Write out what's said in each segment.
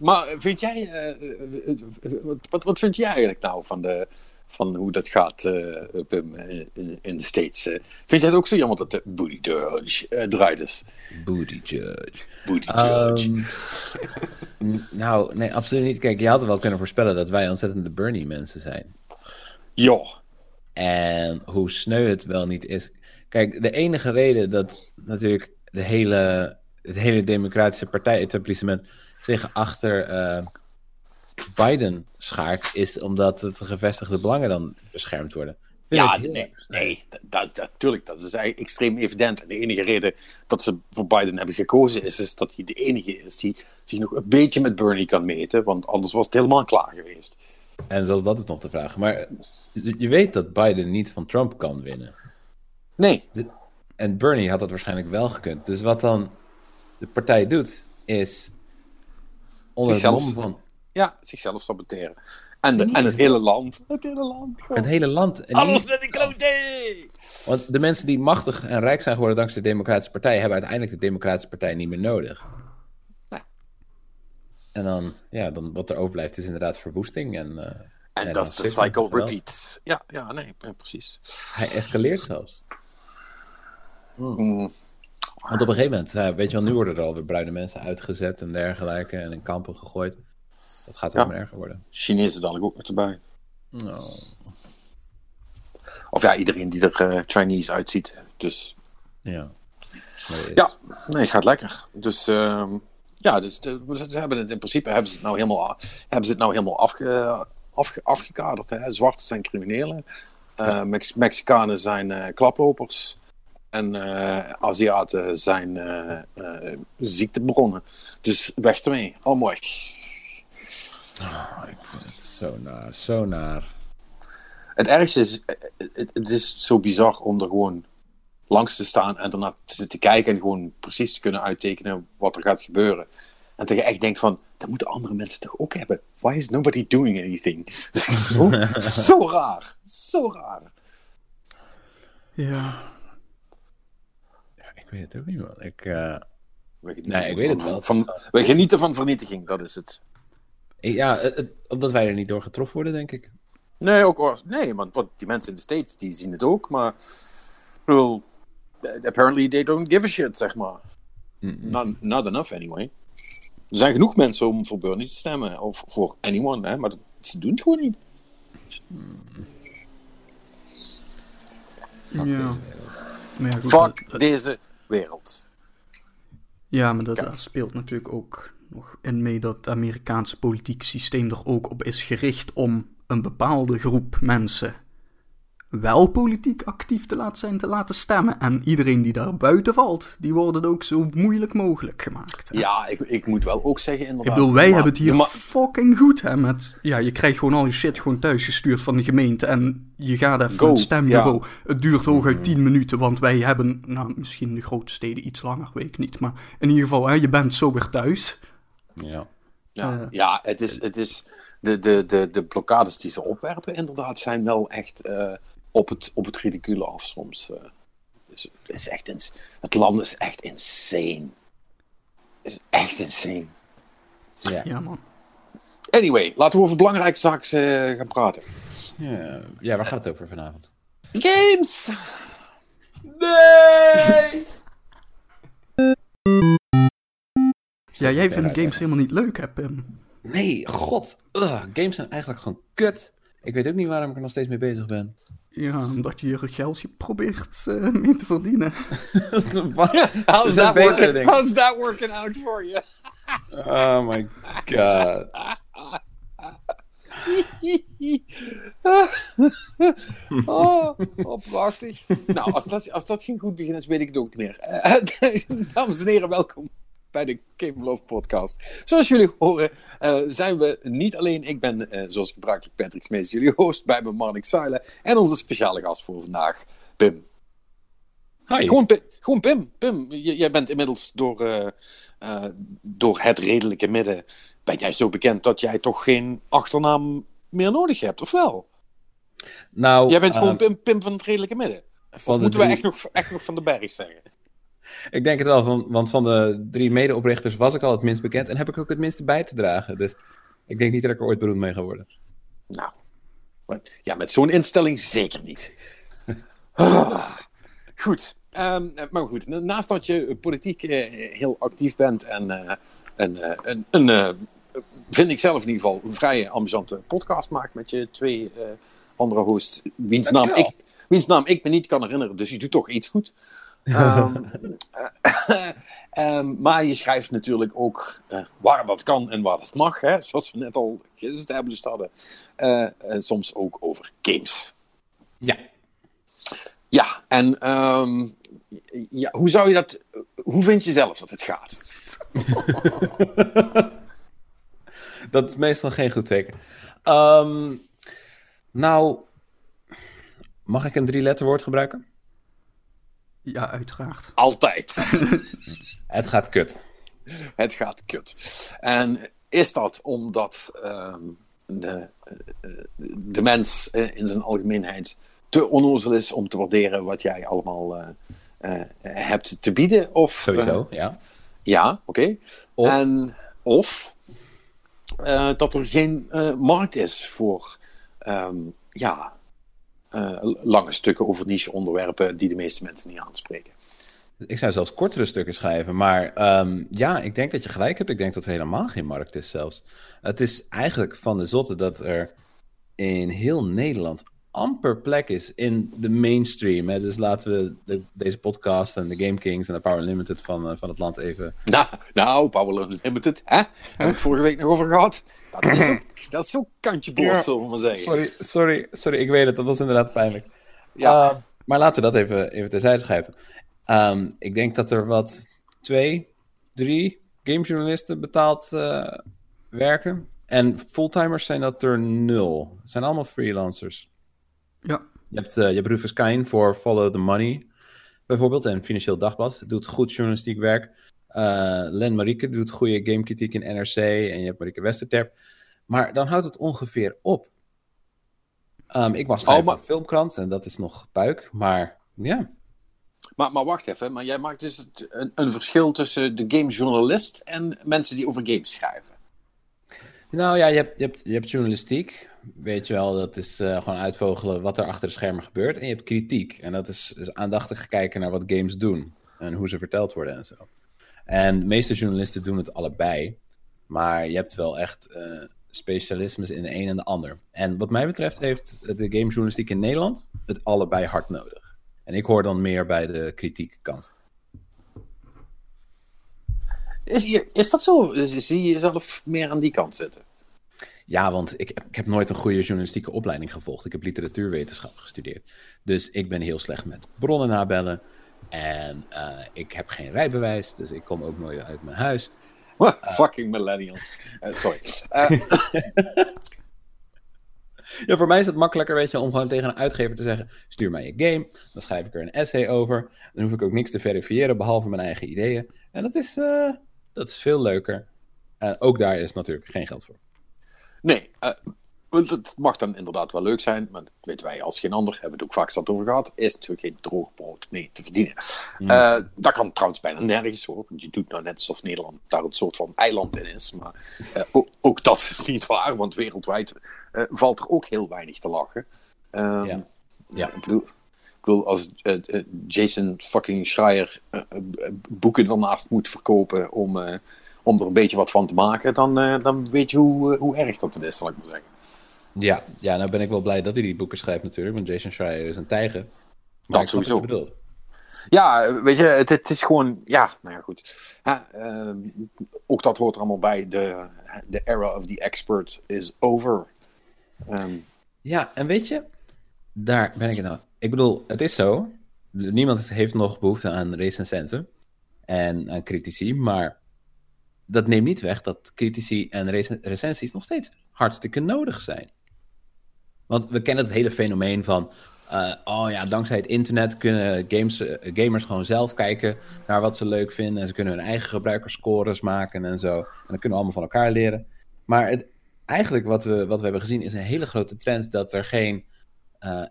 Maar vind jij, eh, eh, eh, wat, wat, vind jij eigenlijk nou van, de, van hoe dat gaat, Pim, in, in de States? vind jij het ook zo jammer dat de Booty Judge eruit is? Booty Judge. Booty Judge. Ehm, nou, nee, absoluut niet. Kijk, je had wel kunnen voorspellen dat wij ontzettende Bernie-mensen zijn. ja, En hoe sneu het wel niet is. Kijk, de enige reden dat natuurlijk de hele, het hele Democratische Partij-etablissement zich achter eh, Biden schaart, is omdat het gevestigde belangen dan beschermd worden. Vind ja nee, nee dat, dat, natuurlijk, dat is eigenlijk extreem evident. En de enige reden dat ze voor Biden hebben gekozen is, is dat hij de enige is die zich nog een beetje met Bernie kan meten, want anders was het helemaal klaar geweest. En zelfs dat is nog de vraag. Maar je weet dat Biden niet van Trump kan winnen. Nee, En Bernie had dat waarschijnlijk wel gekund. Dus wat dan de partij doet, is onder het Zichzelf- mom van ja, zichzelf saboteren. En, de, Nee. en het hele land. Het hele land. gewoon. het hele land. En Alles met die klote! want de mensen die machtig en rijk zijn geworden dankzij de Democratische Partij, hebben uiteindelijk de Democratische Partij niet meer nodig. Nee. En dan, ja, dan wat er overblijft is inderdaad verwoesting. En, eh, En dat is de cycle repeats. Ja, ja, nee, precies. Hij escaleert zelfs. Mm, Want op een gegeven moment, eh, weet je wel, nu worden er alweer bruine mensen uitgezet en dergelijke en in kampen gegooid. Dat gaat Ja. maar erger worden. Chinezen dadelijk ook nog erbij. Nou, Of ja, iedereen die er eh, Chinese uitziet. Dus ja. Is- ja, nee, gaat lekker. Dus ehm, ja, dus de- ze hebben het in principe hebben ze het nou helemaal, hebben ze het nou helemaal afge, afge, afgekaderd. Hè? Zwarte zijn criminelen. Eh, Mex- Mexicanen zijn eh, klaplopers. En eh, Aziaten zijn eh, eh, ziektebronnen. Dus weg ermee. Al mooi. Oh, ik vind het zo naar, zo naar. Het ergste is, het, het is zo bizar om er gewoon langs te staan en ernaar te zitten kijken en gewoon precies te kunnen uittekenen wat er gaat gebeuren. En dat je echt denkt van, dat moeten andere mensen toch ook hebben? Why is nobody doing anything? Dat is zo, zo raar. Zo raar. Ja. Weet het ook niet, man. Ik, eh, We genieten Nee, ik weet het wel. Van, we genieten van vernietiging, dat is het. ja, het- het- omdat wij er niet door getroffen worden, denk ik. Nee, ook, nee want wat, die mensen in de States, die zien het ook, maar... Ik bedoel, eh, apparently they don't give a shit, zeg maar. Not, not enough, anyway. Er zijn genoeg mensen om voor Bernie te stemmen, of voor anyone, hè, maar dat- ze doen het gewoon niet. Fuck Ja. deze goed, Fuck dat- deze wereld. Ja, maar dat, speelt natuurlijk ook nog in mee dat het Amerikaanse politiek systeem er ook op is gericht om een bepaalde groep mensen wel politiek actief te laten zijn, te laten stemmen. En iedereen die daar buiten valt, die worden ook zo moeilijk mogelijk gemaakt. hè. Ja, ik, ik moet wel ook zeggen, Ik inderdaad... bedoel, wij maar- hebben het hier maar- fucking goed, hè, met... Ja, je krijgt gewoon al je shit gewoon thuis gestuurd van de gemeente en je gaat even naar het stembureau. ja. Het duurt hooguit 10 minuten, want wij hebben, nou, misschien de grote steden iets langer, weet ik niet. Maar in ieder geval, hè, je bent zo weer thuis. Ja. Ja, Eh. ja het is, het is de, de, de, de blokkades die ze opwerpen, inderdaad, zijn wel echt eh, op, het, op het ridicule af soms. eh. dus, het, is echt ins- het land is echt insane. Het is echt insane. Ja. Ja, man. Anyway, laten we over belangrijke zaken eh, gaan praten. Ja. ja, waar gaat het over vanavond? Games! Nee! Ja, jij vindt games helemaal niet leuk, hè, Pim? Nee, god. Ugh, games zijn eigenlijk gewoon kut. Ik weet ook niet waarom ik er nog steeds mee bezig ben. Ja, omdat je je geldje probeert eh, mee te verdienen. How's Is dat beter, denk ik? how's that working out for you? Oh my god. oh, oh, prachtig. Nou, als dat, als dat geen goed begin is, weet ik het ook niet meer. Dames en heren, welkom bij de Game Love podcast. Zoals jullie horen, eh, zijn we niet alleen. Ik ben, eh, zoals gebruikelijk, Patrick Smees, jullie host bij me, Marnik Zuilen. En onze speciale gast voor vandaag, Pim. Hi. Gewoon, Pim, gewoon Pim. Pim, jij bent inmiddels door, eh, door het redelijke midden... ben jij zo bekend dat jij toch geen achternaam meer nodig hebt, of wel? Nou, Jij bent gewoon Pim, Pim van het redelijke midden. Of moeten we echt nog, echt nog van de berg zeggen? Ik denk het wel, van, want van de drie medeoprichters was ik al het minst bekend en heb ik ook het minste bij te dragen. Dus ik denk niet dat ik er ooit beroemd mee ga worden. Nou, ja, met zo'n instelling zeker niet. Ah, goed. Ehm, maar goed, naast dat je politiek eh, heel actief bent en uh, een, een, een vind ik zelf in ieder geval, een vrij amusante podcast maakt met je twee andere hosts, wiens naam, ik, wiens naam ik me niet kan herinneren, dus je doet toch iets goed. Um, um, maar je schrijft natuurlijk ook uh, waar dat kan en waar dat mag, hè, zoals we net al geestablished hadden. Uh, soms ook over games. Ja. Ja, en um, ja, hoe zou je dat, hoe vind je zelf dat het gaat? dat is meestal geen goed teken. Nou, mag ik een drie letterwoord gebruiken? Ja, uiteraard. Altijd. het gaat kut. Het gaat kut. En is dat omdat ehm, de, eh, de mens eh, in zijn algemeenheid te onnozel is om te waarderen wat jij allemaal uh, hebt te bieden? Of, Sowieso, ja. Ja, oké. Of, en, of dat er geen markt is voor um, ja, lange stukken over niche onderwerpen die de meeste mensen niet aanspreken. Ik zou zelfs kortere stukken schrijven, maar um, ja, ik denk dat je gelijk hebt. Ik denk dat er helemaal geen markt is zelfs. Het is eigenlijk van de zotte dat er in heel Nederland amper plek is in de mainstream. Hè? Dus laten we de, deze podcast en de Game Kings en de Power Limited van, uh, van het land even... Nou, nou Power Limited, hè? Heb ik vorige week nog over gehad. Dat is ook, dat is ook kantje boord, ja, zullen we maar zeggen. Sorry, sorry, sorry, ik weet het. Dat was inderdaad pijnlijk. Ja. Uh, maar laten we dat even, even terzijde schrijven. Um, ik denk dat er wat twee, drie gamejournalisten betaald uh, werken. En fulltimers zijn dat er nul. Het zijn allemaal freelancers. Ja. Je hebt, uh, je hebt Rufus Kain voor Follow the Money, bijvoorbeeld, en Financieel Dagblad. Doet goed journalistiek werk. Uh, Len Marieke doet goede gamekritiek in NRC. En je hebt Marieke Westerterp. Maar dan houdt het ongeveer op. Um, ik was schrijver oh, maar... Filmkrant en dat is nog puik, maar ja. Maar, maar wacht even, maar jij maakt dus een, een verschil tussen de gamejournalist en mensen die over games schrijven. Nou ja, je hebt, je hebt, je hebt journalistiek, weet je wel, dat is uh, gewoon uitvogelen wat er achter de schermen gebeurt. En je hebt kritiek, en dat is, aandachtig kijken naar wat games doen en hoe ze verteld worden en zo. En de meeste journalisten doen het allebei, maar je hebt wel echt uh, specialismes in de een en de ander. En wat mij betreft heeft de gamejournalistiek in Nederland het allebei hard nodig. En ik hoor dan meer bij de kant. Is, is dat zo? Zie je jezelf meer aan die kant zitten? Ja, want ik, ik heb nooit een goede journalistieke opleiding gevolgd. Ik heb literatuurwetenschap gestudeerd. Dus ik ben heel slecht met bronnen nabellen. En uh, ik heb geen rijbewijs, dus ik kom ook nooit uit mijn huis. What, uh, fucking millennial. Uh, sorry. ja, voor mij is het makkelijker, weet je, om gewoon tegen een uitgever te zeggen: stuur mij je game. Dan schrijf ik er een essay over. Dan hoef ik ook niks te verifiëren behalve mijn eigen ideeën. En dat is, dat is veel leuker. En ook daar is natuurlijk geen geld voor. Nee, uh, het mag dan inderdaad wel leuk zijn, maar dat weten wij als geen ander, hebben we het ook vaak zat over gehad, is natuurlijk geen droog brood mee te verdienen. Mm. Uh, dat kan trouwens bijna nergens hoor. Je doet nou net alsof Nederland daar een soort van eiland in is, maar uh, ook, ook, dat is niet waar, want wereldwijd valt er ook heel weinig te lachen. Um, ja. ja. Ik bedoel, ik bedoel, als Jason fucking Schreier boeken daarnaast moet verkopen om om er een beetje wat van te maken, dan, uh, dan weet je hoe, hoe erg dat het is, zal ik maar zeggen. Ja, ja, nou ben ik wel blij dat hij die boeken schrijft natuurlijk, want Jason Schreier is een tijger. Dat sowieso. Ja, weet je, het, het, is gewoon, ja, nou ja, goed. Uh, ook dat hoort er allemaal bij. De, de era of the expert is over. Um, ja, en weet je, daar ben ik het nou. Ik bedoel, het is zo. Niemand heeft nog behoefte aan recensenten en aan critici, maar dat neemt niet weg dat critici en recensies nog steeds hartstikke nodig zijn. Want we kennen het hele fenomeen van. Uh, oh ja, dankzij het internet kunnen games, uh, gamers gewoon zelf kijken naar wat ze leuk vinden. En ze kunnen hun eigen gebruikerscores maken en zo. En dan kunnen we allemaal van elkaar leren. Maar het, eigenlijk wat we, wat we hebben gezien is een hele grote trend dat er geen uh,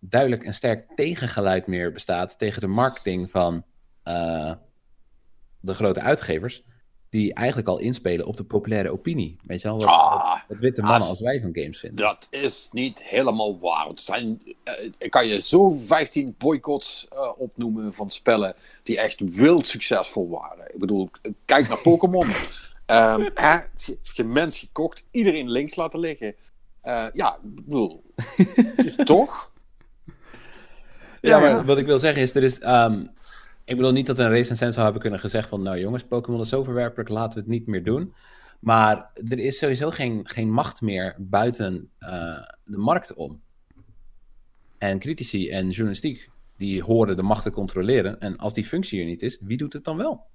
duidelijk en sterk tegengeluid meer bestaat tegen de marketing van eh, de grote uitgevers, die eigenlijk al inspelen op de populaire opinie. Weet je wel, wat, Ah, wat, witte mannen als- als wij van games vinden. Dat is niet helemaal waar. Het zijn, eh, ik kan je zo 15 boycotts eh, opnoemen van spellen die echt wild succesvol waren. Ik bedoel, kijk naar Pokémon. Ehm, hè, je mens gekocht, iedereen links laten liggen. Eh, ja, bedoel, toch? Ja, maar wat ik wil zeggen is, er is... ehm, ik bedoel niet dat een recensent zou hebben kunnen gezegd van... Nou jongens, Pokémon is zo verwerpelijk, laten we het niet meer doen. Maar er is sowieso geen, geen macht meer buiten eh, de markt om. En critici en journalistiek, die horen de macht te controleren. En als die functie er niet is, wie doet het dan wel?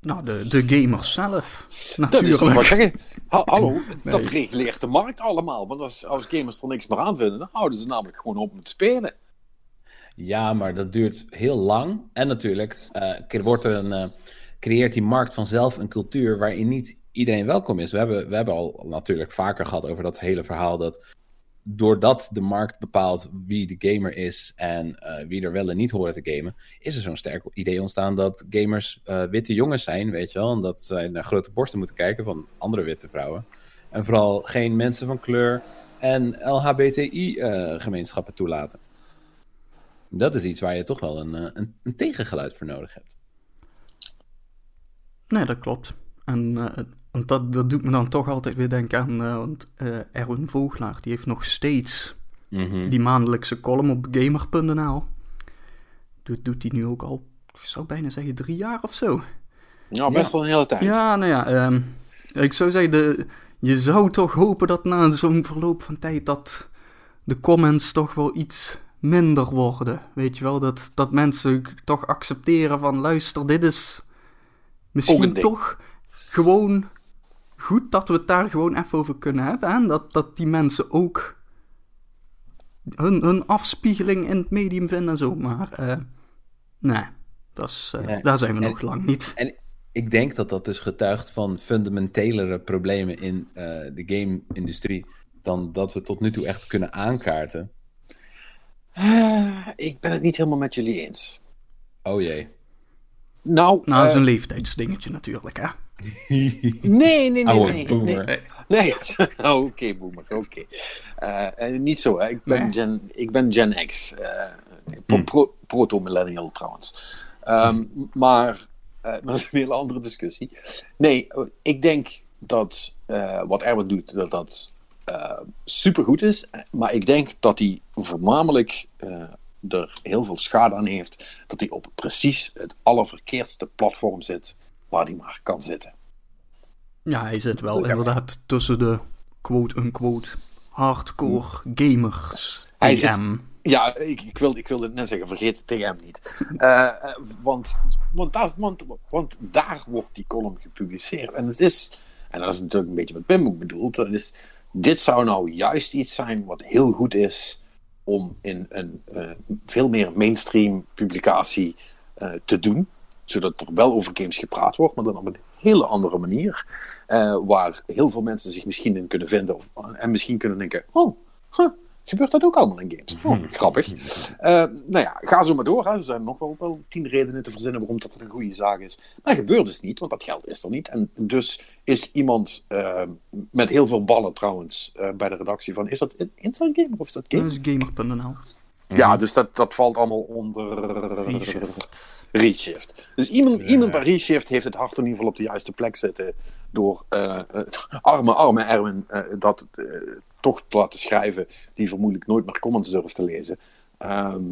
Nou, de, de gamers zelf. Dat is Natuurlijk. zeggen. Ha- hallo, dat reguleert de markt allemaal. Want als, als gamers er niks meer aan vinden, dan houden ze namelijk gewoon op met spelen. Ja, maar dat duurt heel lang. En natuurlijk eh, wordt er een, eh, creëert die markt vanzelf een cultuur waarin niet iedereen welkom is. We hebben, we hebben al natuurlijk vaker gehad over dat hele verhaal dat doordat de markt bepaalt wie de gamer is en eh, wie er wel en niet horen te gamen, is er zo'n sterk idee ontstaan dat gamers witte jongens zijn, weet je wel. En dat zij naar grote borsten moeten kijken van andere witte vrouwen. En vooral geen mensen van kleur en LHBTI-gemeenschappen toelaten. Dat is iets waar je toch wel een, eh, een, een tegengeluid voor nodig hebt. Nee, dat klopt. En eh, want dat, dat doet me dan toch altijd weer denken aan... eh, want eh, Erwin Vogelaar, die heeft nog steeds die maandelijkse column op gamer.nl. Doet, doet hij nu ook al, ik zou bijna zeggen, drie jaar of zo. Ja, best wel een hele tijd. Ja, nou ja, ehm, ik zou zeggen, de, je zou toch hopen dat na zo'n verloop van tijd dat de comments toch wel iets minder worden. Weet je wel, dat, dat mensen toch accepteren van luister, dit is misschien toch gewoon goed dat we het daar gewoon even over kunnen hebben. En dat, dat die mensen ook hun, hun afspiegeling in het medium vinden en zo. Maar eh, nee, dat is, eh, Nee. daar zijn we En- nog lang niet. En ik denk dat dat dus getuigt van fundamentelere problemen in eh, de game-industrie dan dat we tot nu toe echt kunnen aankaarten. Eh, ik ben het niet helemaal met jullie eens. Oh jee. Nou, Nou, dat is eh, een leeftijdsdingetje natuurlijk, hè. nee, nee, nee, Oude nee. boomer. nee. Nee, oh, oké, boomer, oké. Eh, eh, niet zo, hè. Ik ben, Nee. Gen, ik ben Gen X. eh, pro- pro- Proto-millennial trouwens. Ehm, maar, eh, maar dat is een hele andere discussie. Nee, eh, ik denk dat eh, wat Erwin doet, dat dat eh supergoed is. Maar ik denk dat hij voornamelijk eh, er heel veel schade aan heeft. Dat hij op precies het allerverkeerdste platform zit waar hij maar kan zitten. Ja, hij zit wel inderdaad tussen de quote-unquote hardcore gamers. Hij zit- TM. Ja, ik, ik, wilde, ik wilde het net zeggen, vergeet de TM niet. Eh, want, want, daar, want, want daar wordt die column gepubliceerd. En het is, en dat is natuurlijk een beetje wat Pim ook bedoelt, dat is, dit zou nou juist iets zijn wat heel goed is om in een eh, veel meer mainstream publicatie eh, te doen. Zodat er wel over games gepraat wordt, maar dan op een hele andere manier. eh, waar heel veel mensen zich misschien in kunnen vinden. Of, en misschien kunnen denken, oh, gebeurt dat ook allemaal in games? Oh, grappig. Eh, nou ja, ga zo maar door. Hè. Er zijn nog wel, wel tien redenen te verzinnen waarom dat een goede zaak is. Maar dat gebeurt dus niet, want dat geld is er niet. En dus is iemand eh, met heel veel ballen trouwens eh, bij de redactie van... Is dat Inside Gamer of is dat Dat Game? is gamer.nl. Ja, dus dat, dat valt allemaal onder Reshift. Reshift. Dus iemand, iemand bij Reshift heeft het hart in ieder geval op de juiste plek zitten. Door arme, arme Erwin eh, dat eh, toch te laten schrijven. Die vermoedelijk nooit meer comments durft te lezen. Ehm,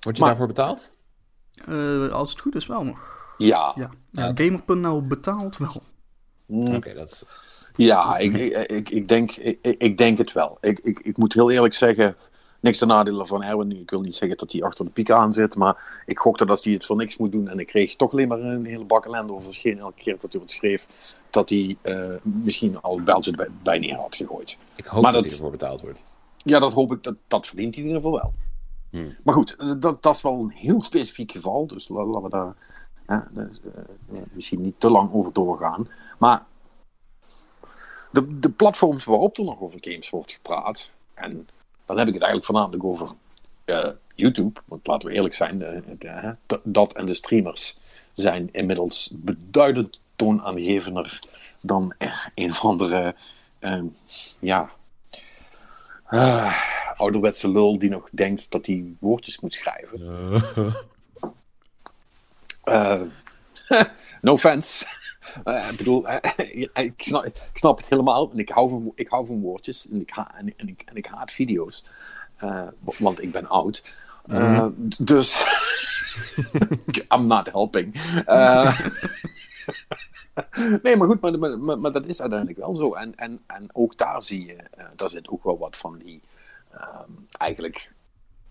Word je Maar- daarvoor betaald? Eh, als het goed is wel nog. ja, Ja, ja Ja. gamer.nl betaalt wel. Mm, Oké, dat is... ja ik, ik, ik, denk, ik, ik denk het wel. Ik, ik, ik moet heel eerlijk zeggen, niks ten nadele van Erwin. Ik wil niet zeggen dat hij achter de piek aan zit, maar ik gokte dat hij het voor niks moet doen. En ik kreeg toch alleen maar een hele bak ellende over heen elke keer dat hij wat schreef. Dat hij eh, misschien al beltje bij, bij neer had gegooid. Ik hoop Maar dat, dat- hij ervoor betaald wordt. Ja, dat hoop ik. Dat, dat verdient hij in ieder geval wel. Hmm. Maar goed, dat, dat is wel een heel specifiek geval. Dus la- laten we daar hè, dus, eh, eh, misschien niet te lang over doorgaan. Maar de, de platforms waarop er nog over games wordt gepraat. En dan heb ik het eigenlijk voornamelijk over YouTube, want laten we eerlijk zijn, de, dat en de streamers zijn inmiddels beduidend toonaangevender dan een of andere, uh, ja, uh, ouderwetse lul die nog denkt dat hij woordjes moet schrijven. Uh, no offense. Ik bedoel, ik, snap, ik snap het helemaal. En ik hou van, ik hou van woordjes en ik, ha en, en, ik, en ik haat video's. want ik ben oud. Mm. Dus I'm not helping. nee, maar goed, maar, maar, maar, dat is uiteindelijk wel zo. En, en, en ook daar zie je, uh, daar zit ook wel wat van die, um, eigenlijk,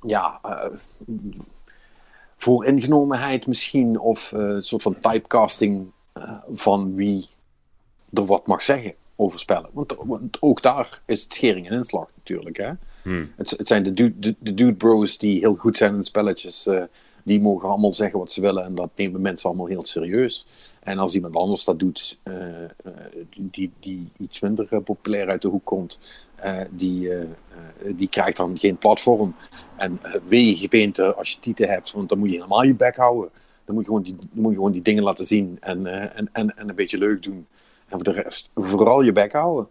ja, uh, vooringenomenheid misschien, of uh, een soort van typecasting van wie er wat mag zeggen over spellen. Want, want, ook daar is het schering en inslag natuurlijk. Hè? Hmm. Het, het, zijn de dude, de, de dude bros die heel goed zijn in spelletjes die mogen allemaal zeggen wat ze willen en dat nemen mensen allemaal heel serieus. En als iemand anders dat doet, uh, die, die iets minder eh, populair uit de hoek komt, uh, die, die krijgt dan geen platform. En wee gebeente als je tieten hebt, want dan moet je helemaal je bek houden. Dan moet je gewoon die, moet je gewoon die dingen laten zien en, en, en, en een beetje leuk doen. En voor de rest, vooral je bek houden.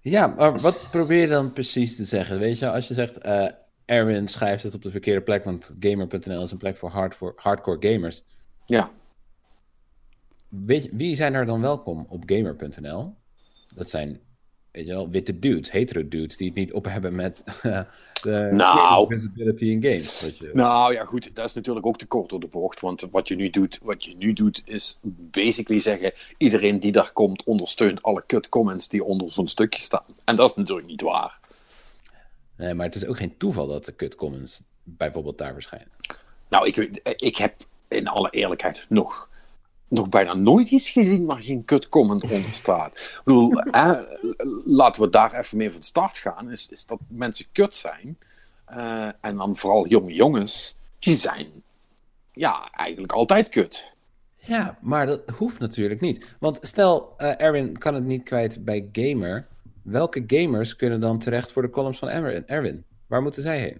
Ja, maar wat probeer je dan precies te zeggen? Weet je, als je zegt, Erwin schrijft het op de verkeerde plek, want gamer.nl is een plek voor hardcore gamers. Ja. Weet, wie zijn er dan welkom op gamer.nl? Dat zijn weet je wel, witte dudes, hetero dudes, die het niet op hebben met uh, de nou, visibility in games. Je... Nou ja, goed, dat is natuurlijk ook te kort door de bocht. Want wat je nu doet, wat je nu doet is basically zeggen: iedereen die daar komt ondersteunt alle kut comments die onder zo'n stukje staan. En dat is natuurlijk niet waar. Nee, maar het is ook geen toeval dat de kut comments bijvoorbeeld daar verschijnen. Nou, ik, ik heb in alle eerlijkheid nog nog bijna nooit iets gezien waar geen kut comment onder staat. Ik bedoel, laten we daar even mee van start gaan. Is, is dat mensen kut zijn. Uh, en dan vooral jonge jongens. Die zijn ja, eigenlijk altijd kut. Ja, maar dat hoeft natuurlijk niet. Want stel, uh, Erwin kan het niet kwijt bij Gamer. Welke gamers kunnen dan terecht voor de columns van Erwin? Waar moeten zij heen?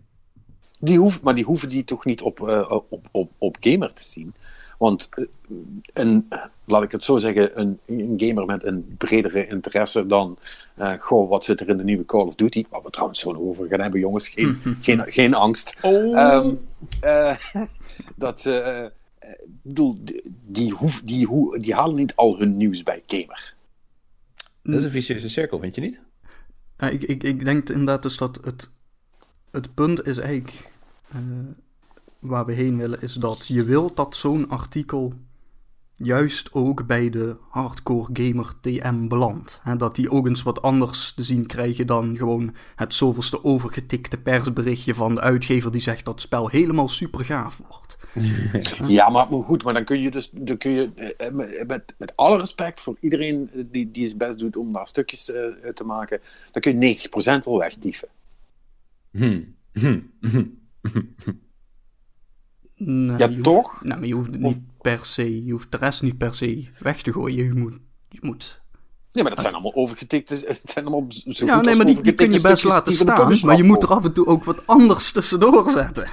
Die hoeft, maar die hoeven die toch niet op, uh, op, op, op Gamer te zien. Want eh, een, laat ik het zo zeggen, een, een gamer met een bredere interesse dan, uh, goh, wat zit er in de nieuwe Call of Duty? Waar we trouwens zo over gaan hebben, jongens, geen, geen, geen angst. Oh. Um, uh, dat, bedoel, die, hoef, die, die, die halen niet al hun nieuws bij gamer. Dat is een vicieuze cirkel, vind je niet? ik, ik, ik denk inderdaad dus dat het, het punt is eigenlijk waar we heen willen, is dat je wilt dat zo'n artikel juist ook bij de hardcore gamer TM belandt. He, dat die ook eens wat anders te zien krijgen dan gewoon het zoveelste overgetikte persberichtje van de uitgever die zegt dat het spel helemaal super gaaf wordt. ja, maar goed, maar dan kun je dus dan kun je, eh, met, met, met alle respect voor iedereen die, die zijn best doet om daar stukjes uh, te maken, dan kun je 90% wel wegdieven. Hmm. Nou, ja, toch? nou, maar je hoeft niet per se, je hoeft de rest niet per se weg te gooien. Je moet, je moet Nee, maar dat zijn allemaal overgetikte. Het zijn allemaal zo ja, nee, maar die, die kun je best laten staan. Maar je moet er af en toe ook wat anders tussendoor zetten.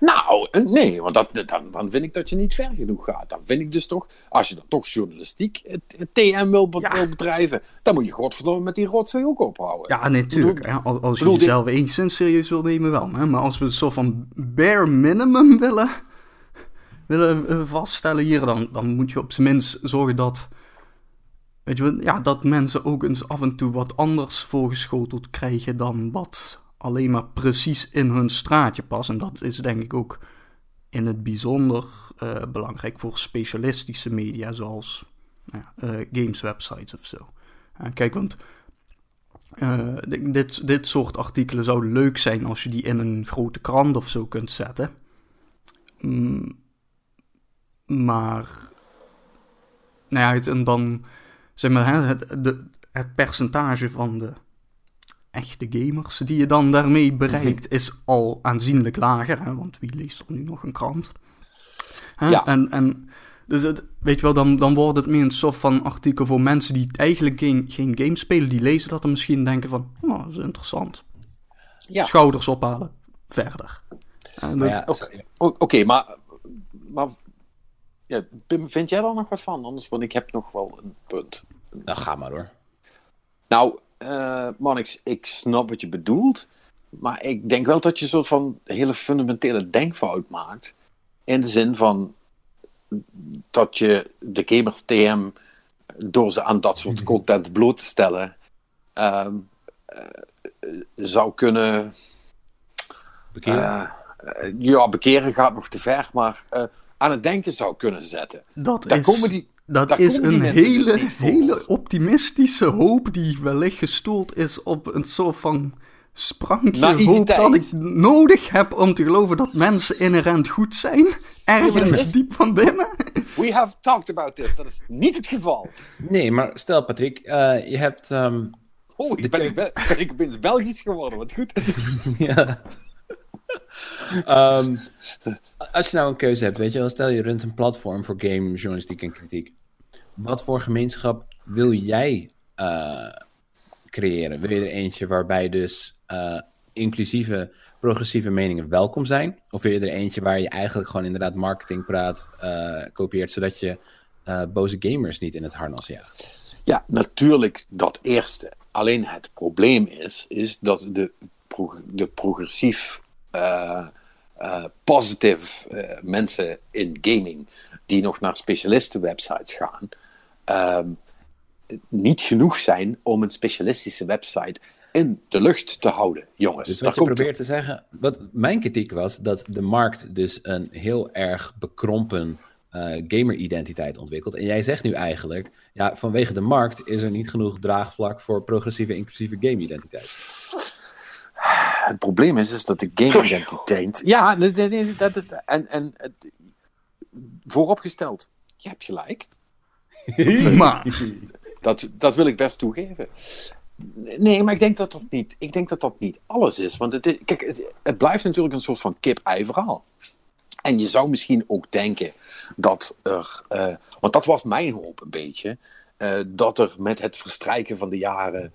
Nou, eh, nee, want dat, dan, dan vind ik dat je niet ver genoeg gaat. Dan vind ik dus toch, als je dan toch journalistiek het, het TM wil, wil, bedrijven, dan moet je godverdomme met die rotzooi ook ophouden. Ja, natuurlijk. Ja, als, als je jezelf die... enigszins serieus wil nemen, wel. Hè? Maar als we een soort van bare minimum willen willen eh, vaststellen hier, dan, dan moet je op zijn minst zorgen dat. Weet je, ja, dat mensen ook eens af en toe wat anders voorgeschoteld krijgen dan wat alleen maar precies in hun straatje past. En dat is denk ik ook in het bijzonder uh, belangrijk voor specialistische media zoals uh, games websites of zo. Kijk, want dit, dit soort artikelen zou leuk zijn als je die in een grote krant of zo kunt zetten. Mm, maar, nou ja, het, en dan, zeg maar, hè, het, de, het percentage van de echte gamers die je dan daarmee bereikt, mhm. is al aanzienlijk lager. Hè, want wie leest er nu nog een krant? Hè? Ja. En, en dus het, weet je wel, dan, dan wordt het meer een soort van artikel voor mensen die eigenlijk geen, geen game spelen. Die lezen dat en misschien denken van, oh, dat is interessant. Ja. Schouders ophalen, verder. Dat- ja, Oké, maar, maar ja, Pim, vind jij daar nog wat van? Anders, want ik heb nog wel een punt. nou, ga maar hoor. Nou, Mannix, ik snap wat je bedoelt. Maar ik denk wel dat je een soort van hele fundamentele denkfout maakt. In de zin van dat je de gamers TM, door ze aan dat soort content bloot te stellen, ehm, eh, zou kunnen. Bekeren. eh, ja, bekeren gaat nog te ver, maar aan het denken zou kunnen zetten. dat Daar is, komen die, dat daar is komen die een dus hele, hele optimistische hoop die wellicht gestoeld is op een soort van sprankje hoop dat ik nodig heb om te geloven dat mensen inherent goed zijn. Ergens is- diep van binnen. We have talked about this. Dat is niet het geval. Nee, maar stel Patrick, eh, je hebt... ehm, Oh, ik ben, ik ben, ben ik opeens Belgisch geworden. Wat goed. ja. Ehm, als je nou een keuze hebt, weet je wel, stel je runt een platform voor game, journalistiek en kritiek. Wat voor gemeenschap wil jij eh, creëren? Wil je er eentje waarbij dus eh, inclusieve, progressieve meningen welkom zijn? Of wil je er eentje waar je eigenlijk gewoon inderdaad marketingpraat eh kopieert, zodat je boze gamers niet in het harnas jaagt? Ja, natuurlijk dat eerste. Alleen het probleem is, is dat de, de progressief positive eh, mensen in gaming die nog naar specialistenwebsites gaan, ehm, niet genoeg zijn om een specialistische website in de lucht te houden, jongens. Dus wat je komt probeert te zeggen, wat mijn kritiek was, dat de markt dus een heel erg bekrompen eh gamer-identiteit ontwikkelt. En jij zegt nu eigenlijk, ja, vanwege de markt is er niet genoeg draagvlak voor progressieve, inclusieve game-identiteit. Het probleem is, is dat de game-identiteit. Ja, nee, nee, nee, dat, dat- en, en het- vooropgesteld, je hebt gelijk. Maar Dat, dat wil ik best toegeven. Nee, maar ik denk dat dat niet, ik denk dat dat niet alles is. Want het, is- kijk, het, het blijft natuurlijk een soort van kip-ei verhaal. En je zou misschien ook denken dat er, eh, want dat was mijn hoop een beetje, eh, dat er met het verstrijken van de jaren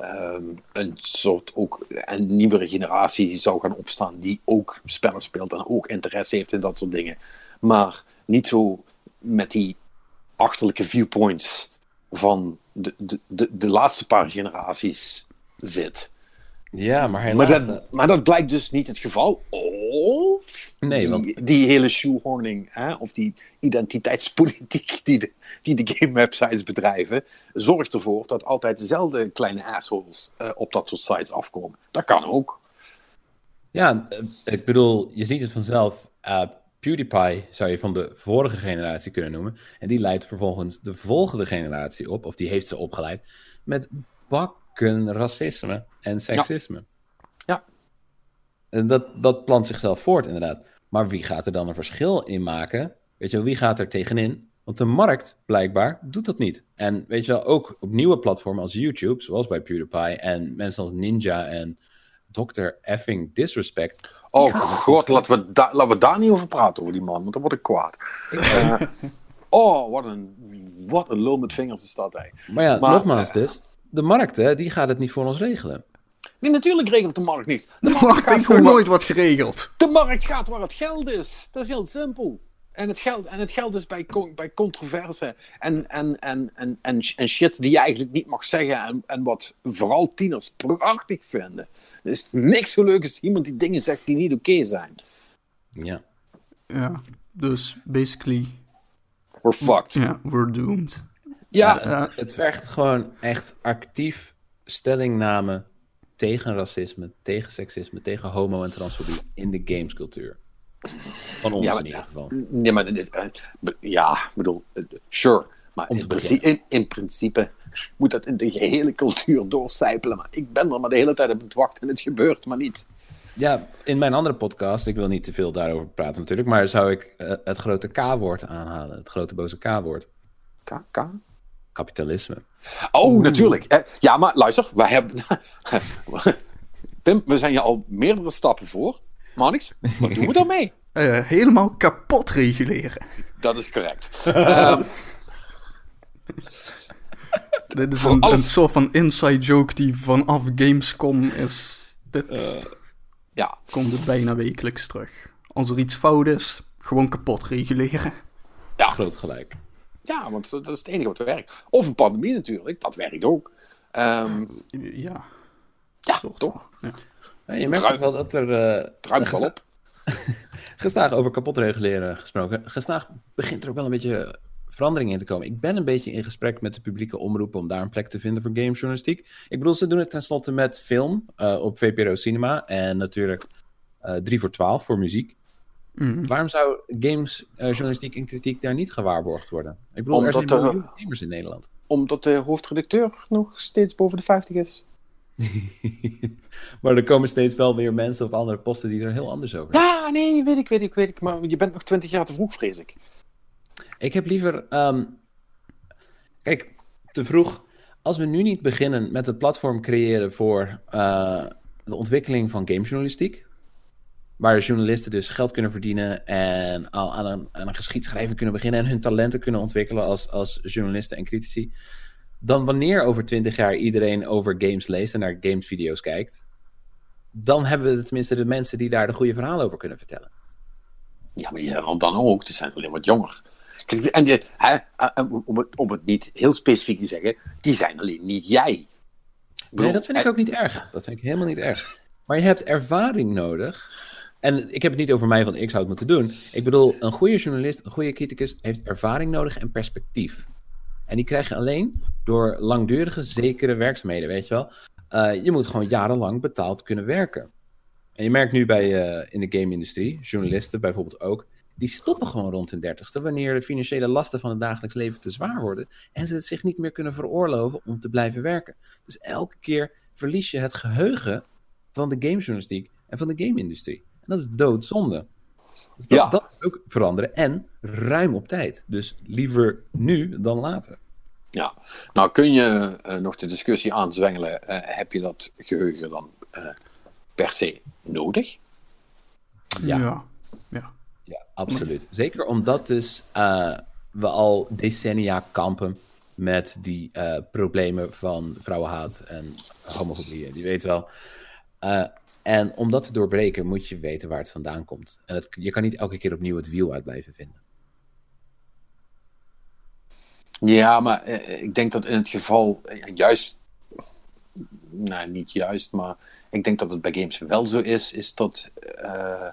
ehm, een soort ook een nieuwere generatie zou gaan opstaan die ook spellen speelt en ook interesse heeft in dat soort dingen. Maar niet zo met die achterlijke viewpoints van de, de, de, de laatste paar generaties zit. Ja, maar Maar helaas... dat, maar dat blijkt dus niet het geval. Of Nee, die, want- die hele shoehorning, hè, of die identiteitspolitiek die de, die de game websites bedrijven, zorgt ervoor dat altijd dezelfde kleine assholes eh, op dat soort sites afkomen. Dat kan ook. Ja, eh, ik bedoel, je ziet het vanzelf. eh, PewDiePie zou je van de vorige generatie kunnen noemen. En die leidt vervolgens de volgende generatie op, of die heeft ze opgeleid, met bakken racisme en seksisme. Ja. En dat, dat plant zichzelf voort, inderdaad. Maar wie gaat er dan een verschil in maken? Weet je wel, wie gaat er tegenin? Want de markt, blijkbaar, doet dat niet. En weet je wel, ook op nieuwe platformen als YouTube, zoals bij PewDiePie, en mensen als Ninja en Dr. Effing Disrespect. Oh god, laten we, da- laten we daar niet over praten, over die man, want dan word ik kwaad. Eh, oh, wat een, wat een lul met vingers is dat, hè. Maar ja, Maar, nogmaals dus, de markt, hè, die gaat het niet voor ons regelen. Nee, natuurlijk regelt de markt niet. De de markt, markt gaat heeft gewoon nooit wat geregeld. de markt gaat waar het geld is. Dat is heel simpel. En het geld, en het geld is bij, bij controverse en, en, en, en, en, en shit die je eigenlijk niet mag zeggen. En, en wat vooral tieners prachtig vinden. Er is niks zo leuk als iemand die dingen zegt die niet oké zijn. Ja. Ja, dus basically, We're fucked. ja, we're doomed. Ja, Ja. Het vergt gewoon echt actief stellingname tegen racisme, tegen seksisme, tegen homo- en transfobie in de gamescultuur. Van ons Ja, maar- in ieder geval. nee, maar eh, ja, ik bedoel, eh, sure. Maar in, principe, in, in principe moet dat in de gehele cultuur doorcijpelen. Maar ik ben er maar de hele tijd op het en het gebeurt maar niet. Ja, in mijn andere podcast, ik wil niet te veel daarover praten natuurlijk, maar zou ik eh, het grote K-woord aanhalen. Het grote boze K-woord. K, K? Kapitalisme. Oh, natuurlijk. Eh, ja, maar luister, wij hebben. Pim, we zijn je al meerdere stappen voor. Maar niks. Wat doen we daarmee? Eh, helemaal kapot reguleren. Dat is correct. Ehm, Dit is een, alles- een soort van inside joke die vanaf Gamescom is. Dit, Ja. komt het bijna wekelijks terug. Als er iets fout is, gewoon kapot reguleren. Ja. Groot gelijk. Ja, want dat is het enige wat werkt. Of een pandemie natuurlijk, dat werkt ook. Ehm, Ja, ja, toch? van, ja. Ja, je merkt Ruim- ook wel dat er... eh, Ruimt wel op. Gestaag over kapot reguleren gesproken. Gestaag begint er ook wel een beetje verandering in te komen. Ik ben een beetje in gesprek met de publieke omroepen om daar een plek te vinden voor gamejournalistiek. Ik bedoel, ze doen het tenslotte met film eh, op VPRO Cinema en natuurlijk eh 3 voor 12 voor muziek. Mhm. Waarom zou gamesjournalistiek en kritiek daar niet gewaarborgd worden? Ik bedoel, er zijn er- miljoenen gamers in Nederland. Omdat de hoofdredacteur nog steeds boven de 50 is. maar er komen steeds wel weer mensen op andere posten die er heel anders over Ja, nee, weet ik, weet ik, weet ik. Maar je bent nog 20 jaar te vroeg, vrees ik. Ik heb liever. ehm, kijk, te vroeg. Als we nu niet beginnen met een platform creëren voor eh, de ontwikkeling van gamejournalistiek. Waar journalisten dus geld kunnen verdienen en al aan een, aan een geschiedschrijving kunnen beginnen en hun talenten kunnen ontwikkelen als, als journalisten en critici. Dan wanneer over twintig jaar iedereen over games leest en naar gamesvideo's kijkt, dan hebben we tenminste de mensen die daar de goede verhalen over kunnen vertellen. Ja, maar die zijn dan ook. Die zijn alleen wat jonger. Kijk, en die, hè, eh, om, het, om het niet heel specifiek te zeggen, die zijn alleen niet jij. Bedoel, Nee, dat vind ik eh, ook niet erg. Dat vind ik helemaal niet erg. Maar je hebt ervaring nodig. En ik heb het niet over mij, want ik zou het moeten doen. Ik bedoel, een goede journalist, een goede criticus heeft ervaring nodig en perspectief. En die krijg je alleen door langdurige, zekere werkzaamheden, weet je wel. Eh, je moet gewoon jarenlang betaald kunnen werken. En je merkt nu bij, eh, in de game-industrie, journalisten bijvoorbeeld ook, die stoppen gewoon rond hun dertigste wanneer de financiële lasten van het dagelijks leven te zwaar worden en ze het zich niet meer kunnen veroorloven om te blijven werken. Dus elke keer verlies je het geheugen van de gamejournalistiek en van de game-industrie. En dat is doodzonde. Dus dat, Ja. dat moet ook veranderen en ruim op tijd. Dus liever nu dan later. Ja, nou kun je eh, nog de discussie aanzwengelen. eh, heb je dat geheugen dan eh, per se nodig? Ja. ja. ja. Ja, absoluut. Zeker omdat dus eh, we al decennia kampen met die eh, problemen van vrouwenhaat en homofobie. Die weet wel. Eh, en om dat te doorbreken moet je weten waar het vandaan komt. En het, je kan niet elke keer opnieuw het wiel uit blijven vinden. Ja, maar eh, ik denk dat in het geval eh, juist, nou niet juist, maar ik denk dat het bij games wel zo is, is dat eh,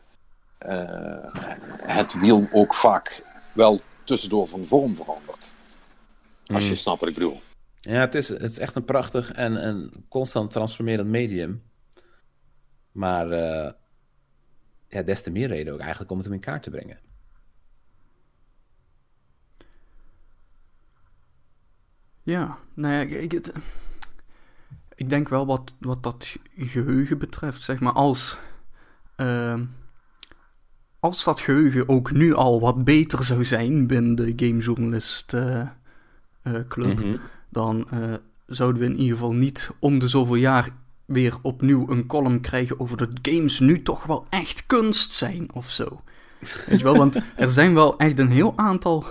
eh, het wiel ook vaak wel tussendoor van vorm verandert. Als je snapt wat ik bedoel. Ja, het is, het is echt een prachtig en een constant transformerend medium. Maar eh, ja, des te meer reden ook eigenlijk om het in kaart te brengen. Ja, nou ja, ik, ik, het- ik denk wel wat, wat dat ge- geheugen betreft, zeg maar, als, ehm, als dat geheugen ook nu al wat beter zou zijn binnen de gamejournalist eh, eh, club, Mhm. dan zouden we in ieder geval niet om de zoveel jaar weer opnieuw een column krijgen over dat games nu toch wel echt kunst zijn of zo. Weet je wel, want er zijn wel echt een heel aantal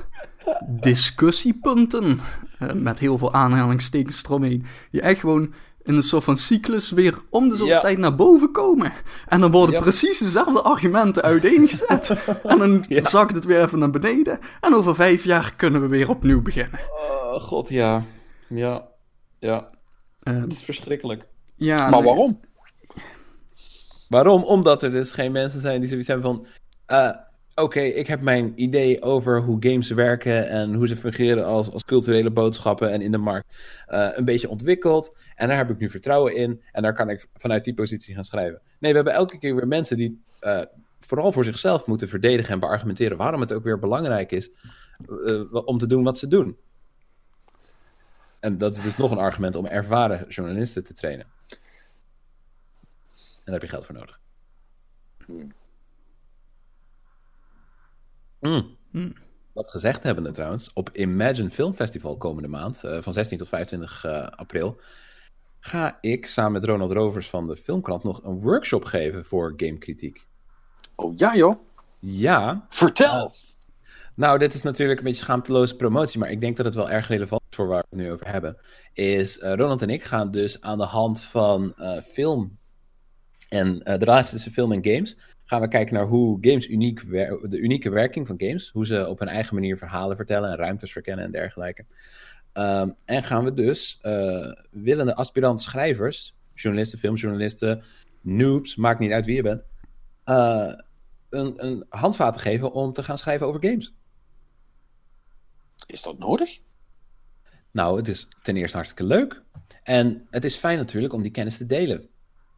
discussiepunten, eh, met heel veel aanhalingstekens eromheen, die echt gewoon in een soort van cyclus weer om de zoveel Ja. tijd naar boven komen. En dan worden Ja. precies dezelfde argumenten uiteengezet. en dan Ja. zakt het weer even naar beneden. En over vijf jaar kunnen we weer opnieuw beginnen. Oh, god, ja. Ja, ja. Eh, Het is verschrikkelijk. Ja, maar waarom? Waarom? Omdat er dus geen mensen zijn die zoiets hebben van... eh, Oké, ik heb mijn idee over hoe games werken en hoe ze fungeren als, als culturele boodschappen en in de markt eh, een beetje ontwikkeld. En daar heb ik nu vertrouwen in en daar kan ik vanuit die positie gaan schrijven. Nee, we hebben elke keer weer mensen die eh, vooral voor zichzelf moeten verdedigen en beargumenteren waarom het ook weer belangrijk is om te doen wat ze doen. En dat is dus nog een argument om ervaren journalisten te trainen. En daar heb je geld voor nodig. Mm. Mm. Dat gezegd hebbende trouwens, op Imagine Film Festival komende maand, eh, van 16 tot 25 eh, april, ga ik samen met Ronald Rovers van de Filmkrant nog een workshop geven voor gamekritiek. Oh ja joh, Ja, vertel! nou dit is natuurlijk een beetje schaamteloze promotie, maar ik denk dat het wel erg relevant is voor waar we het nu over hebben. Is eh, Ronald en ik gaan dus aan de hand van eh, film En eh, de relatie tussen film en games gaan we kijken naar hoe games uniek de unieke werking van games, hoe ze op hun eigen manier verhalen vertellen en ruimtes verkennen en dergelijke. Ehm, en gaan we dus eh, willende aspirant schrijvers, journalisten, filmjournalisten, noobs, maakt niet uit wie je bent, eh, een, een handvaten geven om te gaan schrijven over games. Is dat nodig? Nou, het is ten eerste hartstikke leuk. En het is fijn natuurlijk om die kennis te delen.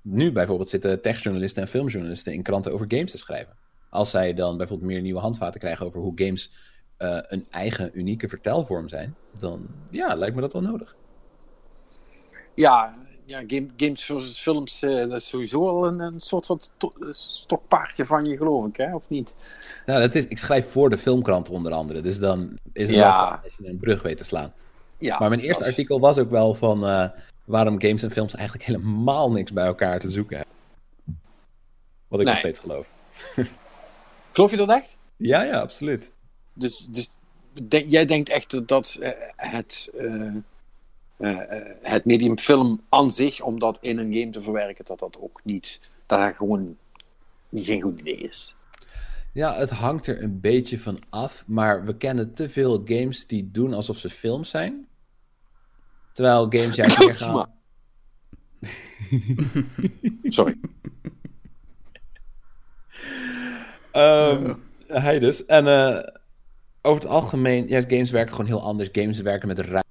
Nu bijvoorbeeld zitten techjournalisten en filmjournalisten in kranten over games te schrijven. Als zij dan bijvoorbeeld meer nieuwe handvaten krijgen over hoe games eh, een eigen unieke vertelvorm zijn, dan ja, lijkt me dat wel nodig. Ja, ja game, games versus films, eh, dat is sowieso al een, een soort van sto- stokpaardje van je, geloof ik, hè? Of niet? Nou, dat is, ik schrijf voor de filmkrant onder andere, dus dan is het Ja. wel als je een brug weet te slaan. Ja, Maar mijn eerste artikel was ook wel van eh, waarom games en films eigenlijk helemaal niks bij elkaar te zoeken hebben. Wat ik nog steeds geloof. Geloof je dat echt? Ja, ja, absoluut. Dus, dus jij denkt echt dat- eh, het, eh, het medium film aan zich, om dat in een game te verwerken, dat dat ook niet, dat dat gewoon geen goed idee is. Ja, het hangt er een beetje van af, maar we kennen te veel games die doen alsof ze films zijn. Terwijl games juist meer gaan... Sorry. Ehm, Hij dus. En eh, over het algemeen, ja, games werken gewoon heel anders. Games werken met ruimte.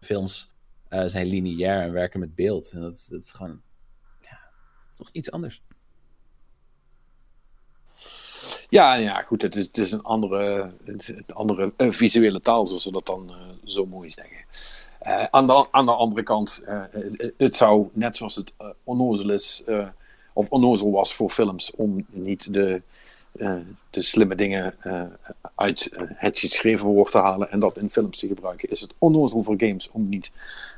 Films eh, zijn lineair en werken met beeld. En dat, is- dat is gewoon ja, toch iets anders. Ja, ja, goed, het is, het is een andere, een andere eh, visuele taal, zoals ze dat dan eh, zo mooi zeggen. Eh, aan, de, aan de andere kant, eh, het, het zou, net zoals het eh, eh, of onnozel was voor films, om niet de, eh, de slimme dingen eh, uit eh, het geschreven woord te halen en dat in films te gebruiken, is het onnozel voor games om niet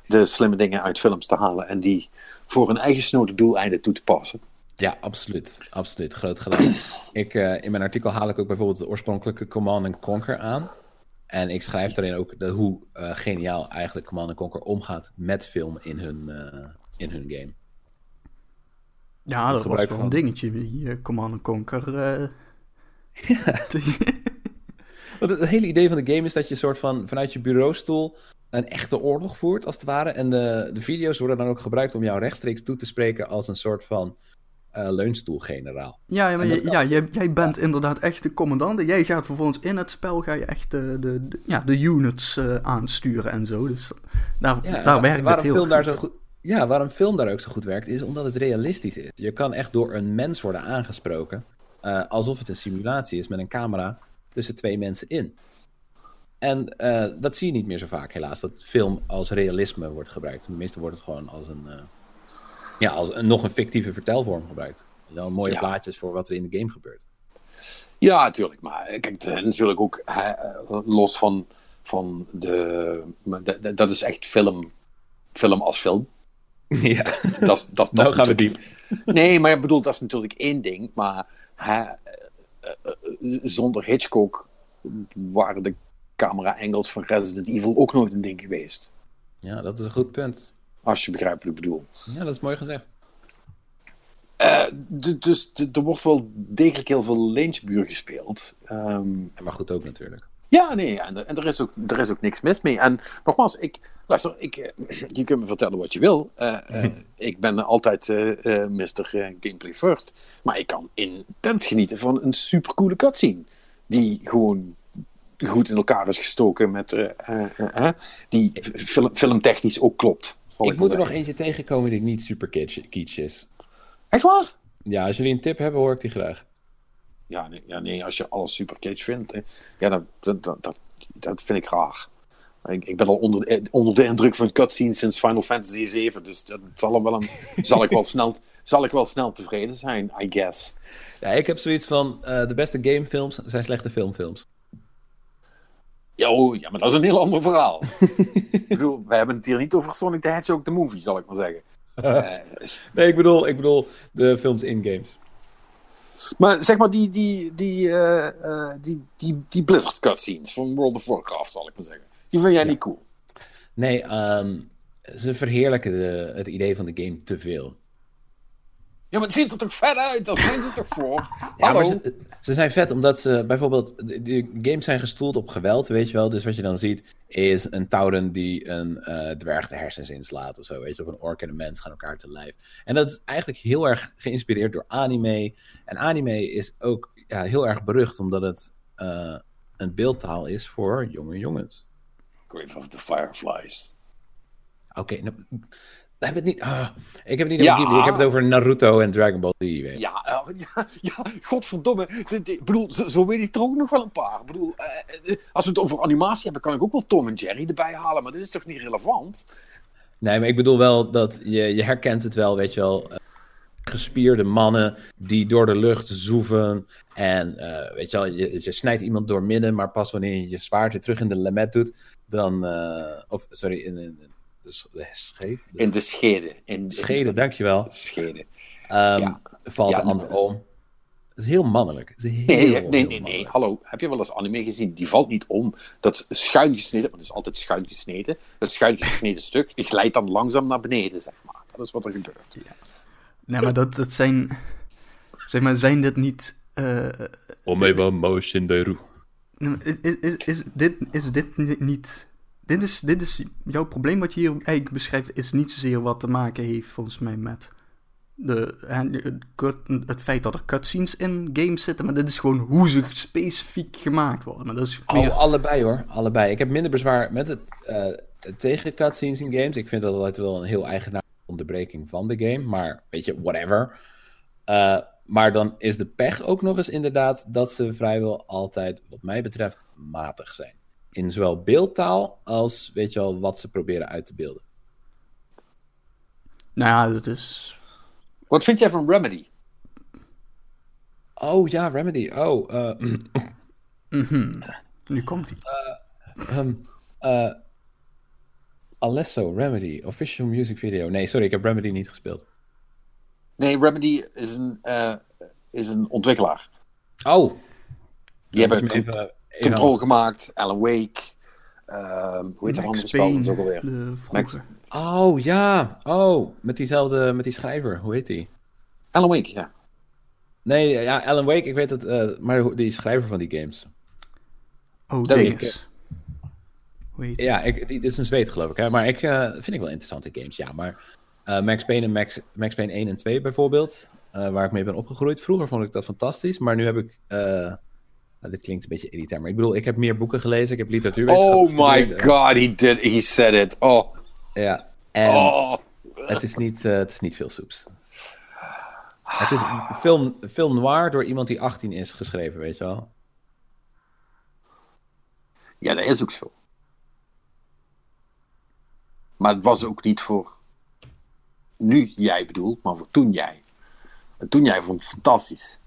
de slimme dingen uit films te halen en die voor een eigen snode doeleinden toe te passen. Ja, absoluut. Absoluut. Groot gedaan. ik, eh, in mijn artikel haal ik ook bijvoorbeeld de oorspronkelijke Command Conquer aan. En ik schrijf daarin ook hoe eh, geniaal eigenlijk Command Conquer omgaat met film in hun, eh, in hun game. Ja, dat was gebruik wel van. een dingetje, die eh, Command Conquer. eh. Want het, het hele idee van de game is dat je soort van vanuit je bureaustoel een echte oorlog voert, als het ware. En de, de video's worden dan ook gebruikt om jou rechtstreeks toe te spreken als een soort van eh, leunstoelgeneraal. Ja, ja, maar je- ja jij, jij bent inderdaad echt de commandant. Jij gaat vervolgens in het spel ga je echt de, de, de- ja, de units eh, aansturen en zo. Dus daar, Ja, daar wa- werkt het waarom heel film goed. daar zo goed. Ja, waarom film daar ook zo goed werkt, is omdat het realistisch is. Je kan echt door een mens worden aangesproken, eh, alsof het een simulatie is met een camera tussen twee mensen in. En eh, dat zie je niet meer zo vaak, helaas. Dat film als realisme wordt gebruikt. Tenminste wordt het gewoon als een, eh, ja, als een nog een fictieve vertelvorm gebruikt. Wel mooie Ja. plaatjes voor wat er in de game gebeurt. Ja, natuurlijk. Maar eh, kijk, natuurlijk ook eh, los van, van de, maar de- de- Dat is echt film, film als film. ja, Dat, dat, dat nou gaan we diep. Nee, maar ik bedoel, dat is natuurlijk één ding. Maar eh, zonder Hitchcock waren de camera-angles van Resident Evil ook nooit een ding geweest. Ja, dat is een goed punt. Als je begrijpt wat ik bedoel. Ja, dat is mooi gezegd. Eh, dus er wordt wel degelijk heel veel Lynchbuur gespeeld. Ehm, Ja, maar goed ook natuurlijk. Ja, nee, en, er- en er, is ook, er is ook niks mis mee. En nogmaals, ik, luister, ik, eh, je kunt me vertellen wat je wil. Eh, ik ben altijd eh eh Mr. Gameplay First. Maar ik kan intens genieten van een supercoole cutscene. Die gewoon goed in elkaar is gestoken. Met, die film, filmtechnisch ook klopt. Ik moet er nog eentje tegenkomen die niet super kitsch is. Echt waar? Ja, als jullie een tip hebben, hoor ik die graag. Ja nee, ja, nee, als je alles super kitsch vindt, eh, ja, dat, dat, dat, dat, vind ik raar. Ik, ik ben al onder, de- onder de indruk van cutscenes sinds Final Fantasy VII, dus dat zal, wel een, zal, ik wel snel, zal ik wel snel tevreden zijn, I guess. Ja, ik heb zoiets van, eh, de beste gamefilms zijn slechte filmfilms. Ja, oh, ja, maar dat is een heel ander verhaal. ik bedoel, wij hebben het hier niet over Sonic the Hedgehog, de movie, zal ik maar zeggen. Eh, Nee, ik bedoel, ik bedoel de films in games. maar zeg maar, die, die, die, eh, eh, die, die, die Blizzard cutscenes van World of Warcraft, zal ik maar zeggen. Die vind jij niet cool. Nee, ehm, ze verheerlijken de, het idee van de game te veel. Ja, maar het ziet er toch vet uit? Daar zijn ze toch voor? Ja, Hallo? maar ze, ze zijn vet omdat ze bijvoorbeeld. De, games zijn gestoeld op geweld, weet je wel. Dus wat je dan ziet is een Tauren die een eh, dwerg de hersens inslaat of zo. Weet je, of een ork en een mens gaan elkaar te lijf. En dat is eigenlijk heel erg geïnspireerd door anime. En anime is ook ja, heel erg berucht omdat het eh, een beeldtaal is voor jonge jongens. Grave of the Fireflies. Oké, nou, hebben het niet. ah, ik heb het niet Ja. over Ghibli, ik heb het over Naruto en Dragon Ball Z. Weet je. Ja, eh, ja, ja, godverdomme. Ik bedoel, zo, zo weet ik er ook nog wel een paar. Ik bedoel, eh, eh, als we het over animatie hebben, kan ik ook wel Tom en Jerry erbij halen. Maar dit is toch niet relevant? Nee, maar ik bedoel wel dat je, je herkent het wel, weet je wel. gespierde mannen die door de lucht zoeven. En weet je wel, je, je snijdt iemand door midden, maar pas wanneer je je zwaard weer terug in de lemet doet, dan. of sorry, in, in de, de In de schede. In de schede, dankjewel. Schede. Ehm, Ja. Valt Ja, de ander om. Het is heel mannelijk. Het is heel, Nee, nee, heel nee, nee. Hallo, heb je wel eens anime gezien? Die valt niet om. Dat is schuin gesneden, want het is altijd schuin gesneden. Dat schuin gesneden stuk die glijdt dan langzaam naar beneden, zeg maar. Dat is wat er gebeurt. Nee, maar dat, dat zijn... Zeg maar, zijn dit niet... eh, Omeba Motion Deru. nee, maar is, is, is, is dit, is dit ni- niet... Dit is, dit is jouw probleem wat je hier eigenlijk beschrijft, is niet zozeer wat te maken heeft volgens mij met de, het feit dat er cutscenes in games zitten, maar dit is gewoon hoe ze specifiek gemaakt worden. Maar dat is meer... Oh, allebei hoor. Allebei. Ik heb minder bezwaar met het, eh, tegen cutscenes in games. Ik vind dat altijd wel een heel eigenaardige onderbreking van de game. Maar weet je, whatever. Eh, maar dan is de pech ook nog eens inderdaad dat ze vrijwel altijd, wat mij betreft, matig zijn. In zowel beeldtaal als, weet je wel, wat ze proberen uit te beelden. Nou ja, dat is... Wat vind jij van Remedy? Oh ja, Remedy. Oh, eh, mhm. Nu komt hij. ehm, eh, Alesso, Remedy, official music video. Nee, sorry, ik heb Remedy niet gespeeld. Nee, Remedy is een, eh, is een ontwikkelaar. Oh, Die hebben even- Control gemaakt, Alan Wake. ehm, hoe heet dat andere Max spel? Ook alweer. de vroege. Oh ja, oh, met diezelfde, met die schrijver, hoe heet die? Alan Wake, ja. Nee, ja, Alan Wake, ik weet het, eh, maar die schrijver van die games. Oh, heet Ja, ik, die, dit is een zweet geloof ik, hè? maar ik eh, vind ik wel interessante games, ja. Maar eh, Max Payne en Max, Max Payne 1 en 2 bijvoorbeeld, eh, waar ik mee ben opgegroeid. Vroeger vond ik dat fantastisch, maar nu heb ik, dit klinkt een beetje elitair, maar ik bedoel, ik heb meer boeken gelezen, ik heb literatuurwetenschap Oh my god, he did, he said it. Oh, Ja, en... oh. Het is niet, eh, het is niet veel soeps. Het is een film, film noir door iemand die 18 is geschreven, weet je wel. Ja, dat is ook zo. Maar het was ook niet voor nu jij bedoelt, maar voor toen jij. En toen jij vond het fantastisch.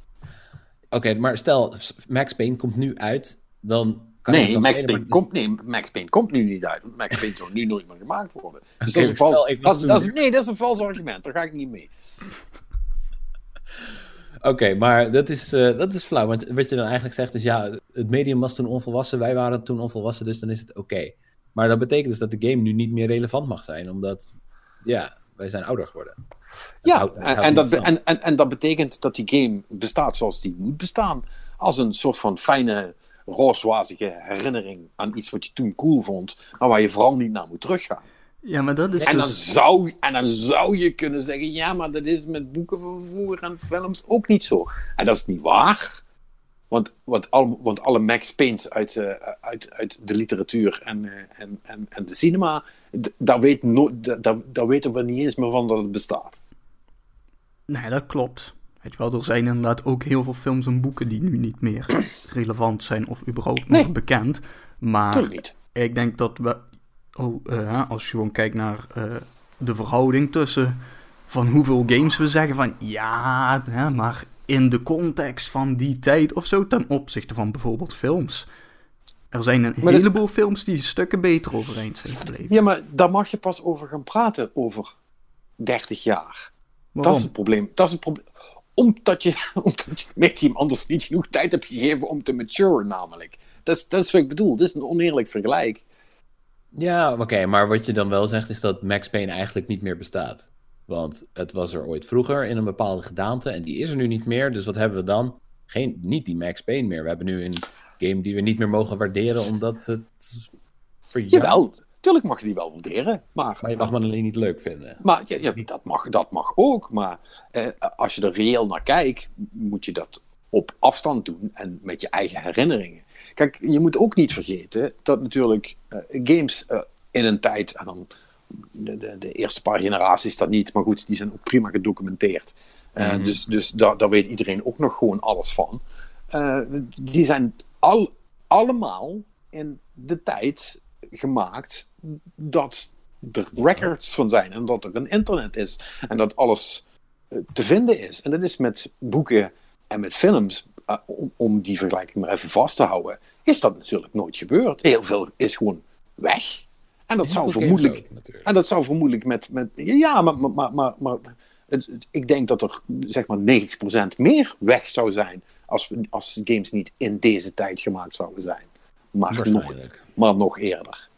Oké, maar stel, Max Payne komt nu uit, dan Nee, Max Payne, komt, nee, Max Payne komt nu niet uit. Want Max Payne zou nu nooit meer gemaakt worden. Dus dat, is een vals, dat, is, dat is- toen- nee, dat is een vals argument. Daar ga ik niet mee. Oké, maar dat is, eh, dat is flauw. Want wat je dan eigenlijk zegt is, ja, het medium was toen onvolwassen, wij waren toen onvolwassen, dus dan is het oké. Maar dat betekent dus dat de game nu niet meer relevant mag zijn, omdat, ja, wij zijn ouder geworden. Ja, houdt- en, dat, en, en, en dat betekent dat die game bestaat zoals die moet bestaan. Als een soort van fijne, rooswazige herinnering aan iets wat je toen cool vond. Maar waar je vooral niet naar moet teruggaan. Ja, maar dat is En dan, dus... zou, en dan zou je kunnen zeggen, ja, maar dat is met boeken van vroeger en films ook niet zo. En dat is niet waar. Want, want, al, want alle Max Payne's uit, eh, uit, uit de literatuur en, eh, en, en, en de cinema, d- daar, weet no, d- daar, daar weten we niet eens meer van dat het bestaat. Nee, dat klopt. Weet je wel, er zijn inderdaad ook heel veel films en boeken die nu niet meer relevant zijn of überhaupt Nee. nog bekend. Maar niet. ik denk dat we, oh, eh, als je gewoon kijkt naar eh, de verhouding tussen van hoeveel games we zeggen van ja, hè, maar in de context van die tijd of zo, ten opzichte van bijvoorbeeld films. Er zijn een Maar dat- heleboel films die stukken beter overeind zijn gebleven. Ja, maar daar mag je pas over gaan praten over 30 jaar. Dat is het probleem. Dat is het probleem. Omdat je, omdat je medium anders niet genoeg tijd hebt gegeven om te maturen, namelijk. Dat is, dat is wat ik bedoel. Dit is een oneerlijk vergelijk. Ja, oké, maar wat je dan wel zegt is dat Max Payne eigenlijk niet meer bestaat. Want het was er ooit vroeger in een bepaalde gedaante en die is er nu niet meer. Dus wat hebben we dan? Geen, niet die Max Payne meer. We hebben nu een game die we niet meer mogen waarderen omdat het. Jawel, tuurlijk mag je die wel waarderen. Maar, maar je mag me alleen niet leuk vinden. Maar ja, ja dat, mag, dat mag ook. Maar eh, als je er reëel naar kijkt, moet je dat op afstand doen en met je eigen herinneringen. Kijk, je moet ook niet vergeten dat natuurlijk uh, games uh, in een tijd, en dan de, de, de, eerste paar generaties dat niet, maar goed, die zijn ook prima gedocumenteerd. Uh, mm Dus, dus daar, daar weet iedereen ook nog gewoon alles van. die zijn al, allemaal in de tijd gemaakt dat er records van zijn en dat er een internet is en dat alles te vinden is. En dat is met boeken en met films, uh, om, om, die vergelijking maar even vast te houden, is dat natuurlijk nooit gebeurd. Heel veel is gewoon weg. En dat, zou vermoedelijk, en dat zou vermoedelijk met. met ja, maar, maar, maar, maar het, ik denk dat er zeg maar 90% meer weg zou zijn als, als games niet in deze tijd gemaakt zouden zijn. Maar, nog, maar nog eerder.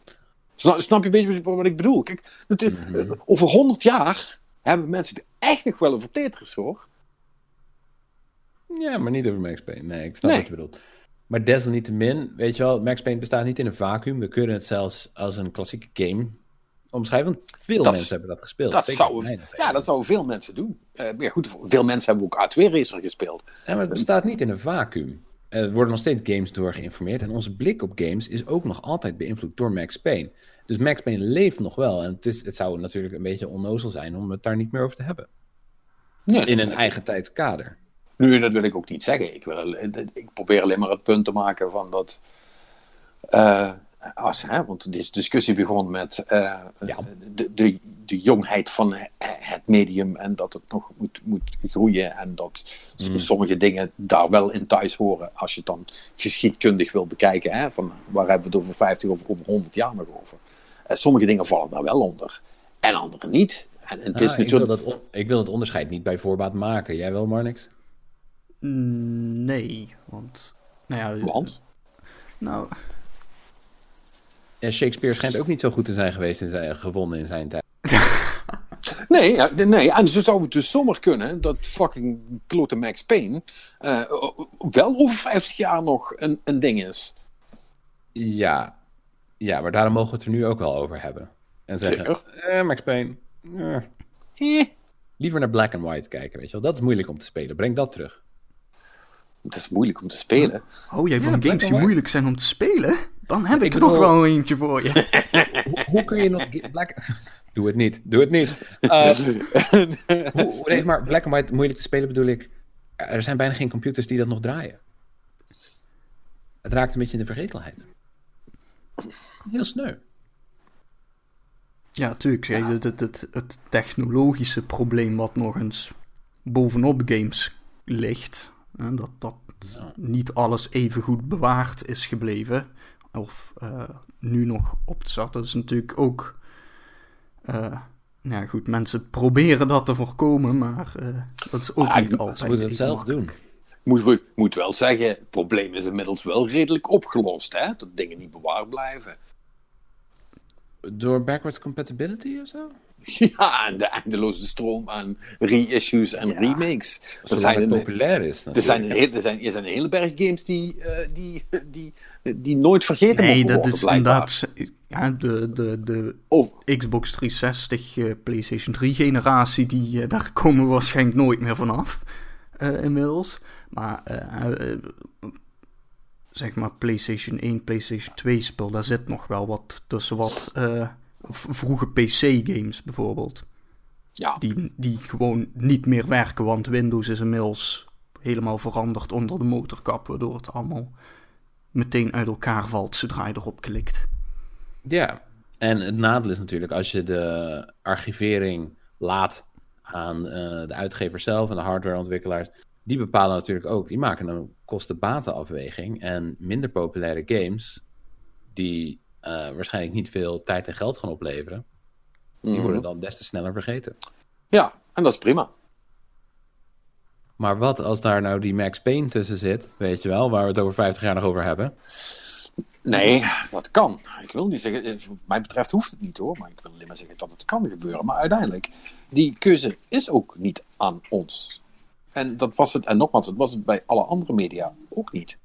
Snap, snap je een beetje wat ik bedoel? Kijk, mhm. over 100 jaar hebben mensen het echt nog wel over Tetris hoor. Ja, maar niet over Max Payne. Nee, ik snap wat je bedoelt. Maar desalniettemin, weet je wel, Max Payne bestaat niet in een vacuüm. We kunnen het zelfs als een klassieke game omschrijven. Want veel mensen hebben dat gespeeld. Dat zou, ja, dat zouden veel mensen doen. Uh, goed, veel mensen hebben ook A2 Racer gespeeld. Ja, maar het bestaat niet in een vacuüm. Er worden nog steeds games door geïnformeerd. En onze blik op games is ook nog altijd beïnvloed door Max Payne. Dus Max Payne leeft nog wel. En het, is, het zou natuurlijk een beetje onnozel zijn om het daar niet meer over te hebben. in een eigen tijdskader. Nu, dat wil ik ook niet zeggen. Ik, wil, ik probeer alleen maar het punt te maken van dat. Uh, als, hè, want deze discussie begon met uh, ja. de, de, de jongheid van het medium en dat het nog moet, moet groeien en dat mm. sommige dingen daar wel in thuis horen als je het dan geschiedkundig wil bekijken. Hè, van waar hebben we het over 50 of over 100 jaar nog over? Uh, sommige dingen vallen daar wel onder en andere niet. En, en het is natuurlijk... ik, wil dat, ik wil het onderscheid niet bij voorbaat maken. Jij wel, Marnix? Nee, want... Nou ja, want? Nou... Ja, Shakespeare schijnt ook niet zo goed te zijn geweest in zijn, gewonnen in zijn tijd. nee, nee, en zo zou het dus zomaar kunnen dat fucking klote Max Payne uh, wel over 50 jaar nog een, een ding is. Ja. ja, maar daarom mogen we het er nu ook wel over hebben. En zeggen, eh, Max Payne, eh. liever naar Black and White kijken, weet je wel. Dat is moeilijk om te spelen, breng dat terug. Het is moeilijk om te spelen. Oh, jij van games die moeilijk zijn om te spelen? Dan heb ik, er nog wel eentje voor je. hoe, kun je nog... Black... Doe het niet, doe het niet. Uh, hoe, nee, maar Black and White moeilijk te spelen bedoel ik... Er zijn bijna geen computers die dat nog draaien. Het raakt een beetje in de vergetelheid. Heel sneu. Ja, natuurlijk. Ja. Het, het, het, het technologische probleem wat nog eens bovenop games ligt dat, dat niet alles even goed bewaard is gebleven. Of uh, nu nog op te starten. Dat is natuurlijk ook. Uh, nou goed, mensen proberen dat te voorkomen, maar uh, dat is ook ah, niet altijd. Ze moeten het zelf doen. Moet, moet wel zeggen, het probleem is inmiddels wel redelijk opgelost, hè? Dat dingen niet bewaard blijven. Door backwards compatibility of zo? Ja, en de eindeloze stroom aan reissues en remakes. Dat zijn populair is. Er zijn, een, er, zijn, er zijn een hele berg games die, uh, die, die, die nooit vergeten nee, worden, dat is inderdaad... Ja, de, de, de oh. Xbox 360, uh, PlayStation 3 generatie, die, uh, daar komen we waarschijnlijk nooit meer vanaf. inmiddels. Maar zeg maar PlayStation 1, PlayStation 2 spel, daar zit nog wel wat tussen wat vroege PC-games bijvoorbeeld. Ja. Die, die gewoon niet meer werken, want Windows is inmiddels helemaal veranderd onder de motorkap, waardoor het allemaal meteen uit elkaar valt zodra je erop klikt. Ja, en het nadeel is natuurlijk als je de archivering laat aan uh, de uitgever zelf en de hardwareontwikkelaars, die bepalen natuurlijk ook, die maken een kosten-batenafweging en minder populaire games die uh, waarschijnlijk niet veel tijd en geld gaan opleveren, die mhm. worden dan des te sneller vergeten. Ja, en dat is prima. Maar wat als daar nou die Max Payne tussen zit, weet je wel, waar we het over 50 jaar nog over hebben? Nee, dat kan. Ik wil niet zeggen, wat mij betreft hoeft het niet hoor, maar ik wil alleen maar zeggen dat het kan gebeuren. Maar uiteindelijk, die keuze is ook niet aan ons. En dat was het, en nogmaals, het was het bij alle andere media ook niet.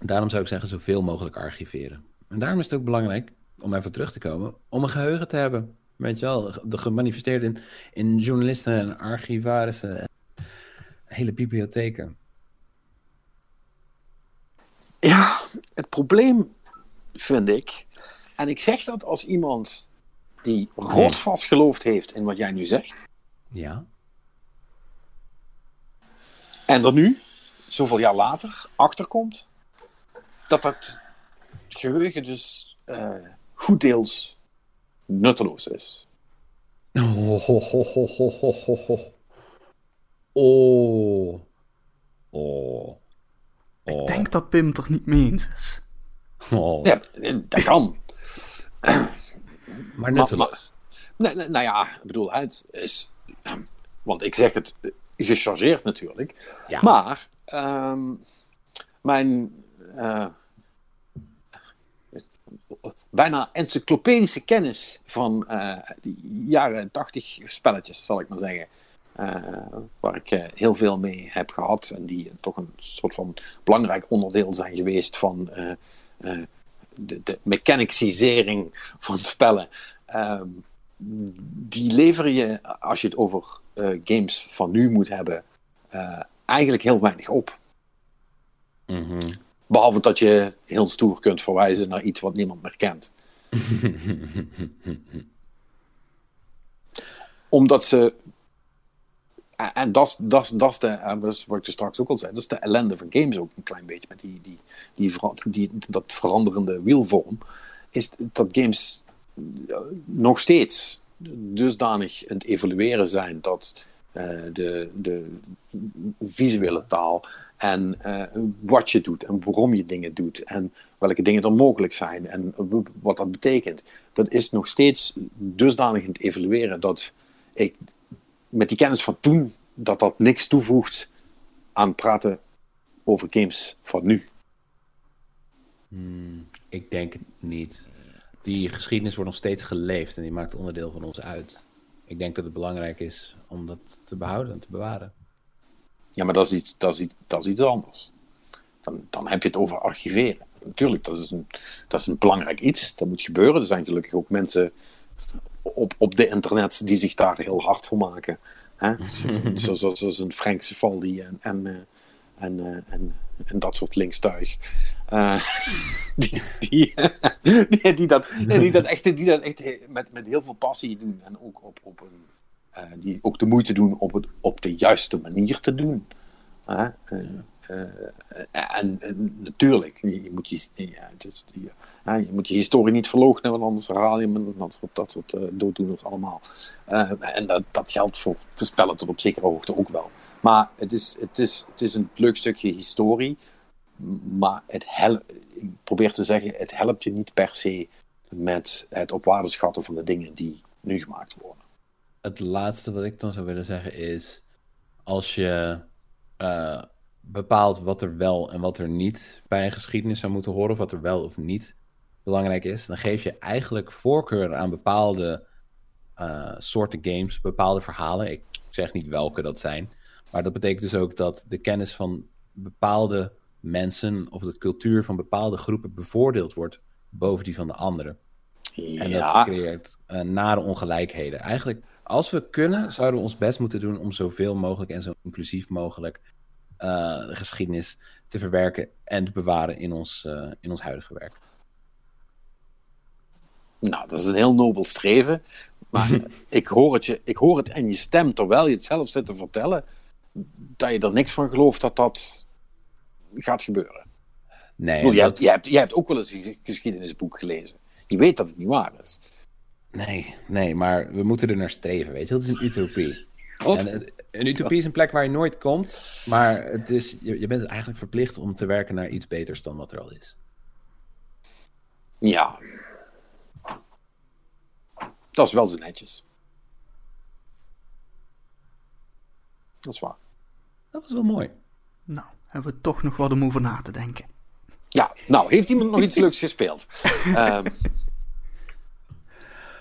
Daarom zou ik zeggen, zoveel mogelijk archiveren. En daarom is het ook belangrijk, om even terug te komen, om een geheugen te hebben. Weet je wel, de gemanifesteerd in, in journalisten en archivarissen en hele bibliotheken. Ja, het probleem vind ik, en ik zeg dat als iemand die rotsvast geloofd heeft in wat jij nu zegt. Ja. En er nu, zoveel jaar later, achterkomt dat dat geheugen dus uh, goed deels nutteloos is. Oh, ho, ho, ho, ho, ho, ho. Oh. Oh. Ik denk dat Pim het er niet mee eens is. Oh. Ja, dat kan. maar nutteloos. Maar, nou, nou ja, ik bedoel, het is... Want ik zeg het gechargeerd natuurlijk. Ja. Maar um, mijn uh, bijna encyclopedische kennis van uh, die jaren 80 spelletjes, zal ik maar zeggen. Uh, waar ik uh, heel veel mee heb gehad en die toch een soort van belangrijk onderdeel zijn geweest van de, de mechanicisering van spellen. Ehm, die leveren je, als je het over games van nu moet hebben, eigenlijk heel weinig op. Mm -hmm. Behalve dat je heel stoer kunt verwijzen naar iets wat niemand meer kent. Omdat ze. En dat is wat ik er straks ook al zei. Dat is de ellende van games ook een klein beetje. Met die, die, die, die, dat veranderende wielvorm. Is dat games nog steeds dusdanig aan het evolueren zijn dat uh, de, de visuele taal en uh, wat je doet en waarom je dingen doet en welke dingen er mogelijk zijn en wat dat betekent. Dat is nog steeds dusdanig in het evalueren dat ik met die kennis van toen, dat dat niks toevoegt aan praten over games van nu. Hmm, ik denk het niet. Die geschiedenis wordt nog steeds geleefd en die maakt onderdeel van ons uit. Ik denk dat het belangrijk is om dat te behouden en te bewaren. Ja, maar dat is iets, dat is iets, dat is iets anders. Dan, dan heb je het over archiveren. Natuurlijk, dat is, een, dat is een belangrijk iets. Dat moet gebeuren. Er zijn gelukkig ook mensen op, op de internet die zich daar heel hard voor maken. Hè? Zoals zo, zo, zo een Frank Cifaldi en, en, en, en, en, dat soort linkstuig. Uh, die, die, die, die, dat, die dat echt, die dat echt met, met heel veel passie doen. En ook op, op een uh, die ook de moeite doen om het op de juiste manier te doen. Uh, en, en, natuurlijk, je, moet je, ja, je, je, moet je historie niet verloochenen, want anders herhaal je hem dat soort, dat soort dooddoeners allemaal. en dat, dat geldt voor voorspellen tot op zekere hoogte ook wel. Maar het is, het is, het is een leuk stukje historie, maar het ik probeer te zeggen, het helpt je niet per se met het op waarde schatten van de dingen die nu gemaakt worden het laatste wat ik dan zou willen zeggen is: als je bepaalt wat er wel en wat er niet bij een geschiedenis zou moeten horen, of wat er wel of niet belangrijk is, dan geef je eigenlijk voorkeur aan bepaalde uh, soorten games, bepaalde verhalen. Ik zeg niet welke dat zijn, maar dat betekent dus ook dat de kennis van bepaalde mensen of de cultuur van bepaalde groepen bevoordeeld wordt boven die van de anderen. Ja. En dat creëert uh, nare ongelijkheden. Eigenlijk als we kunnen, zouden we ons best moeten doen om zoveel mogelijk en zo inclusief mogelijk de geschiedenis te verwerken en te bewaren in ons, uh, in ons huidige werk. Nou, dat is een heel nobel streven. Maar ik, hoor het je, ik hoor het en je stem terwijl je het zelf zit te vertellen, dat je er niks van gelooft dat dat gaat gebeuren. Nee. Bedoel, jij, dat... hebt, jij, hebt, jij hebt ook wel eens een geschiedenisboek gelezen. Je weet dat het niet waar is. Nee, nee, maar we moeten er naar streven, weet je. Dat is een utopie. En, een utopie is een plek waar je nooit komt, maar het is, je, je bent eigenlijk verplicht om te werken naar iets beters dan wat er al is. Ja. Dat is wel zo netjes. Dat is waar. Dat was wel mooi. Nou, hebben we toch nog wat om over na te denken. Ja, nou, heeft iemand nog iets leuks gespeeld? Ehm,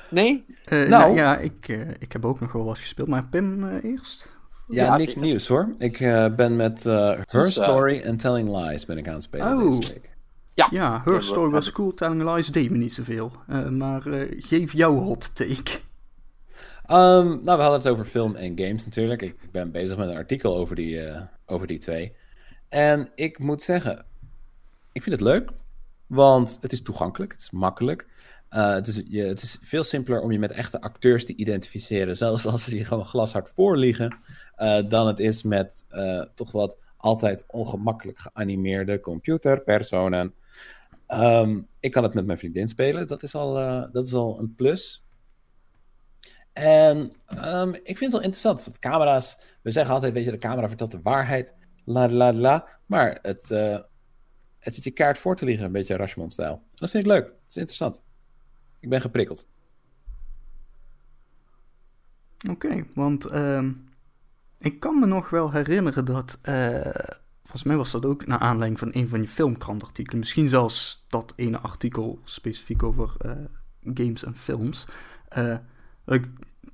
nee? Eh, Nou. nou ja, ik, eh, ik heb ook nog wel wat gespeeld, maar Pim eh, eerst. Ja, Ja, niks zeker. nieuws hoor. Ik eh, ben met eh, Her eh, Story and Telling Lies ben ik aan het spelen Oh. deze week. Ja. Ja, Her Story was cool, Telling Lies deed me niet zoveel. Eh, maar eh, geef jouw hot take. Ehm, nou, we hadden het over film en games natuurlijk. Ik ben bezig met een artikel over die, eh, over die twee. En ik moet zeggen, ik vind het leuk. Want het is toegankelijk, het is makkelijk. Eh, het, is, je, het is veel simpeler om je met echte acteurs te identificeren, zelfs als ze je gewoon glashard voorliegen, dan het is met eh, toch wat altijd ongemakkelijk geanimeerde computerpersonen. Ehm, ik kan het met mijn vriendin spelen, dat is al, eh, dat is al een plus. En ehm, ik vind het wel interessant, want camera's, we zeggen altijd, weet je, de camera vertelt de waarheid, la la la, maar het, eh, het zit je kaart voor te liggen, een beetje Rashomon-stijl. Dat vind ik leuk, het is interessant. Ik ben geprikkeld. Oké, want ehm, ik kan me nog wel herinneren dat. eh, volgens mij was dat ook naar aanleiding van een van je filmkrantartikelen. Misschien zelfs dat ene artikel specifiek over eh, games en films. eh, dat ik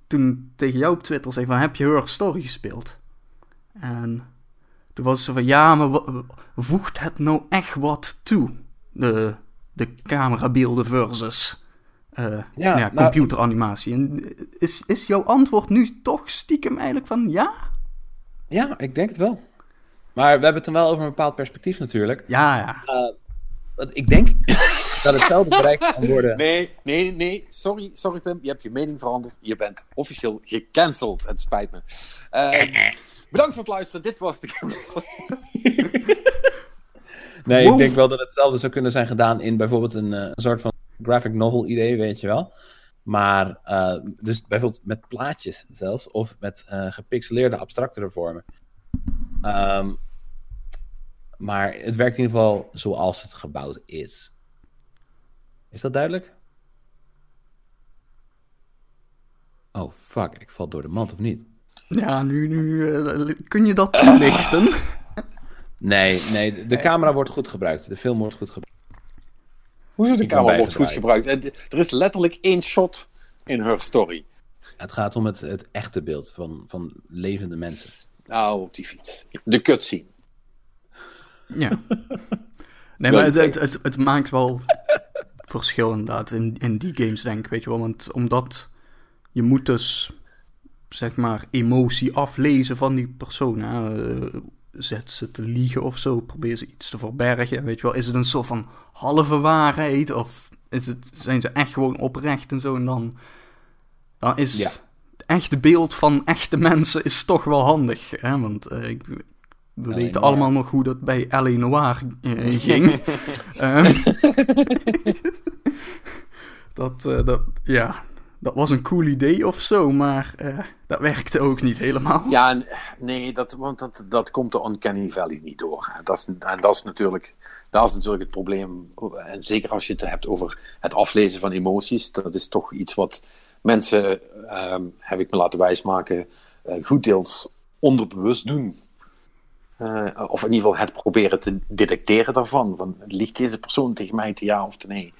toen tegen jou op Twitter zei: van, Heb je Her Story gespeeld? En toen was ze van: Ja, maar voegt het nou echt wat toe? De, de camerabeelden versus. Ja, ja, nou- computeranimatie. En is, is jouw antwoord nu toch stiekem eigenlijk van ja? Ja, ik denk het wel. Maar we hebben het dan wel over een bepaald perspectief natuurlijk. Ja, ja. Want ik denk dat hetzelfde bereikt kan worden. Nee, nee, nee. Sorry, sorry Pim. Je hebt je mening veranderd. Je bent officieel gecanceld. Het spijt me. Ehm, bedankt voor het luisteren. Dit was de Nee, ik denk wel dat hetzelfde zou kunnen zijn gedaan in bijvoorbeeld een, eh, een soort van graphic novel idee, weet je wel. Maar eh, dus bijvoorbeeld met plaatjes zelfs, of met eh, gepixeleerde abstractere vormen. Ehm, maar het werkt in ieder geval zoals het gebouwd is. Is dat duidelijk? Oh fuck, ik val door de mand of niet? Ja, nu, nu eh, kun je dat toelichten. Nee, nee, de camera wordt goed gebruikt. De film wordt goed gebruikt. Hoezo de camera wordt goed gebruikt? Eh, Er is letterlijk één shot in her story. Het gaat om het, het echte beeld van, van levende mensen. Nou, op die fiets. De cutscene. Ja. Nee, maar het, het, zeggen? het, het maakt wel verschil inderdaad in, in die games, denk ik, weet je wel. Want omdat je moet dus, zeg maar, emotie aflezen van die persoon. Hè. Zet ze te liegen of zo, probeer ze iets te verbergen, weet je wel. Is het een soort van halve waarheid of is het, zijn ze echt gewoon oprecht en zo? En dan, dan is Ja. het echte beeld van echte mensen is toch wel handig. Hè? Want eh, ik, we weten Noir. allemaal nog hoe dat bij L.A. Noir eh, ging. Ehm, dat, eh, dat, ja, dat was een cool idee of zo, maar eh, dat werkte ook niet helemaal. Ja, en- nee, dat, want dat, dat komt de Uncanny Valley niet door. hè. Dat is, en dat is, natuurlijk, dat is natuurlijk het probleem. En zeker als je het hebt over het aflezen van emoties. Dat is toch iets wat mensen, ehm, heb ik me laten wijsmaken, eh goed deels onderbewust doen. Eh, of in ieder geval het proberen te detecteren daarvan. Van, ligt deze persoon tegen mij te ja of te nee?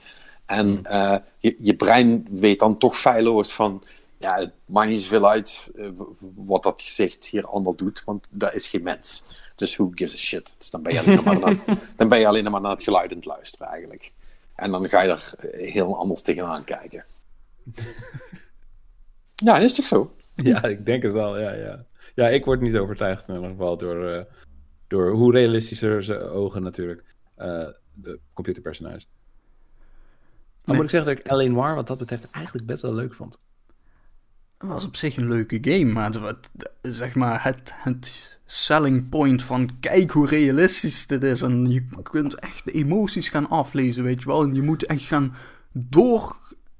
En eh, je, je brein weet dan toch feilloos van... Ja, het maakt niet zoveel uit eh, wat dat gezicht hier allemaal doet, want dat is geen mens. Dus who gives a shit? Dus dan ben je alleen maar naar, dan ben je alleen maar naar het geluid aan het luisteren eigenlijk. En dan ga je er eh, heel anders tegenaan kijken. Ja, is toch zo? Ja, ik denk het wel, ja, ja. Ja, ik word niet overtuigd in ieder geval door, door hoe realistischer zijn ogen natuurlijk, de computerpersonages. Dan Nee. moet ik zeggen dat ik L.A. Noir wat dat betreft eigenlijk best wel leuk vond. Het was op zich een leuke game, maar het, het- zeg maar het, het selling point van kijk hoe realistisch dit is. En je kunt echt de emoties gaan aflezen, weet je wel. En je moet echt gaan door,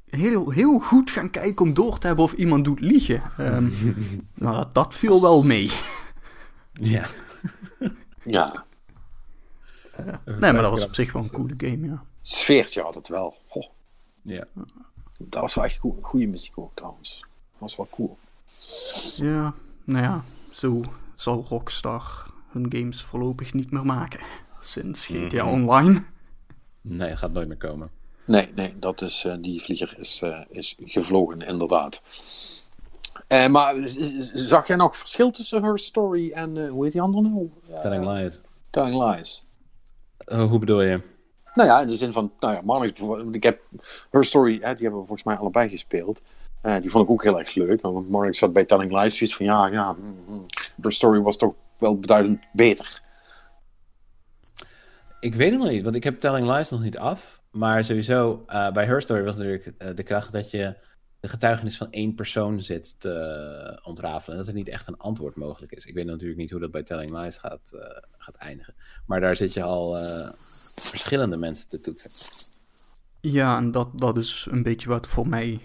heel, heel goed gaan kijken om door te hebben of iemand doet liegen. Ehm, maar dat, dat viel wel mee. Ja. Ja, Nee, maar dat was op zich wel een coole game, ja. sfeertje had het wel. Goh, Ja. dat was wel echt goe- goede muziek ook trouwens. Dat was wel cool. Ja, nou ja, zo zal Rockstar hun games voorlopig niet meer maken. Sinds GTA Online. Nee, dat gaat nooit meer komen. Nee, nee, dat is, eh, die vlieger is, eh, is gevlogen, inderdaad. Eh, maar zag jij nog verschil tussen Her Story en, eh, hoe heet die andere nou? Telling lies. Telling Lies. Oh, hoe bedoel je? Nou ja, in de zin van, nou ja, Marnix bijvoorbeeld, ik heb Her Story, die hebben we volgens mij allebei gespeeld. Eh, die vond ik ook heel erg leuk, want Marnix zat bij Telling Lies zoiets van, ja, ja, mm. Her Story was toch wel beduidend beter. Ik weet het nog niet, want ik heb Telling Lies nog niet af. Maar sowieso, eh, bij Her Story was natuurlijk eh, de kracht dat je de getuigenis van één persoon zit te ontrafelen. En dat er niet echt een antwoord mogelijk is. Ik weet natuurlijk niet hoe dat bij Telling Lies gaat, eh, gaat eindigen. Maar daar zit je al eh, verschillende mensen te toetsen. Ja, en dat, dat is een beetje wat voor mij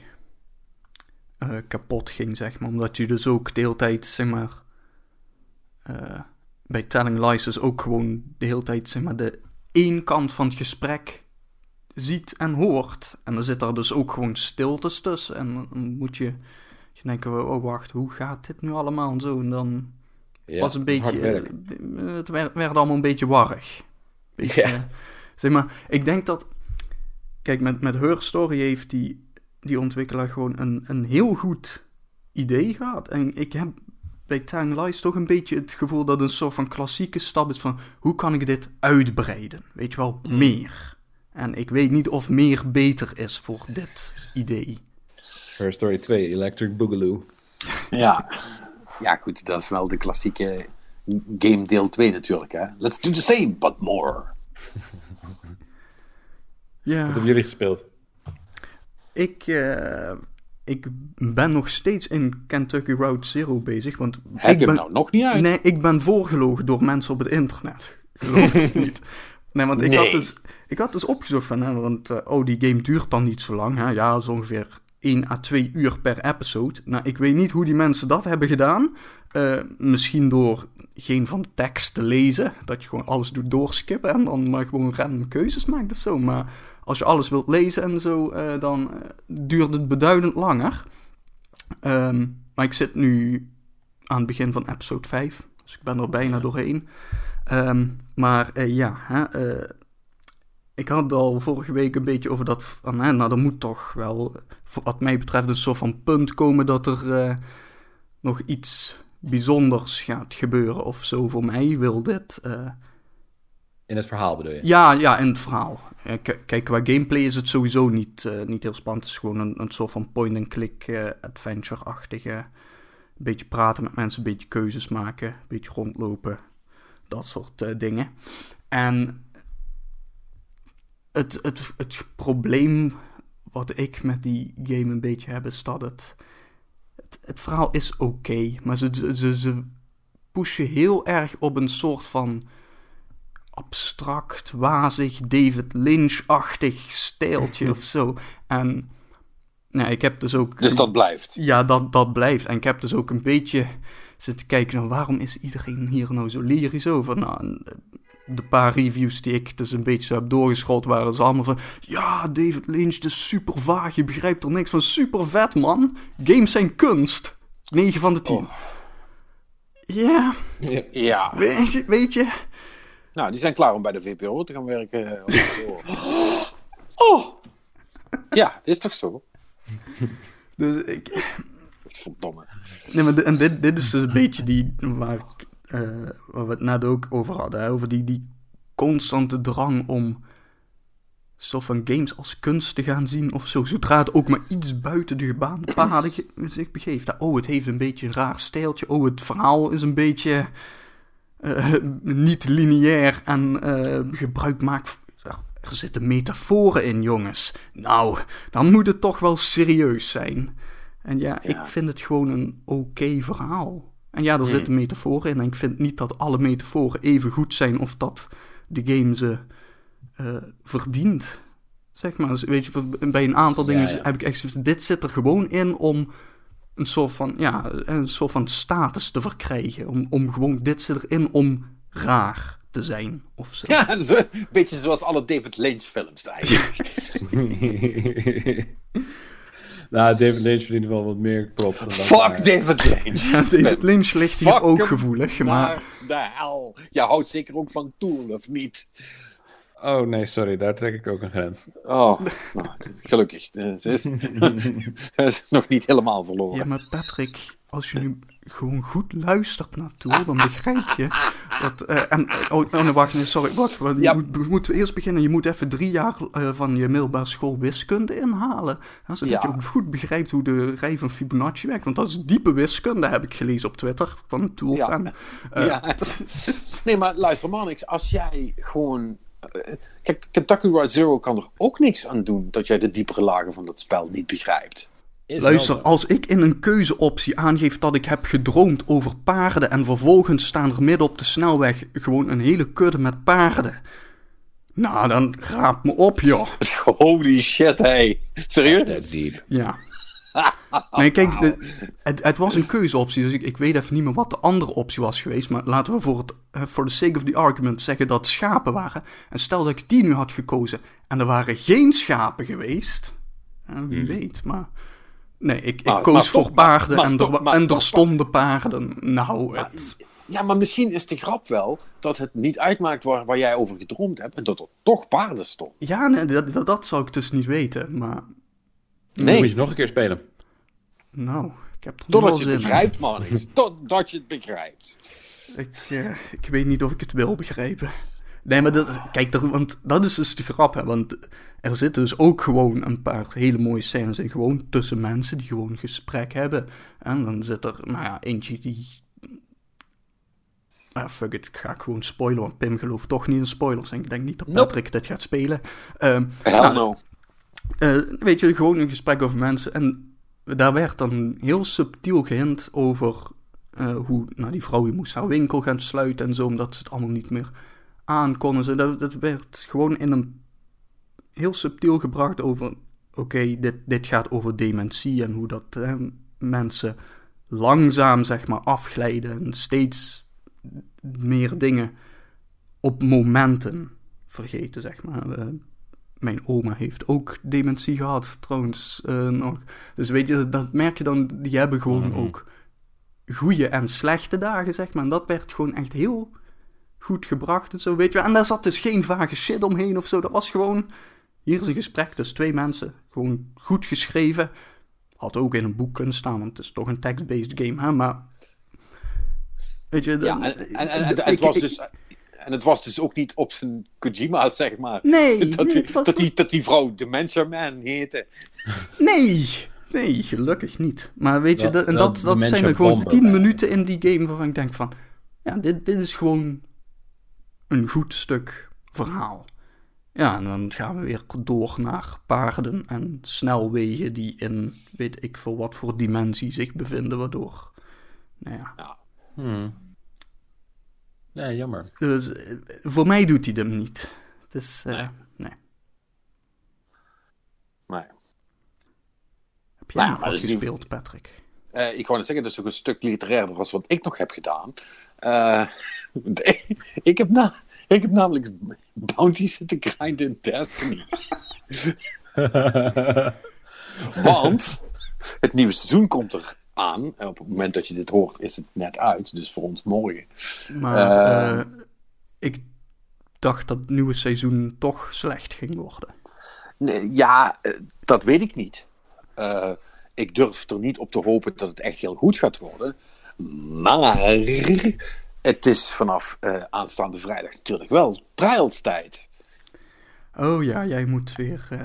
eh, kapot ging, zeg maar. Omdat je dus ook de hele tijd, zeg maar... eh, bij Telling Lies dus ook gewoon de hele tijd, zeg maar, de één kant van het gesprek ziet en hoort. En dan zit daar dus ook gewoon stiltes tussen. En dan moet je, je denken, oh wacht, hoe gaat dit nu allemaal en zo. En dan Ja, was een beetje. eh, het werd, werd allemaal een beetje warrig. Beetje, Ja. eh, zeg maar, ik denk dat. Kijk, met, met Her Story heeft die, die ontwikkelaar gewoon een, een heel goed idee gehad. En ik heb bij Telling Lies toch een beetje het gevoel dat het een soort van klassieke stap is van hoe kan ik dit uitbreiden? Weet je wel, meer. En ik weet niet of meer beter is voor dit idee. Her Story 2, Electric Boogaloo. Ja. ja, goed, dat is wel de klassieke game deel 2 natuurlijk, hè. Let's do the same, but more. Ja. Wat hebben jullie gespeeld? Ik, eh, ik ben nog steeds in Kentucky Route Zero bezig, want Heb ik je ben, hem nou nog niet uit? nee, ik ben voorgelogen door mensen op het internet. Geloof ik niet. Nee, want ik, Nee. Had dus, ik had dus opgezocht van, hè, want eh, oh, die game duurt dan niet zo lang. Hè? Ja, zo ongeveer 1 à 2 uur per episode. Nou, ik weet niet hoe die mensen dat hebben gedaan. Eh, misschien door geen van de tekst te lezen, dat je gewoon alles doet doorskippen en dan maar gewoon random keuzes maakt of zo. Maar als je alles wilt lezen en zo, eh, dan duurt het beduidend langer. Ehm, maar ik zit nu aan het begin van episode 5, dus ik ben er bijna doorheen. Ehm, maar eh, ja, hè, eh, ik had al vorige week een beetje over dat. Van, hè, nou, er moet toch wel, voor wat mij betreft, een soort van punt komen dat er eh, nog iets bijzonders gaat gebeuren of zo. Voor mij wil dit. eh, In het verhaal bedoel je? ja, ja, in het verhaal. Kijk, qua gameplay is het sowieso niet, eh, niet heel spannend. Het is gewoon een, een soort van point-and-click eh, adventure-achtige. Een beetje praten met mensen, een beetje keuzes maken, een beetje rondlopen. Dat soort eh, dingen. En het, het, het probleem wat ik met die game een beetje heb, is dat het... Het, het verhaal is oké, maar ze, ze, ze, pushen heel erg op een soort van abstract, wazig, David Lynch-achtig stijltje of zo. En nou, ik heb dus ook... Dus dat blijft. Ja, dat, dat blijft. En ik heb dus ook een beetje zitten kijken van waarom is iedereen hier nou zo lyrisch over? Nou, eh, de paar reviews die ik dus een beetje zo heb doorgescrolld waren ze allemaal van... Ja, David Lynch, het is super vaag, je begrijpt er niks van. Super vet, man. Games zijn kunst. 9 van de 10. Oh. Ja, Ja. weet je, weet je... Nou, die zijn klaar om bij de VPRO te gaan werken. eh. Oh! Ja, is toch zo? Dus ik, Verdomme. Nee, maar en dit, dit is dus een beetje die waar, ik, eh, waar we het net ook over hadden. Hè? Over die, die constante drang om soort van games als kunst te gaan zien of zo. Zodra het ook maar iets buiten de gebaande zich begeeft. Oh, het heeft een beetje een raar stijltje. Oh, het verhaal is een beetje eh, niet lineair en eh, gebruik maakt... Er zitten metaforen in, jongens. Nou, dan moet het toch wel serieus zijn. En ja, Ja. ik vind het gewoon een oké verhaal. En ja, er zitten metaforen in. En ik vind niet dat alle metaforen even goed zijn of dat de game ze eh, verdient. Zeg maar, Dus weet je, bij een aantal dingen Ja, ja. heb ik echt dit zit er gewoon in om een soort van, ja, een soort van status te verkrijgen. Om, om gewoon, dit zit erin om raar te zijn of zo. Ja, een beetje zoals alle David Lynch films eigenlijk. nou, David Lynch verdient wel wat meer props. dan Fuck David Lynch. Ja, David Lynch ligt hier Fuck ook gevoelig, maar... De hel. Je houdt zeker ook van Tool, of niet? Oh nee, sorry, daar trek ik ook een grens. Oh, nou, gelukkig. Eh, Ze is, ze is nog niet helemaal verloren. Ja, maar Patrick, als je nu gewoon goed luistert naartoe, dan begrijp je dat... eh, en, oh, oh, nee, wacht, sorry, wacht. we Ja. moet- we moeten eerst beginnen. Je moet even drie jaar eh, van je middelbare school wiskunde inhalen. Hè, zodat Ja. je ook goed begrijpt hoe de rij van Fibonacci werkt. Want dat is diepe wiskunde, heb ik gelezen op Twitter, van tool Ja. Eh. Nee, maar luister, Manix, als jij gewoon. eh, Kijk, Kentucky Route Zero kan er ook niks aan doen dat jij de diepere lagen van dat spel niet begrijpt. Is Luister, als ik in een keuzeoptie aangeef dat ik heb gedroomd over paarden en vervolgens staan er midden op de snelweg gewoon een hele kudde met paarden. Nou, dan raap me op, joh. Holy shit, hey. Serieus? deep. Ja. Nee, kijk, de- het, het was een keuzeoptie, dus ik, ik weet even niet meer wat de andere optie was geweest. Maar laten we voor het eh, for the sake of the argument zeggen dat schapen waren. En stel dat ik die nu had gekozen en er waren geen schapen geweest. eh, wie weet, maar... Nee, ik, ik Maar- koos maar voor paarden maar en, toch, er, maar- en er paarden. Nou, het... Ja, maar misschien is de grap wel dat het niet uitmaakt waar, waar jij over gedroomd hebt en dat er toch paarden stonden. Ja, nee, dat, dat, dat zou ik dus niet weten, maar... Dan Nee. moet je nog een keer spelen. Nou, ik heb Totdat wel je het begrijpt, Manix. Totdat je het begrijpt. Ik, eh, ik weet niet of ik het wil begrijpen. Nee, maar dat, kijk, dat, want dat is dus de grap, hè. Want er zitten dus ook gewoon een paar hele mooie scènes in. Gewoon tussen mensen die gewoon gesprek hebben. En dan zit er, nou ja, eentje die... Ah, fuck it, ik ga gewoon spoilen, want Pim gelooft toch niet in spoilers. En ik denk niet dat Nope. Patrick dit gaat spelen. Ehm, Hell nou, no. eh, weet je, gewoon een gesprek over mensen. En daar werd dan heel subtiel gehint over eh, hoe nou, die vrouw die moest haar winkel gaan sluiten en zo, omdat ze het allemaal niet meer aan kon. en zo. Dat, dat werd gewoon in een heel subtiel gebracht over, oké, dit, dit gaat over dementie en hoe dat mensen langzaam, zeg maar, afglijden en steeds meer dingen op momenten vergeten, zeg maar. Eh, mijn oma heeft ook dementie gehad, trouwens, eh, nog. Dus weet je, dat merk je dan, die hebben gewoon Mhm. ook goede en slechte dagen, zeg maar. En dat werd gewoon echt heel goed gebracht en zo, weet je. En daar zat dus geen vage shit omheen of zo. Dat was gewoon, hier is een gesprek tussen twee mensen. Gewoon goed geschreven. Had ook in een boek kunnen staan, want het is toch een text-based game, hè. Maar, weet je... Ja, en, en, en, en ik- het was ik- dus, en het was dus ook niet op zijn Kojima's, zeg maar. Nee, dat, nee, die, het was dat, die, dat die vrouw Dementia Man heette. Nee, nee, gelukkig niet. Maar weet je, dat, en dat, dat zijn er gewoon tien minuten in die game waarvan ik denk van... Ja, dit, dit is gewoon een goed stuk verhaal. Ja, en dan gaan we weer door naar paarden en snelwegen die in weet ik veel wat voor dimensie zich bevinden, waardoor... Nou ja, Hmm. Nee, jammer. dus eh, voor mij doet hij hem niet. Dus, eh, Nee. nee. Maar Heb jij Nou, nog wat is Patrick? eh, ik wou net zeggen, dat is ook een stuk literairder als wat ik nog heb gedaan. Eh, ik, heb na, ik heb namelijk Bounty zitten grinden in Destiny. Want het nieuwe seizoen komt er aan. En op het moment dat je dit hoort, is het net uit. Dus voor ons morgen. Maar Eh. eh, ik dacht dat het nieuwe seizoen toch slecht ging worden. Nee, ja, eh, dat weet ik niet. Eh, ik durf er niet op te hopen dat het echt heel goed gaat worden. Maar het is vanaf eh, aanstaande vrijdag natuurlijk wel trials tijd. Oh ja, jij moet weer. eh,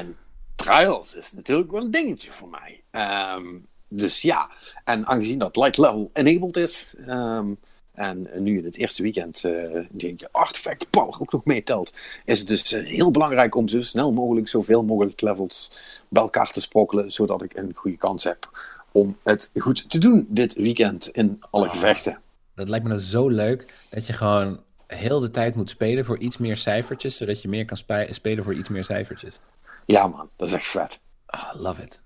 En trials is natuurlijk wel een dingetje voor mij. Ehm, dus ja, en aangezien dat light level enabled is. ehm, en nu in het eerste weekend eh denk je artifact power ook nog meetelt. Is het dus eh, heel belangrijk om zo snel mogelijk zoveel mogelijk levels bij elkaar te sprokkelen. Zodat ik een goede kans heb om het goed te doen dit weekend in alle gevechten. Dat lijkt me nou zo leuk dat je gewoon heel de tijd moet spelen voor iets meer cijfertjes, zodat je meer kan spe- spelen voor iets meer cijfertjes. Ja man, dat is echt vet. Ah, love it.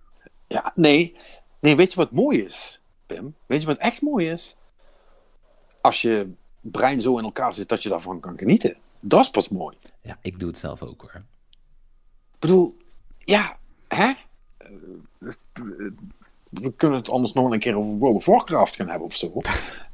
Ja, nee. Nee, weet je wat mooi is, Pim? Weet je wat echt mooi is? Als je brein zo in elkaar zit dat je daarvan kan genieten. Dat is pas mooi. Ja, ik doe het zelf ook hoor. Ik bedoel, ja, hè? We kunnen het anders nog een keer over World of Warcraft gaan hebben of zo.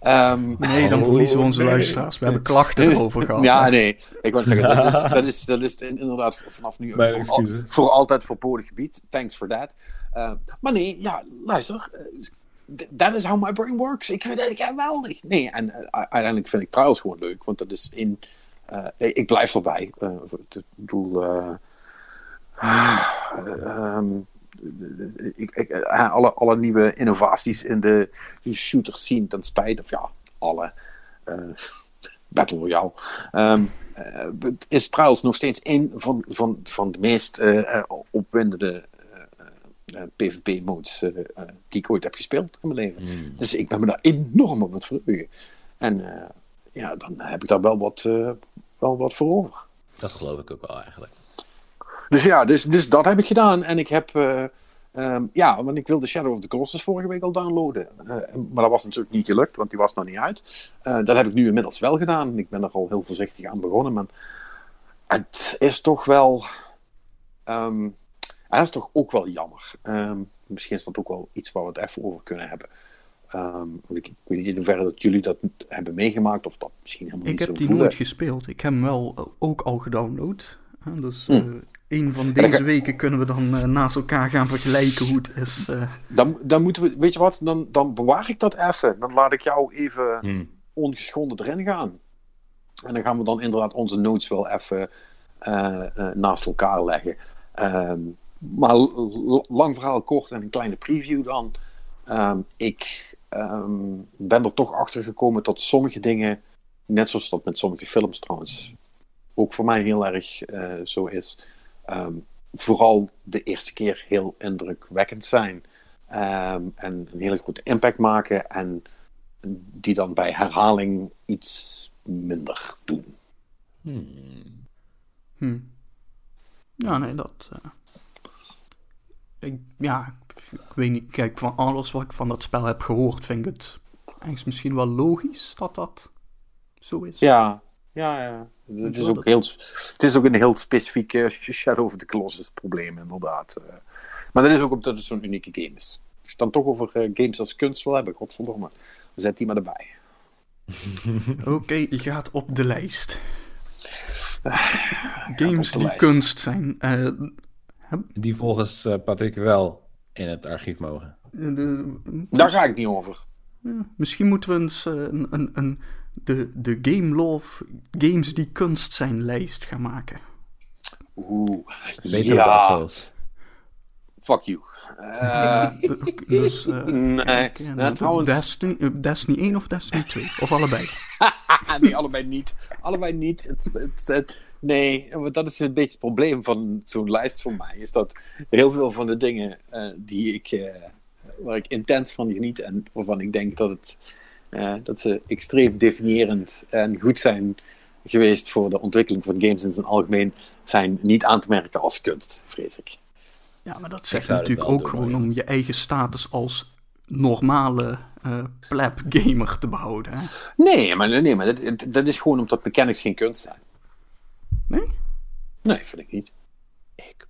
Um, nee, dan Oh, verliezen we onze nee. luisteraars. We hebben klachten erover gehad. Ja, nee. Ik wou zeggen, dat is, dat is, dat is inderdaad vanaf nu voor, al- voor altijd verboden gebied. Thanks for that. Uh, maar nee, ja, luister. eh, that is how my brain works. Ik vind het geweldig. Nee, en eh, uiteindelijk vind ik Trials gewoon leuk. Want dat is in... eh, ik blijf erbij. Eh, ik bedoel... eh, ah, ehm, ik, ik, eh, alle, alle nieuwe innovaties in de shooters zien ten spijt, of ja, alle eh, Battle Royale, eh, is Trials nog steeds een van, van, van de meest eh, opwindende PvP-modes die ik ooit heb gespeeld in mijn leven. Hmm. Dus ik ben me daar enorm op het verheugen. En ja, dan heb ik daar wel wat, wel wat voor over. Dat geloof ik ook wel eigenlijk. Dus ja, dus, dus dat heb ik gedaan. En ik heb, eh, ehm, ja, want ik wilde Shadow of the Colossus vorige week al downloaden. Eh, maar dat was natuurlijk niet gelukt, want die was nog niet uit. Eh, dat heb ik nu inmiddels wel gedaan. Ik ben er al heel voorzichtig aan begonnen. Maar het is toch wel, ehm, het is toch ook wel jammer. Ehm, misschien is dat ook wel iets waar we het even over kunnen hebben. Ik, ik weet niet in hoeverre dat jullie dat hebben meegemaakt of dat misschien helemaal Ik niet heb zo die voelen. nooit gespeeld. Ik heb hem wel ook al gedownload. Dus Hm. Een van deze ga- weken kunnen we dan eh, naast elkaar gaan vergelijken hoe het is. eh. Dan, dan moeten we, weet je wat, dan, dan bewaar ik dat even. Dan laat ik jou even Hm. ongeschonden erin gaan. En dan gaan we dan inderdaad onze notes wel even eh, eh, naast elkaar leggen. Ehm, maar lang verhaal kort en een kleine preview dan. Ehm, ik ehm, ben er toch achter gekomen dat sommige dingen, net zoals dat met sommige films trouwens, ook voor mij heel erg eh, zo is. Ehm, vooral de eerste keer heel indrukwekkend zijn. Ehm, en een hele grote impact maken. En die dan bij herhaling iets minder doen. Hmm. Hm. Ja, nee, dat. eh, ik, ja, ik weet niet. Kijk, van alles wat ik van dat spel heb gehoord, vind ik het eigenlijk misschien wel logisch dat dat zo is. Ja, ja, ja. Het is, ook heel, het is ook een heel specifiek eh, Shadow of the Colossus probleem, inderdaad. Eh, Maar dat is ook omdat het zo'n unieke game is. Als je het dan toch over eh, games als kunst wil hebben, godverdomme, zet die maar erbij. Oké, je gaat op de lijst. op Games de die lijst. kunst zijn. eh, Die volgens eh, Patrick wel in het archief mogen. de, Daar ga ik niet over. Ja, misschien moeten we eens een, een, een, de, de Game Love Games die kunst zijn lijst gaan maken. Oeh, Beter ja, Souls. fuck you. Eh, Dus, eh, nee, nou, trouwens, Destiny, Destiny 1 of Destiny 2? Of allebei? nee, allebei niet. Allebei niet. Het, het, het- nee, want dat is een beetje het probleem van zo'n lijst voor mij. Is dat heel veel van de dingen eh, die ik, eh, waar ik intens van geniet en waarvan ik denk dat, het, dat ze extreem definiërend en goed zijn geweest voor de ontwikkeling van games in zijn algemeen, zijn niet aan te merken als kunst, vrees ik. Ja, maar dat zegt natuurlijk ook doen, gewoon om je eigen status als normale eh pleb gamer te behouden. Hè? Nee, maar, nee, maar dat, dat is gewoon omdat mechanics geen kunst zijn. Nee? Nee, vind ik niet. Ik.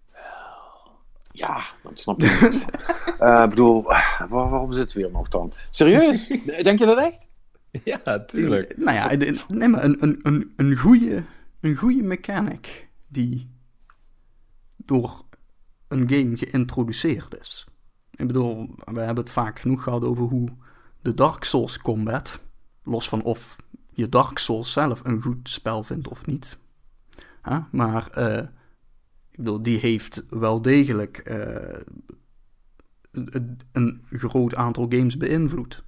Ja, dan snap je het niet. Eh, Ik bedoel, waar- waarom zitten we hier nog dan? Serieus? Denk je dat echt? Ja, tuurlijk. Nou ja, de- nee, maar een, een, een, een, goede, een goede mechanic die door een game geïntroduceerd is. Ik bedoel, we hebben het vaak genoeg gehad over hoe de Dark Souls combat, los van of je Dark Souls zelf een goed spel vindt of niet. Hè, Maar eh, ik bedoel, die heeft wel degelijk eh, een, een groot aantal games beïnvloed.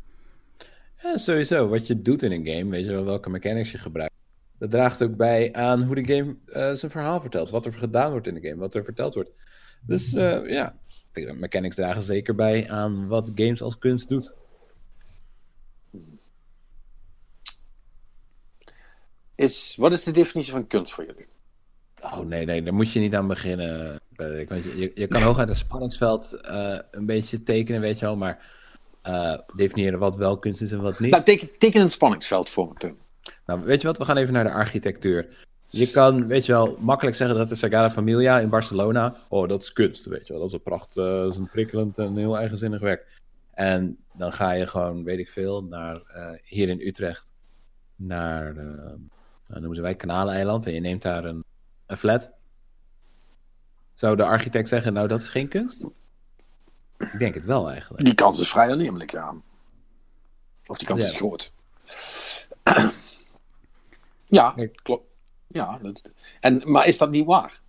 Ja, sowieso. Wat je doet in een game, weet je wel, welke mechanics je gebruikt. Dat draagt ook bij aan hoe de game eh, zijn verhaal vertelt. Wat er gedaan wordt in de game, wat er verteld wordt. Dus eh, ja, de mechanics dragen zeker bij aan wat games als kunst doet. Is, wat is de definitie van kunst voor jullie? Oh nee, nee, daar moet je niet aan beginnen. Patrick. Want je, je, kan hooguit een spanningsveld eh, een beetje tekenen, weet je wel. Maar eh, definiëren wat wel kunst is en wat niet. Nou, teken, teken een spanningsveld voor me, Pim. Nou, weet je wat? We gaan even naar de architectuur. Je kan, weet je wel, makkelijk zeggen dat de Sagrada Familia in Barcelona, oh, dat is kunst, weet je wel. Dat is een pracht, eh, dat is een prikkelend en heel eigenzinnig werk. En dan ga je gewoon, weet ik veel, naar hier in Utrecht, naar, nou, noemen ze wij Kanaleiland. En je neemt daar een, een flat. Zou de architect zeggen, nou dat is geen kunst? Ik denk het wel eigenlijk. Die kans is vrij aannemelijk, ja. Of die kans Ja. is groot. ja, klopt. Ja, dat, en, maar is dat niet waar?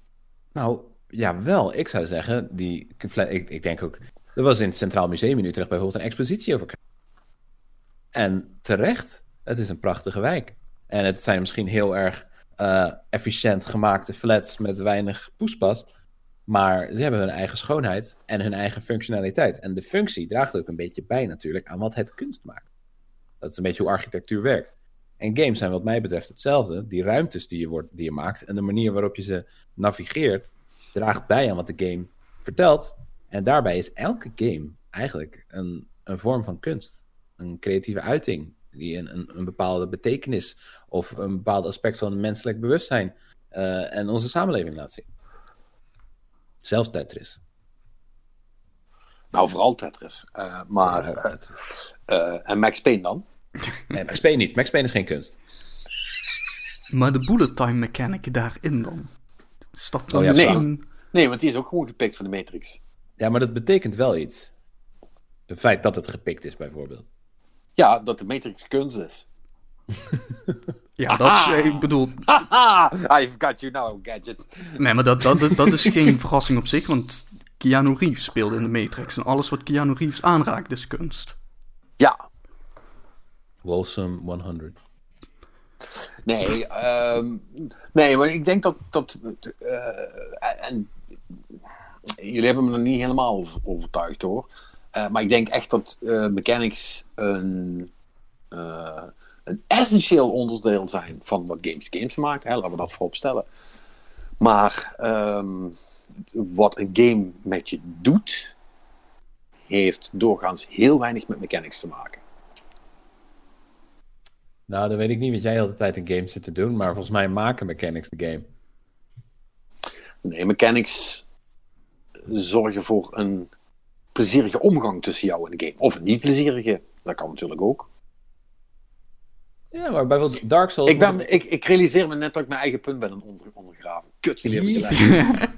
Nou, ja, wel. Ik zou zeggen, die, ik, ik denk ook... Er was in het Centraal Museum in Utrecht bijvoorbeeld een expositie over. En terecht, het is een prachtige wijk. En het zijn misschien heel erg eh, efficiënt gemaakte flats met weinig poespas. Maar ze hebben hun eigen schoonheid en hun eigen functionaliteit. En de functie draagt ook een beetje bij natuurlijk aan wat het kunst maakt. Dat is een beetje hoe architectuur werkt. En games zijn wat mij betreft hetzelfde. Die ruimtes die je, wordt, die je maakt en de manier waarop je ze navigeert, draagt bij aan wat de game vertelt. En daarbij is elke game eigenlijk een, een vorm van kunst. Een creatieve uiting die een, een, een bepaalde betekenis of een bepaald aspect van het menselijk bewustzijn eh, en onze samenleving laat zien. Zelfs Tetris. Nou, vooral Tetris. Eh, maar, Ja, eh, Tetris. eh, en Max Payne dan? Nee, Max Payne niet. Max Payne is geen kunst. Maar de bullet time mechanic daarin dan? Dat dan Oh ja, misschien... Nee, want die is ook gewoon gepikt van de Matrix. Ja, maar dat betekent wel iets. Het feit dat het gepikt is, bijvoorbeeld. Ja, dat de Matrix kunst is. Ja, dat is, ik bedoel, Haha, I've got you now, gadget. nee, maar dat, dat, dat is geen verrassing op zich, want Keanu Reeves speelde in de Matrix en alles wat Keanu Reeves aanraakt is kunst. Ja, Wholesome 100. nee, ehm, nee, maar ik denk dat, dat eh, en jullie hebben me nog niet helemaal over- overtuigd hoor. Eh, maar ik denk echt dat eh, mechanics een, eh, een essentieel onderdeel zijn van wat games games maken. Hè? Laten we dat voorop stellen. Maar ehm, wat een game met je doet, heeft doorgaans heel weinig met mechanics te maken. Nou, dan weet ik niet wat jij de hele tijd in games zit te doen, maar volgens mij maken mechanics de game. Nee, mechanics zorgen voor een plezierige omgang tussen jou en de game. Of een niet plezierige, dat kan natuurlijk ook. Ja, maar bijvoorbeeld Dark Souls... Ik, ben, ik, ik realiseer me net dat ik mijn eigen punt ben aan onder, ondergraven. Kut, jullie hebben gelijk.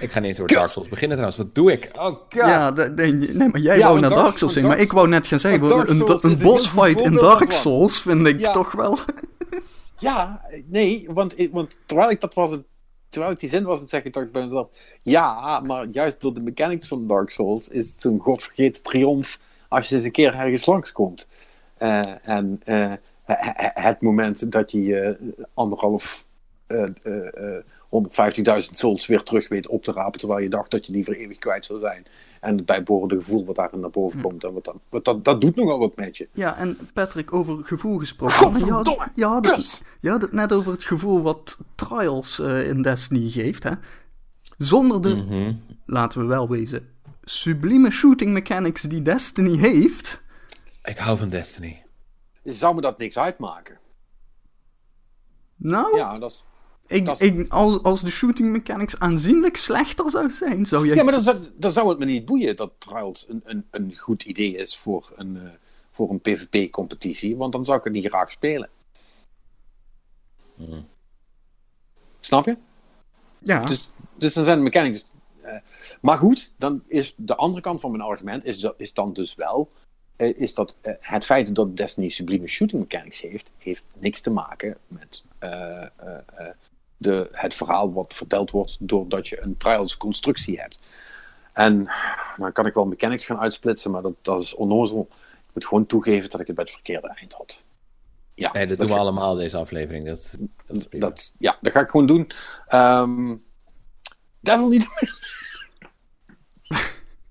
Ik ga niet eens over Dark Souls beginnen trouwens. Wat doe ik? Oh god. Ja, de- de- nee, maar jij Ja, wou naar Dark- Dark Souls in, maar ik wou net gaan zeggen, een, een een bossfight in Dark. Souls vind ik Ja. toch wel... Ja, nee, want, want terwijl ik dat was, het- terwijl ik die zin was aan het zeggen, dacht bij mezelf, ja, maar juist door de mechanics van Dark Souls is het zo'n godvergeten triomf als je eens een keer ergens langskomt. Eh en eh, he- he- het moment dat je eh, anderhalf, eh eh, 150.000 souls weer terug weet op te rapen, terwijl je dacht dat je die voor eeuwig kwijt zou zijn. En het bijbehorende gevoel wat daarin naar boven komt. En wat dan, wat dat, dat doet nogal wat met je. Ja, en Patrick, over gevoel gesproken. Godverdomme, je, had, je, had het, kut! je had het net over het gevoel wat Trials eh, in Destiny geeft, hè? Zonder de, Mhm. laten we wel wezen, sublieme shooting mechanics die Destiny heeft... Ik hou van Destiny. Zou me dat niks uitmaken? Nou, Ja, dat is... ik, dat is- ik, als, als de shooting mechanics aanzienlijk slechter zou zijn, zou je... Ja, maar dan zou, dan zou het me niet boeien dat Trials een, een, een goed idee is voor een, eh, voor een PvP-competitie, want dan zou ik het niet graag spelen. Snap je? Ja, Dus, dus dan zijn de mechanics. eh, maar goed, dan is de andere kant van mijn argument is, dat, is dan dus wel. eh, is dat het feit dat Destiny sublieme shooting mechanics heeft, heeft niks te maken met eh, eh, eh, de, het verhaal wat verteld wordt doordat je een trials constructie hebt. En dan kan ik wel mechanics gaan uitsplitsen, maar dat, dat is onnozel. Ik moet gewoon toegeven dat ik het bij het verkeerde eind had. Ja, Nee, dat doen we allemaal deze aflevering. Dat, dat ja, dat ga ik gewoon doen. Ehm desalniettemin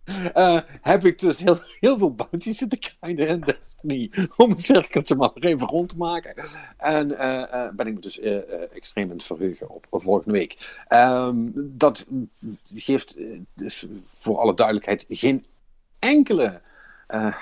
eh, heb ik dus heel, heel veel bounties zitten krijgen in Destiny. Om een cirkeltje maar even rond te maken. En eh, eh, ben ik me dus extreem aan het verheugen op, volgende week. Ehm, dat geeft dus voor alle duidelijkheid geen enkele eh,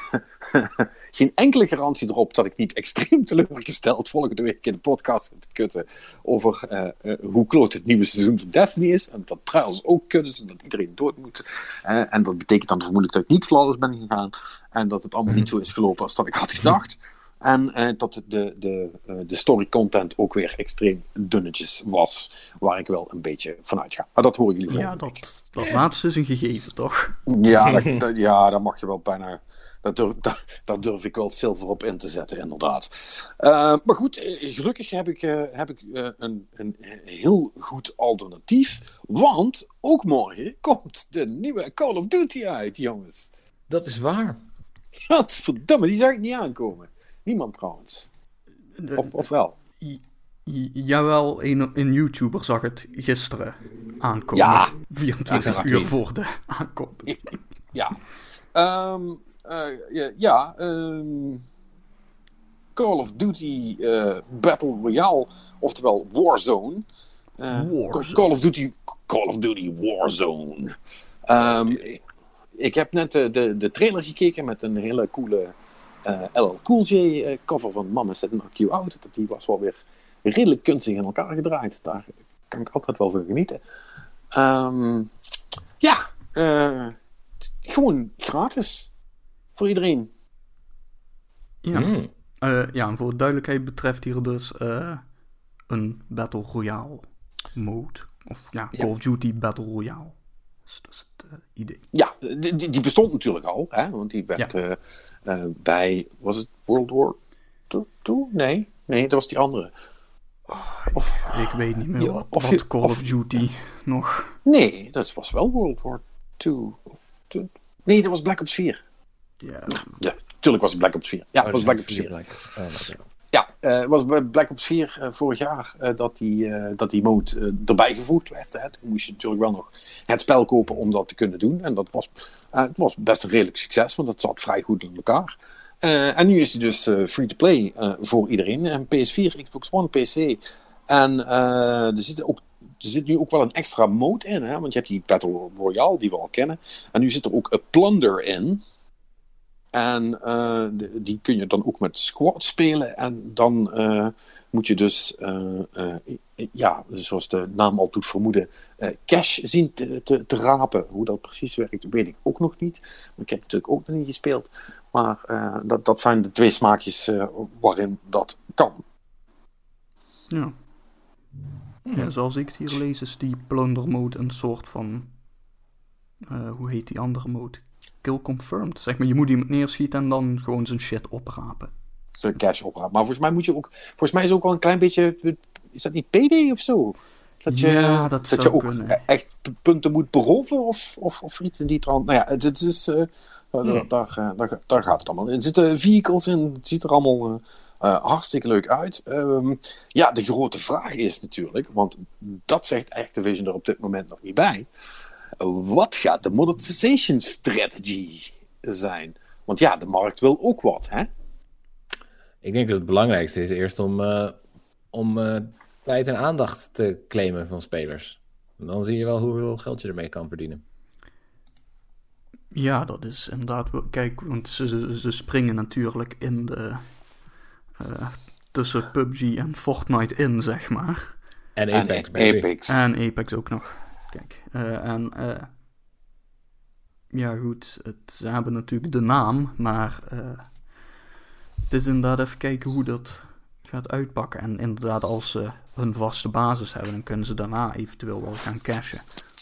geen enkele garantie erop dat ik niet extreem teleurgesteld volgende week in de podcast te kutten over uh, uh, hoe kloot het nieuwe seizoen van Destiny is. En dat trials ook is en dat iedereen dood moet. en dat betekent dan vermoedelijk dat ik niet flawless ben gegaan. En dat het allemaal niet zo is gelopen als dat ik had gedacht. En dat de, de, de story content ook weer extreem dunnetjes was. Waar ik wel een beetje van uitga. Maar dat horen jullie van. Ja, dat, dat laatste is een gegeven, toch? Ja, dat, dat, ja, daar mag je wel bijna. Daar durf, daar, daar durf ik wel zilver op in te zetten, inderdaad. Uh, maar goed, gelukkig heb ik, heb ik een, een heel goed alternatief. Want ook morgen komt de nieuwe Call of Duty uit, jongens. Dat is waar. Godverdamme, die zag ik niet aankomen. Niemand trouwens. Of, of wel? Jawel, een, een YouTuber zag het gisteren aankomen. Ja. 24 ja, uur voor de aankondiging. Ja. Um, uh, ja. Um, Call of Duty uh, Battle Royale, oftewel Warzone. Warzone. Call of Duty, Call of Duty Warzone. Um, ik heb net de, de, de trailer gekeken met een hele coole uh, LL Cool J uh, cover van Mama Set Knock You Out. Die was wel weer redelijk kunstig in elkaar gedraaid. Daar kan ik altijd wel van genieten. Um, ja, uh, gewoon gratis. Voor iedereen. Ja. Mm. ja, en voor de duidelijkheid betreft hier dus een Battle Royale mode. Of ja, Call ja. of Duty Battle Royale. Dat is, dat is het idee. Ja, die, die, bestond natuurlijk al. Hè? Want die werd... Ja. Uh, bij, was het World War II? Nee, nee, dat was die andere. Of, ik weet niet meer ja, wat, of, wat Call of, of, Duty nog. Nee, dat was wel World War II. Of, nee, dat was Black Ops 4. Ja. Ja, tuurlijk was het Black Ops 4. Ja, oh, was Black Ops 4. Black. Oh, ja, het uh, was bij Black Ops 4 uh, vorig jaar uh, dat, die, dat die mode erbij gevoegd werd. Hè. Toen moest je natuurlijk wel nog het spel kopen om dat te kunnen doen. En dat was, het was best een redelijk succes, want het zat vrij goed in elkaar. en nu is hij dus free-to-play voor iedereen. En PS4, Xbox One, PC. En er zit ook er zit nu ook wel een extra mode in, hè? want je hebt die Battle Royale die we al kennen. En nu zit er ook een plunder in. En uh, die kun je dan ook met squad spelen. En dan uh, moet je dus, uh, ja, zoals de naam al doet vermoeden, cash zien te, te, te, rapen. Hoe dat precies werkt, weet ik ook nog niet. Maar ik heb natuurlijk ook nog niet gespeeld. Maar dat, dat zijn de twee smaakjes waarin dat kan. Ja. ja. Zoals ik het hier lees, is die plunder mode een soort van. hoe heet die andere mode? Kill confirmed. Zeg maar, je moet iemand neerschieten en dan gewoon zijn shit oprapen. Zijn cash oprapen. Maar volgens mij moet je ook... Volgens mij is het ook wel een klein beetje... Is dat niet PD of zo? Dat je, ja, dat, dat je ook kunnen. echt punten moet beroven of, of, of iets in die trant. Nou ja, het, het is... Uh, hmm. daar, uh, daar, daar, gaat het allemaal. Er zitten vehicles in. Het ziet er allemaal uh, hartstikke leuk uit. Um, ja, de grote vraag is natuurlijk... Want dat zegt Activision er op dit moment nog niet bij wat gaat de monetization strategy zijn? Want ja, de markt wil ook wat, hè? Ik denk dat het belangrijkste is eerst om, uh, om uh, tijd en aandacht te claimen van spelers. En dan zie je wel hoeveel geld je ermee kan verdienen. Ja, dat is inderdaad. Kijk, want ze, ze springen natuurlijk in de. Uh, tussen PUBG en Fortnite in, zeg maar. En Apex. En Apex. En Apex ook nog. Kijk, uh, en uh, ja goed, het, ze hebben natuurlijk de naam, maar uh, het is inderdaad even kijken hoe dat gaat uitpakken. En inderdaad, als ze hun vaste basis hebben, dan kunnen ze daarna eventueel wel gaan cashen.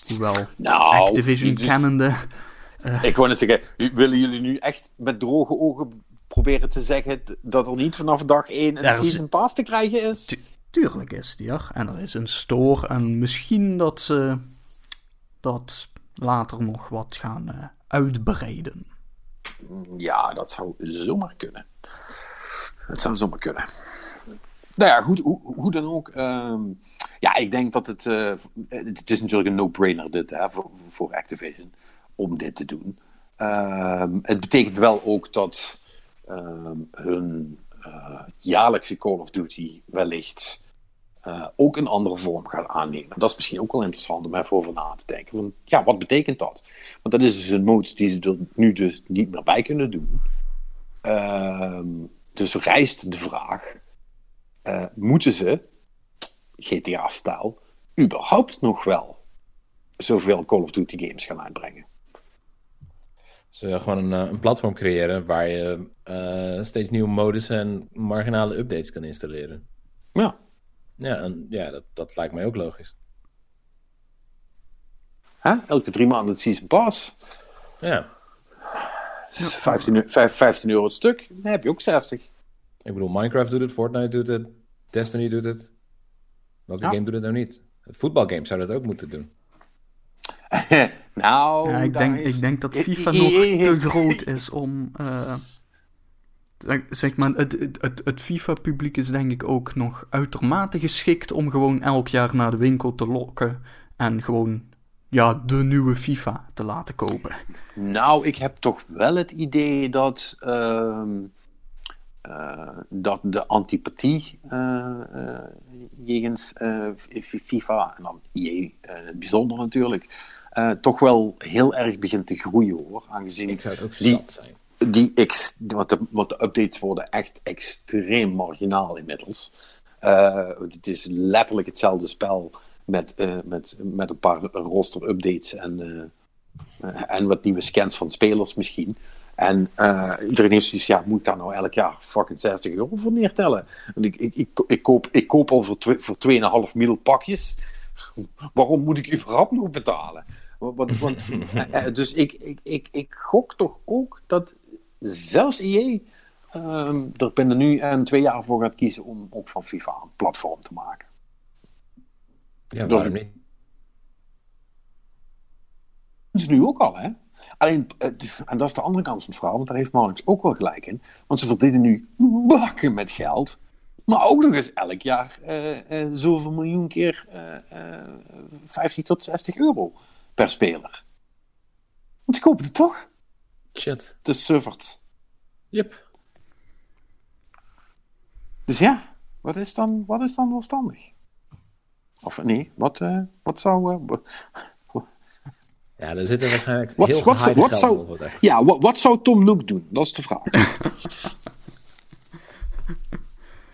Hoewel nou, Activision dus, kennende... ik wou net zeggen, willen jullie nu echt met droge ogen proberen te zeggen dat er niet vanaf dag 1 een season pass te krijgen is? tuurlijk is die er. En er is een store en misschien dat ze dat later nog wat gaan uh, uitbreiden. Ja, dat zou zomaar kunnen. Dat zou zomaar kunnen. Nou ja, goed, hoe, hoe dan ook. Um, ja, ik denk dat het. Uh, het is natuurlijk een no-brainer dit hè, voor, Activision om dit te doen. Um, het betekent wel ook dat um, hun jaarlijkse Call of Duty wellicht eh, ook een andere vorm gaat aannemen. Dat is misschien ook wel interessant om even over na te denken. Van, ja, wat betekent dat? Want dat is dus een mode die ze er nu dus niet meer bij kunnen doen. Ehm, dus rijst de vraag: eh, moeten ze, GTA-stijl, überhaupt nog wel zoveel Call of Duty games gaan uitbrengen? Ze gewoon een, eh, een platform creëren waar je steeds nieuwe modus en marginale updates kan installeren. Ja. Ja, en, ja dat, dat lijkt mij ook logisch. Hè? Elke drie maanden het Season Pass. Ja, 15, eu- vijf- 15 euro het stuk. Dan heb je ook 60. ik bedoel, Minecraft doet het, Fortnite doet het, Destiny doet het. Welke Ja. game doet het nou niet? Voetbalgames zou dat ook moeten doen. nou, Ja, ik, denk, heeft- ik denk dat I- FIFA I- nog I- te groot is om. eh, zeg- maar, het, het, het, het FIFA-publiek is denk ik ook nog uitermate geschikt om gewoon elk jaar naar de winkel te lokken. En gewoon, ja, de nieuwe FIFA te laten kopen. Nou, ik heb toch wel het idee dat, ehm, eh, dat de antipathie eh, eh, jegens eh, FIFA, en dan eh, het bijzonder natuurlijk, eh, toch wel heel erg begint te groeien hoor. Aangezien Ik zou het ook die, zat zijn. Die ex, want, de, updates worden echt extreem marginaal inmiddels. Eh, het is letterlijk hetzelfde spel met, eh, met, met een paar roster updates en, eh, en wat nieuwe scans van spelers misschien. En iedereen heeft zoiets, ja, moet ik daar nou elk jaar fucking 60 euro voor neertellen? Want ik, ik, ik, koop, ik koop al voor, voor 2,5 mil pakjes. Waarom moet ik überhaupt nog betalen? Want, want, dus ik, ik, ik, ik gok toch ook dat zelfs EA ehm, er binnen nu en twee jaar voor gaat kiezen om ook van FIFA een platform te maken. Ja, Dat- waarom niet? Dat is nu ook al, hè? Alleen, en dat is de andere kant van het verhaal, want daar heeft Marnix ook wel gelijk in. Want ze verdienen nu bakken met geld, maar ook nog eens elk jaar eh, eh, zoveel miljoen keer eh, eh, 50 tot 60 euro per speler. Want ze kopen het toch? Shit. De servers. Yep. Dus ja, wat is dan, wat is dan verstandig? Of nee, wat, eh, wat zou. eh, wat- Ja, er zitten waarschijnlijk wat, heel wat, zou- wat, ja, wat, wat zou Tom Nook doen? Dat is de vraag.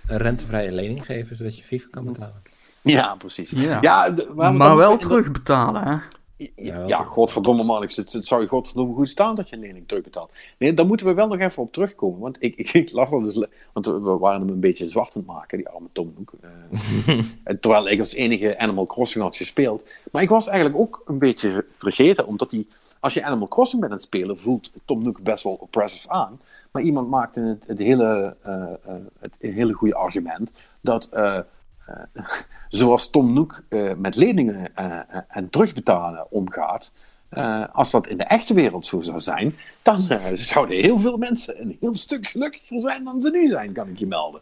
Een rentevrije lening geven, zodat je FIFA kan betalen. ja, precies. Ja. maar, wel terugbetalen, hè? Ja, godverdomme man, het, het zou je godverdomme goed staan dat je een lening terugbetaalt. Nee, daar moeten we wel nog even op terugkomen. Want ik, ik, ik las al dus, want we waren hem een beetje zwart aan het maken, die arme Tom Nook. eh. Terwijl ik als enige Animal Crossing had gespeeld. Maar ik was eigenlijk ook een beetje vergeten, omdat hij, als je Animal Crossing bent aan het spelen, voelt Tom Nook best wel oppressive aan. Maar iemand maakte het, het hele, eh, eh, het, een hele goede argument dat. Eh, zoals Tom Nook eh, met leningen eh, en terugbetalen omgaat, als dat in de echte wereld zo zou zijn, dan zouden heel veel mensen een heel stuk gelukkiger zijn dan ze nu zijn, kan ik je melden.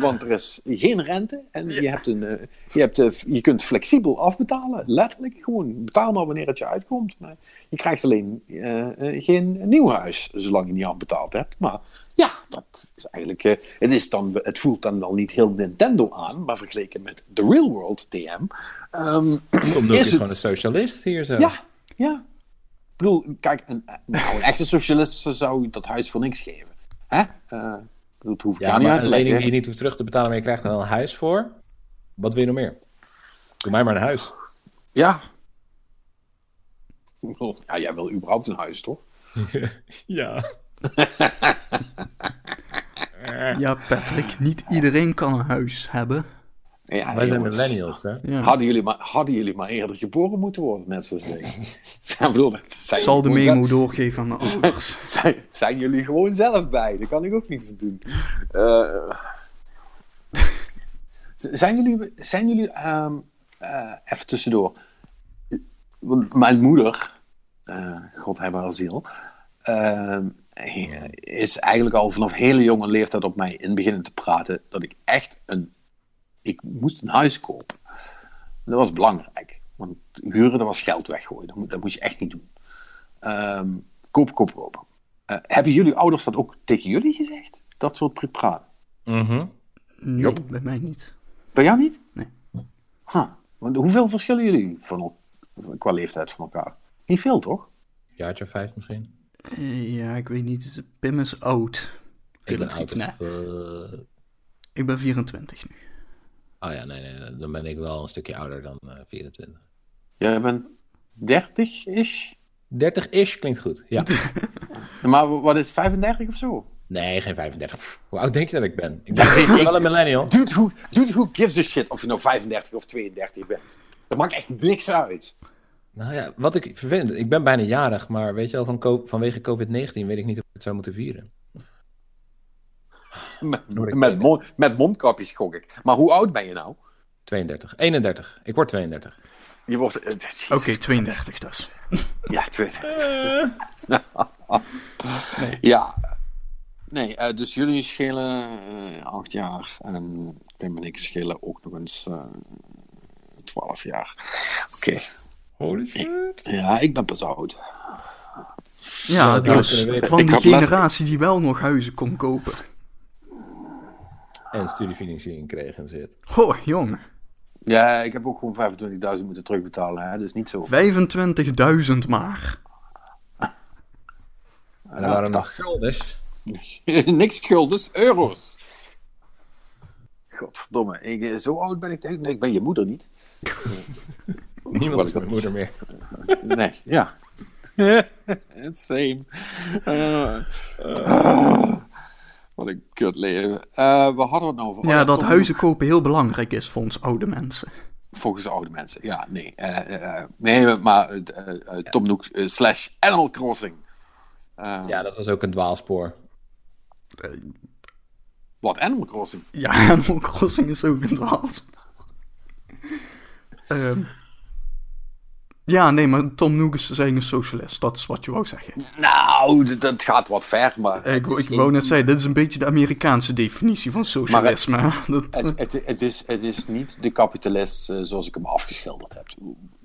Want er is geen rente en je, hebt een, je, hebt, je kunt flexibel afbetalen, letterlijk gewoon. Betaal maar wanneer het je uitkomt. Maar je krijgt alleen geen nieuw huis zolang je niet afbetaald hebt. Maar ja, dat is eigenlijk. eh, het, is dan, het voelt dan wel niet heel Nintendo aan, maar vergeleken met The Real World TM. Nook is is, het- gewoon een socialist hier zo. Ja, ja. Ik bedoel, kijk, een, nou, een echte socialist zou dat huis voor niks geven. Hè? Eh, dat hoef ik Ja, daar niet uit een te lening die je niet hoeft terug te betalen, maar je krijgt er wel een huis voor. Wat wil je nog meer? Doe mij maar een huis. Ja. Ja, jij wil überhaupt een huis, toch? Ja. Ja, Patrick, niet iedereen kan een huis hebben. Ja, Wij zijn millennials, hè? Ja. Hadden jullie, maar, hadden jullie maar eerder geboren moeten worden, net zoals ik. Bedoel, zijn zal de memo doorgeven aan mijn ouders. zijn, zijn jullie gewoon zelf bij. Daar kan ik ook niets aan doen. Eh, zijn jullie, zijn jullie ehm, eh, even tussendoor. Want mijn moeder, eh, God hebben haar ziel, ehm, is eigenlijk al vanaf hele jonge leeftijd op mij in beginnen te praten dat ik echt een. Ik moest een huis kopen. Dat was belangrijk. Want huren, dat was geld weggooien. Dat, moet- dat moest je echt niet doen. Ehm koop, koop, koop. Eh, hebben jullie ouders dat ook tegen jullie gezegd? Dat soort praten? Mhm. Nee, bij mij niet. Bij jou niet? Nee. Huh. Want hoeveel verschillen jullie van, qua leeftijd van elkaar? Niet veel, toch? Jaartje of vijf misschien. Eh, ja, ik weet niet. Pim is oud. Ik ben oud. nee. of, eh, Ik ben 24 nu. Oh ja, nee, nee, nee, dan ben ik wel een stukje ouder dan eh, 24. Jij bent 30-ish? 30-ish klinkt goed, ja. Maar wat is het, 35 of zo? Nee, geen 35. Pff, Hoe oud denk je dat ik ben? Ik ben wel een millennial. Dude who, dude, who gives a shit of je nou 35 of 32 bent? Dat maakt echt niks uit. Nou ja, wat ik vervelend ik ben bijna jarig, maar weet je wel, van vanwege COVID-19 weet ik niet of ik het zou moeten vieren. Met, met, 32. mon- met mondkapjes gok ik. Maar hoe oud ben je nou? 32, 31. Ik word 32. Je wordt... eh, Oké, jezus. 32 dus. Ja, 32. Ja. Nee, eh, dus jullie schelen eh, acht jaar. En Pim en ik schelen ook nog eens eh 12 jaar. Oké. Holy shit. Ja, ik ben pas oud. Ja, dus van die generatie die wel nog huizen kon kopen. En studiefinanciering kreeg en zit. Goh, jongen. Ja, ik heb ook gewoon 25.000 moeten terugbetalen. Hè? Dus niet zo. 25.000 maar. En er waren nog guldens. Niks schuldens, euro's. Godverdomme, ik, zo oud ben ik denk nee, ik ben je moeder niet. Niemand is mijn moeder meer. Nee, ja. Same. Eh, eh, wat een kut leven. Eh, we hadden het nou over. Ja, Oh, dat huizen kopen heel belangrijk is voor ons oude mensen. Volgens oude mensen, ja, nee. eh, eh, nee, maar Tom Nook slash Animal Crossing. Eh, Ja, dat was ook een dwaalspoor. Wat, Animal Crossing? Ja, Animal Crossing is ook een dwaas. Ehm ja, nee, maar Tom Nook is zijn een socialist. Dat is wat je wou zeggen. Nou, dat gaat wat ver, maar... Ik, ik geen- wou net zeggen, dit is een beetje de Amerikaanse definitie van socialisme. dat, Het, het, het, is, het is niet de kapitalist eh, zoals ik hem afgeschilderd heb.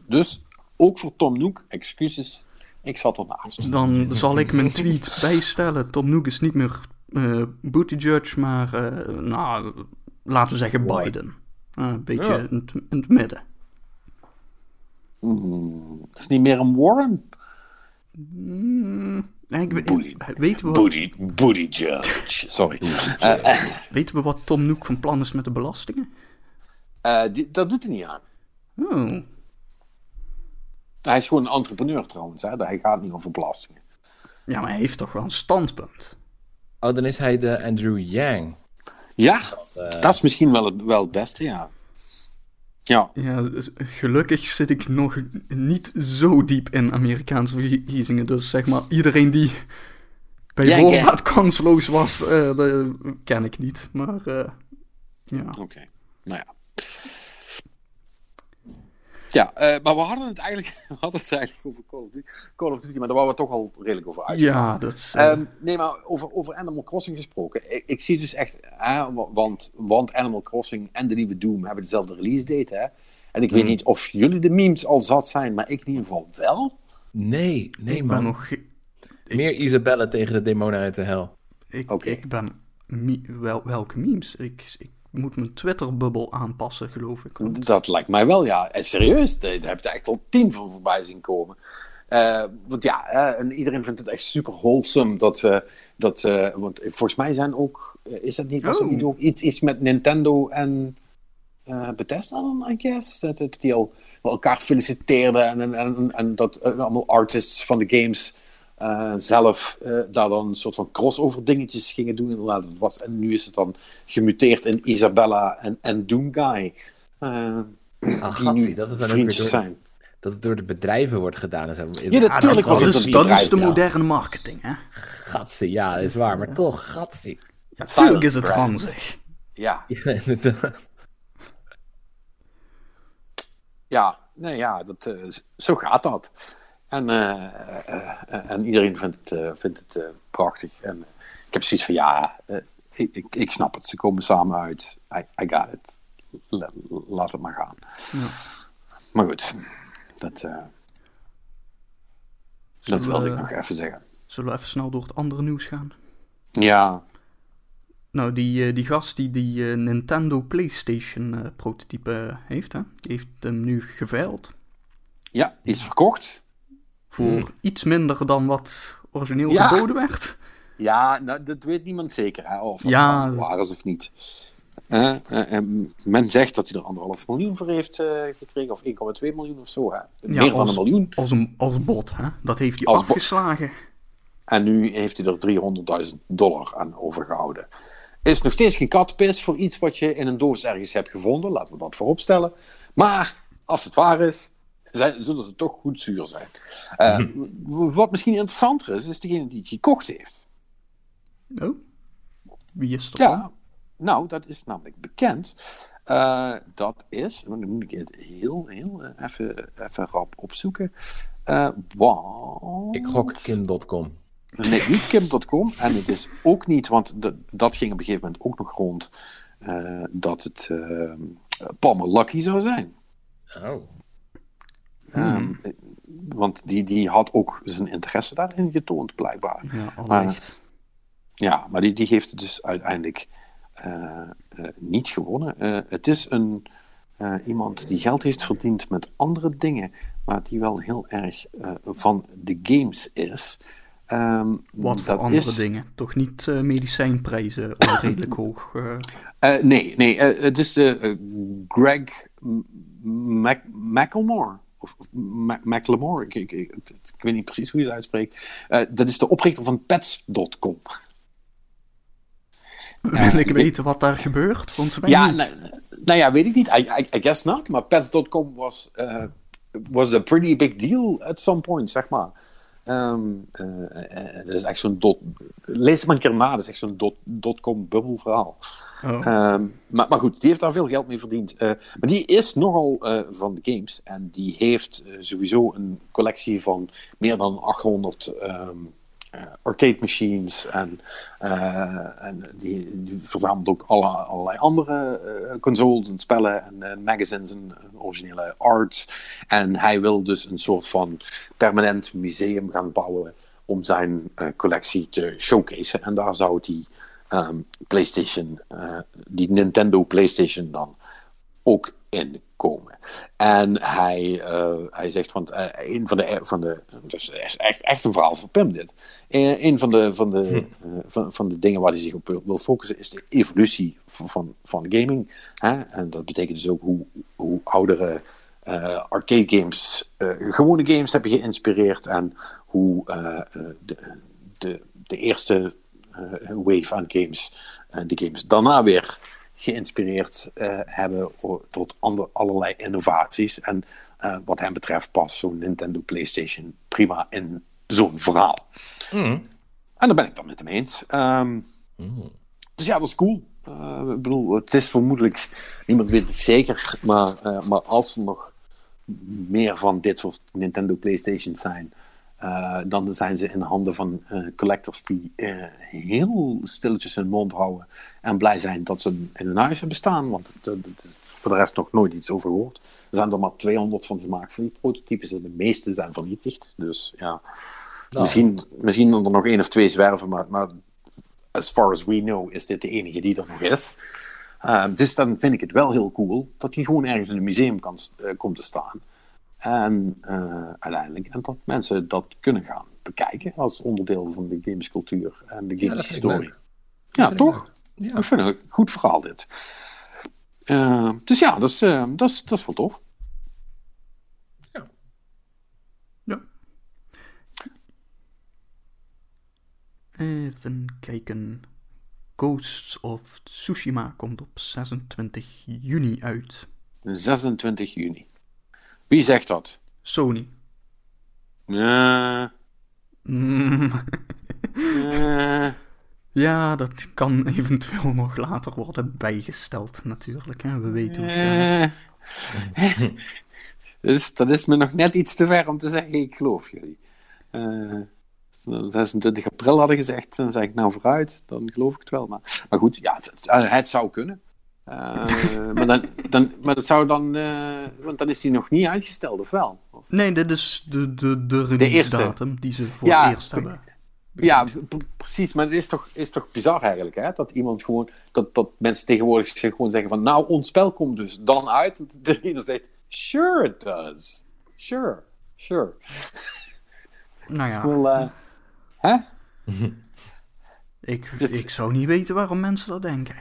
Dus ook voor Tom Nook, excuses, ik zat ernaast. dan zal ik mijn tweet bijstellen. Tom Nook is niet meer eh Buttigieg, maar eh, nou, laten we zeggen Biden. Een beetje Ja. in, in het midden. Het is niet meer een Warren. Ik, weet- Booty. weten, we, Booty, booty judge. Sorry. Eh, weten we wat Tom Nook van plan is met de belastingen? eh, die- dat doet hij niet aan. Oh, Hij is gewoon een entrepreneur trouwens. Hè? Hij gaat niet over belastingen. ja, maar hij heeft toch wel een standpunt. Oh, dan is hij de Andrew Yang. Ja, dat is misschien wel het, wel het beste, ja. Ja, Ja, dus gelukkig zit ik nog niet zo diep in Amerikaanse verkiezingen. Dus zeg maar, iedereen die bij Ja, voorbaat kansloos was, eh, dat ken ik niet. Maar eh, ja. oké. Nou ja. Ja, eh, maar we hadden het eigenlijk, we hadden het eigenlijk over Call of Duty, Call of Duty maar daar waren we toch al redelijk over uit. Ja, dat is... eh, Ehm, nee, maar over, over Animal Crossing gesproken. Ik, ik zie dus echt, hè, want, want Animal Crossing en de nieuwe Doom hebben dezelfde release date. Hè? En ik weet niet of jullie de memes al zat zijn, maar ik in ieder geval wel. Nee, nee ik man. ben nog... Meer Isabelle tegen de demonen uit de hel. Ik, Oké. ik ben... wel, welke memes? Ik, ik moet mijn Twitter-bubbel aanpassen, geloof ik. want- Dat lijkt mij wel, ja. En serieus, daar heb je echt al tien van voorbij zien komen. Eh, want ja, eh, en iedereen vindt het echt super wholesome. Dat, eh, dat, eh, want volgens mij zijn ook, eh, is dat niet, was Oh. niet ook iets, iets met Nintendo en eh, Bethesda dan, I guess? Dat, dat die al elkaar feliciteerden en, en, en, en dat eh, allemaal artists van de games eh, zelf eh, daar dan een soort van crossover dingetjes gingen doen. Inderdaad, dat was, en nu is het dan gemuteerd in Isabella en, en Doomguy. Eh Ah, die gatsie, nu dat het dan ook vriendjes weer door, zijn. dat het door de bedrijven wordt gedaan. En zo. Ja, natuurlijk dat, was het is, een dat is de ja. moderne marketing, hè? Gatsie, ja, dat is waar. Maar toch, gatsie. Ja, Silent tuurlijk is het ranzig. Ja, Ja, inderdaad. ja, nee, ja dat, eh, zo gaat dat. En, eh, eh, eh, en iedereen vindt het, vindt het prachtig. En ik heb zoiets van, ja, ik, ik, ik snap het. Ze komen samen uit. I, I got it. La- laat het maar gaan. Maar goed, dat, wilde we- ik nog even zeggen. Zullen we even snel door het andere nieuws gaan? Ja, Nou, die, die gast die die Nintendo PlayStation prototype heeft, hè, die heeft hem nu geveild. Ja, die is verkocht. Voor Hmm. iets minder dan wat origineel Ja. geboden werd. Ja, nou, dat weet niemand zeker, hè, of dat Ja. waar is of niet. Eh, men zegt dat hij er anderhalf miljoen voor heeft eh, gekregen, of 1,2 miljoen of zo. Hè. Meer dan als- een miljoen. Als, een, als bot, hè. Dat heeft hij Als bot. afgeslagen. En nu heeft hij er 300.000 dollar aan overgehouden. Is nog steeds geen katpis voor iets wat je in een doos ergens hebt gevonden. Laten we dat voorop stellen. Maar als het waar is, zijn, zullen ze toch goed zuur zijn. Eh, w- Wat misschien interessanter is, is degene die het gekocht heeft. Oh. Wie is dat? Ja, nou, dat is namelijk bekend. Eh, dat is, dan moet ik het heel, heel eh, even, even rap opzoeken. Eh want... Ik gok Kim.com. Nee, niet Kim.com. En het is ook niet, want dat, dat ging op een gegeven moment ook nog rond, dat het Palmer Lucky zou zijn. Oh. Ehm, want die, die had ook zijn interesse daarin getoond, blijkbaar. Ja, Maar-. Ja, maar die, die heeft het dus uiteindelijk eh, eh, niet gewonnen. Eh, het is een, iemand die geld heeft verdiend met andere dingen, maar die wel heel erg van de games is. Ehm, Wat voor andere is- dingen? Toch niet medicijnprijzen onredelijk hoog? nee, nee het is de Greg M- Mac Macklemore. Of, Macklemore, ik, ik, weet niet precies hoe je het uitspreekt. Eh, dat is de oprichter van Pets.com. Wil ik weten wat daar gebeurt? Volgens mij Ja, niet. nou, nou ja, weet ik niet. I, I, I guess not. Maar Pets.com was, eh, was a pretty big deal at some point, zeg maar. Eh, eh, dat is echt zo'n dot... Lees het maar een keer na. Dat is echt zo'n dot, dotcom bubbel verhaal. Oh. Ehm, maar, maar goed, die heeft daar veel geld mee verdiend. Eh, maar die is nogal eh, van de games. En die heeft eh, sowieso een collectie van meer dan 800 ehm, eh, arcade machines. En, eh, en die, verzamelt ook alle, allerlei andere eh, consoles en spellen en eh, magazines en, originele art. En hij wil dus een soort van permanent museum gaan bouwen om zijn eh, collectie te showcaseen. En daar zou die ehm, PlayStation, eh, die Nintendo PlayStation dan ook in komen. En hij, eh, hij zegt, want eh, een van de, van de dus echt, echt een verhaal van Pim dit. Eh, een van de, van, de, eh, van, van de dingen waar hij zich op wil, focussen is de evolutie van, van, gaming. Hè? En dat betekent dus ook hoe, hoe oudere eh, arcade games, eh, gewone games hebben geïnspireerd en hoe eh, eh, de, de, de eerste eh, wave aan games, eh, de games daarna weer geïnspireerd eh, hebben tot ander, allerlei innovaties. En eh, wat hem betreft past zo'n Nintendo PlayStation prima in zo'n verhaal. En daar ben ik dan met hem eens. Ehm, Dus ja, dat is cool. Eh, ik bedoel, het is vermoedelijk, niemand weet het zeker, maar, maar als er nog meer van dit soort Nintendo PlayStations zijn, eh, dan zijn ze in handen van eh, collectors die eh, heel stilletjes hun mond houden en blij zijn dat ze in hun huis hebben staan, want er is voor de rest nog nooit iets over gehoord. Er zijn er maar 200 van gemaakt van die prototypes en de meeste zijn vernietigd. Dus ja, misschien, misschien er nog één of twee zwerven, maar, maar as far as we know is dit de enige die er nog is. Dus dan vind ik het wel heel cool dat hij gewoon ergens in een museum kan, komt te staan. En uh, uiteindelijk, en dat mensen dat kunnen gaan bekijken als onderdeel van de gamescultuur en de gameshistorie. Ja, ja, toch? Ja. Ik vind het een goed verhaal dit. Uh, dus ja, dat is, dat, is, dat is wel tof. Ja. ja. Even kijken. Ghosts of Tsushima komt op 26 juni uit. 26 juni. Wie zegt dat? Sony. Uh, mm. uh, ja, dat kan eventueel nog later worden bijgesteld, natuurlijk. Hè? We weten hoe het gaat. dus dat is me nog net iets te ver om te zeggen: ik geloof jullie. Uh, 26 april hadden gezegd, dan zeg ik nou vooruit, dan geloof ik het wel. Maar, maar goed, ja, het, het zou kunnen. Uh, maar, dan, dan, maar dat zou dan, uh, want dan is die nog niet uitgesteld, of wel? Of? Nee, dit is de, de, de release datum die ze voor ja, het eerst hebben. Ja, precies. Maar het is toch, is toch bizar eigenlijk, hè? Dat iemand gewoon, dat, dat mensen tegenwoordig gewoon zeggen van, nou, ons spel komt dus dan uit. Dat de ieder zegt, sure it does. Sure, sure. Nou ja, eh, hè? ik, ik zou niet weten waarom mensen dat denken.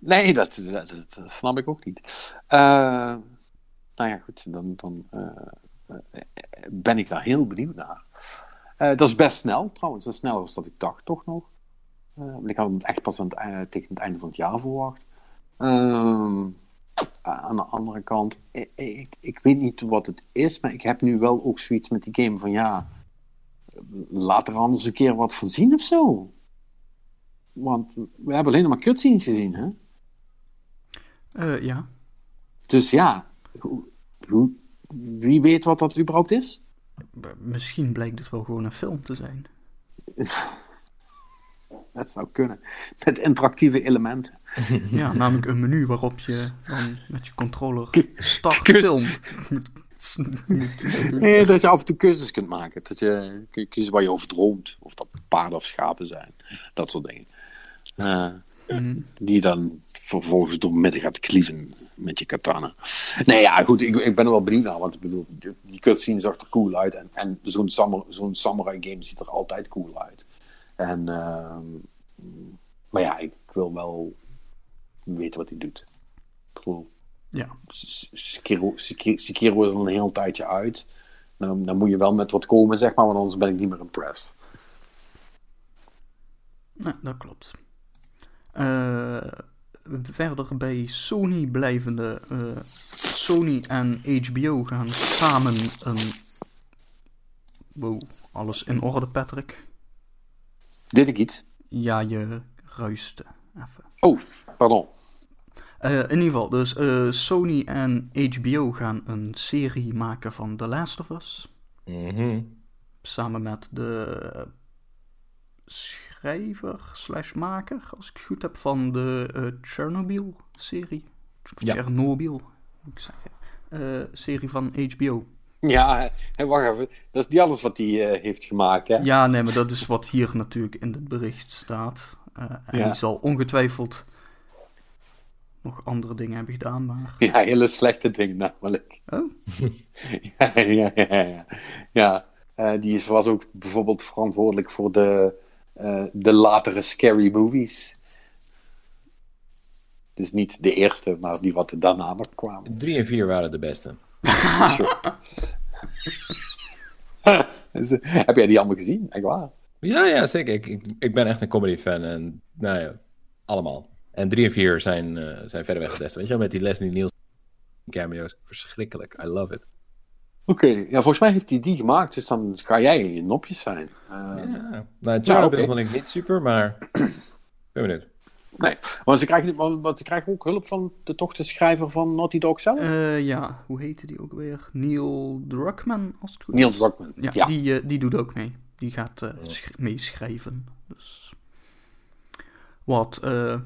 Nee, dat, dat, dat snap ik ook niet. Eh, nou ja, goed, dan, dan eh, eh, ben ik daar heel benieuwd naar. Dat is best snel, trouwens. Dat is sneller dan ik dacht, toch nog. Ik had hem echt pas aan tegen het einde van het jaar verwacht. Ehm, aan de andere kant, ik, ik, ik weet niet wat het is, maar ik heb nu wel ook zoiets met die game van ja, laat er anders een keer wat van zien of zo. Want we hebben alleen maar cutscenes gezien, hè? Eh, ja, Dus ja, hoe, hoe, wie weet wat dat überhaupt is? misschien blijkt het wel gewoon een film te zijn. Dat zou kunnen. Met interactieve elementen. Ja, namelijk een menu waarop je dan met je controller start film. Nee, dat je af en toe keuzes kunt maken. Dat je kiezen waar je over droomt. Of dat paarden of schapen zijn. Dat soort dingen. Eh, Die dan vervolgens door midden gaat klieven met je katana. Nee, ja, goed. Ik, ik ben er wel benieuwd naar. Want ik bedoel, die- cutscene zag er cool uit. En, en zo'n samurai, zo'n samurai game ziet er altijd cool uit. En, ehm, maar ja, ik wil wel weten wat hij doet. Ik bedoel, Ja, Sekiro, Sekiro, Sekiro is al een heel tijdje uit. Nou, dan moet je wel met wat komen, zeg maar, want anders ben ik niet meer impressed. nou, dat klopt. Eh, verder bij Sony blijvende. eh, Sony en HBO gaan samen een. Wow, alles in orde, Patrick. Deed ik iets? Ja, je ruiste even. Oh, pardon. Eh, in ieder geval, dus eh, Sony en HBO gaan een serie maken van The Last of Us. Mhm. Samen met de schrijver slash maker, als ik het goed heb, van de eh, Chernobyl-serie. Ja. Chernobyl, moet ik zeggen. Eh, serie van HBO. Ja, hè, wacht even. Dat is niet alles wat hij eh, heeft gemaakt, hè? Ja, nee, maar dat is wat hier natuurlijk in het bericht staat. En Ja. die zal ongetwijfeld nog andere dingen hebben gedaan, maar... Ja, hele slechte dingen namelijk. Oh, ja, ja, ja. ja. ja die was ook bijvoorbeeld verantwoordelijk voor de, eh, de latere scary movies. Dus niet de eerste, maar die wat daarna nog kwamen. Drie en vier waren de beste. Dus, eh, heb jij die allemaal gezien? Echt waar? Ja, ja, zeker. Ik, ik, ik ben echt een comedy fan en nou ja, allemaal. En drie en vier zijn, eh zijn verder weg het beste. Weet je wel, met die Leslie Nielsen cameo's. Verschrikkelijk. I love it. Oké, ja, volgens mij heeft hij die gemaakt, dus dan ga jij in je nopjes zijn. Eh, Ja. Nou, Chernobyl oké. vond ik niet super, maar ben benieuwd. Nee, want ze krijgen, want want ze krijgen ook hulp van de toch de schrijver van Naughty Dog zelf? eh, ja, hoe heette die ook weer? Neil Druckmann, als het goed Neil is. Druckmann. Ja, Ja. Die, eh, die doet ook mee. Die gaat eh, sch- meeschrijven. Dus... Wat eh,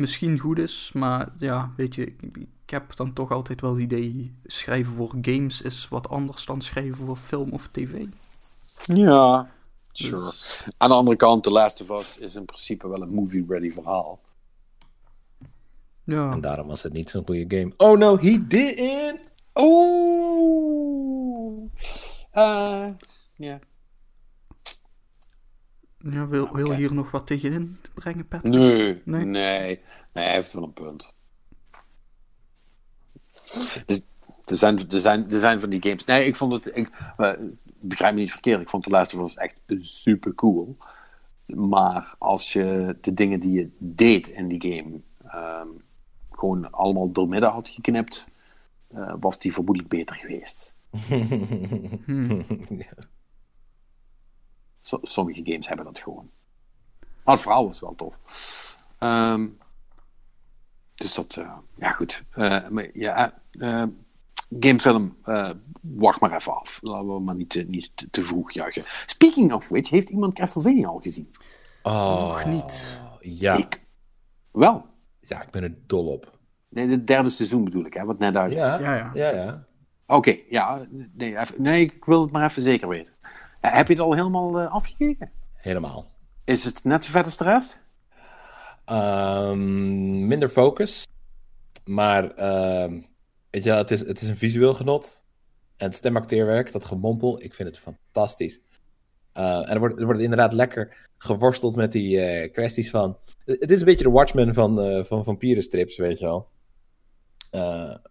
misschien goed is, maar ja, weet je, ik, ik heb dan toch altijd wel het idee, schrijven voor games is wat anders dan schrijven voor film of tv. Ja, sure. Aan de andere kant, The Last of Us is in principe wel een movie-ready verhaal. Ja, En daarom was het niet zo'n goede game. Oh no, he didn't! Oh. Eh, ja. Ja wil, wil je hier nog wat tegenin brengen, Patrick? Nee, Nee? nee, nee. hij heeft wel een punt. Dus, er, zijn, er, zijn, er zijn van die games. Nee, ik vond het. Ik, eh, begrijp me niet verkeerd. Ik vond de laatste was echt super cool. Maar als je de dingen die je deed in die game. ehm, gewoon allemaal doormidden had geknipt. eh, was die vermoedelijk beter geweest. So- sommige games hebben dat gewoon. Maar het verhaal was wel tof. Ehm, dus dat, eh, ja goed. Eh, maar ja, eh, gamefilm, eh, wacht maar even af. Laten we maar niet, te- niet te, te vroeg juichen. Speaking of which, heeft iemand Castlevania al gezien? Oh, Nog niet. Ja. Ik. Wel. ja, ik ben er dol op. Nee, het derde seizoen bedoel ik, hè, wat net uit is. Ja, Ja, ja. ja. ja. Oké, ja. Nee, even- nee, ik wil het maar even zeker weten. Heb je het al helemaal uh, afgekeken? Helemaal. Is het net zo vet als de rest? Um, minder focus. Maar uh, weet je, het is, het is een visueel genot. En het stemacteerwerk, dat gemompel, ik vind het fantastisch. Uh, en er wordt, er wordt inderdaad lekker geworsteld met die uh, kwesties van. Het is een beetje de Watchmen van, van vampierenstrips, weet je wel.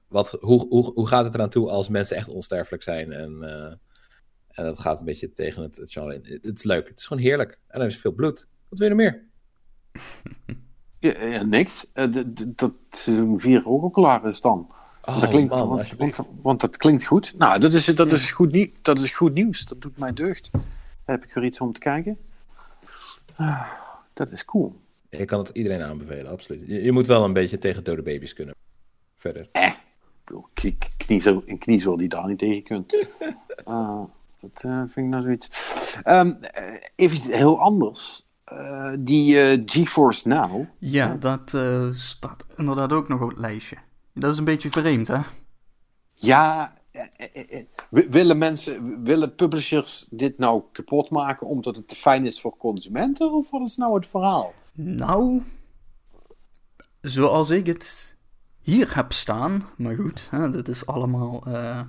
wat, hoe, hoe, hoe gaat het eraan toe als mensen echt onsterfelijk zijn? En, en dat gaat een beetje tegen het, het genre in. Het is leuk, het is gewoon heerlijk. En er is veel bloed. Wat wil je er meer? Ja, ja, niks. dat seizoen 4 ook al klaar is dan. Oh, dat klinkt, man, want, want, want, dat klinkt goed. Nou, dat is, dat, is goed nie- dat is goed nieuws. Dat doet mij deugd. Heb ik weer iets om te kijken. Ah, dat is cool. Ik kan het iedereen aanbevelen, absoluut. Je, je, moet wel een beetje tegen dode baby's kunnen. Verder. Eh, een kniezer die daar niet tegen kunt. uh, dat uh, vind ik nou zoiets. Um, even iets heel anders. Uh, die GeForce Now. Ja, dat staat inderdaad ook nog op het lijstje. Dat is een beetje vreemd, hè? Ja, willen mensen, willen publishers dit nou kapot maken omdat het te fijn is voor consumenten? Of wat is nou het verhaal? Nou, zoals ik het hier heb staan, maar goed, hè, dit is allemaal. Uh...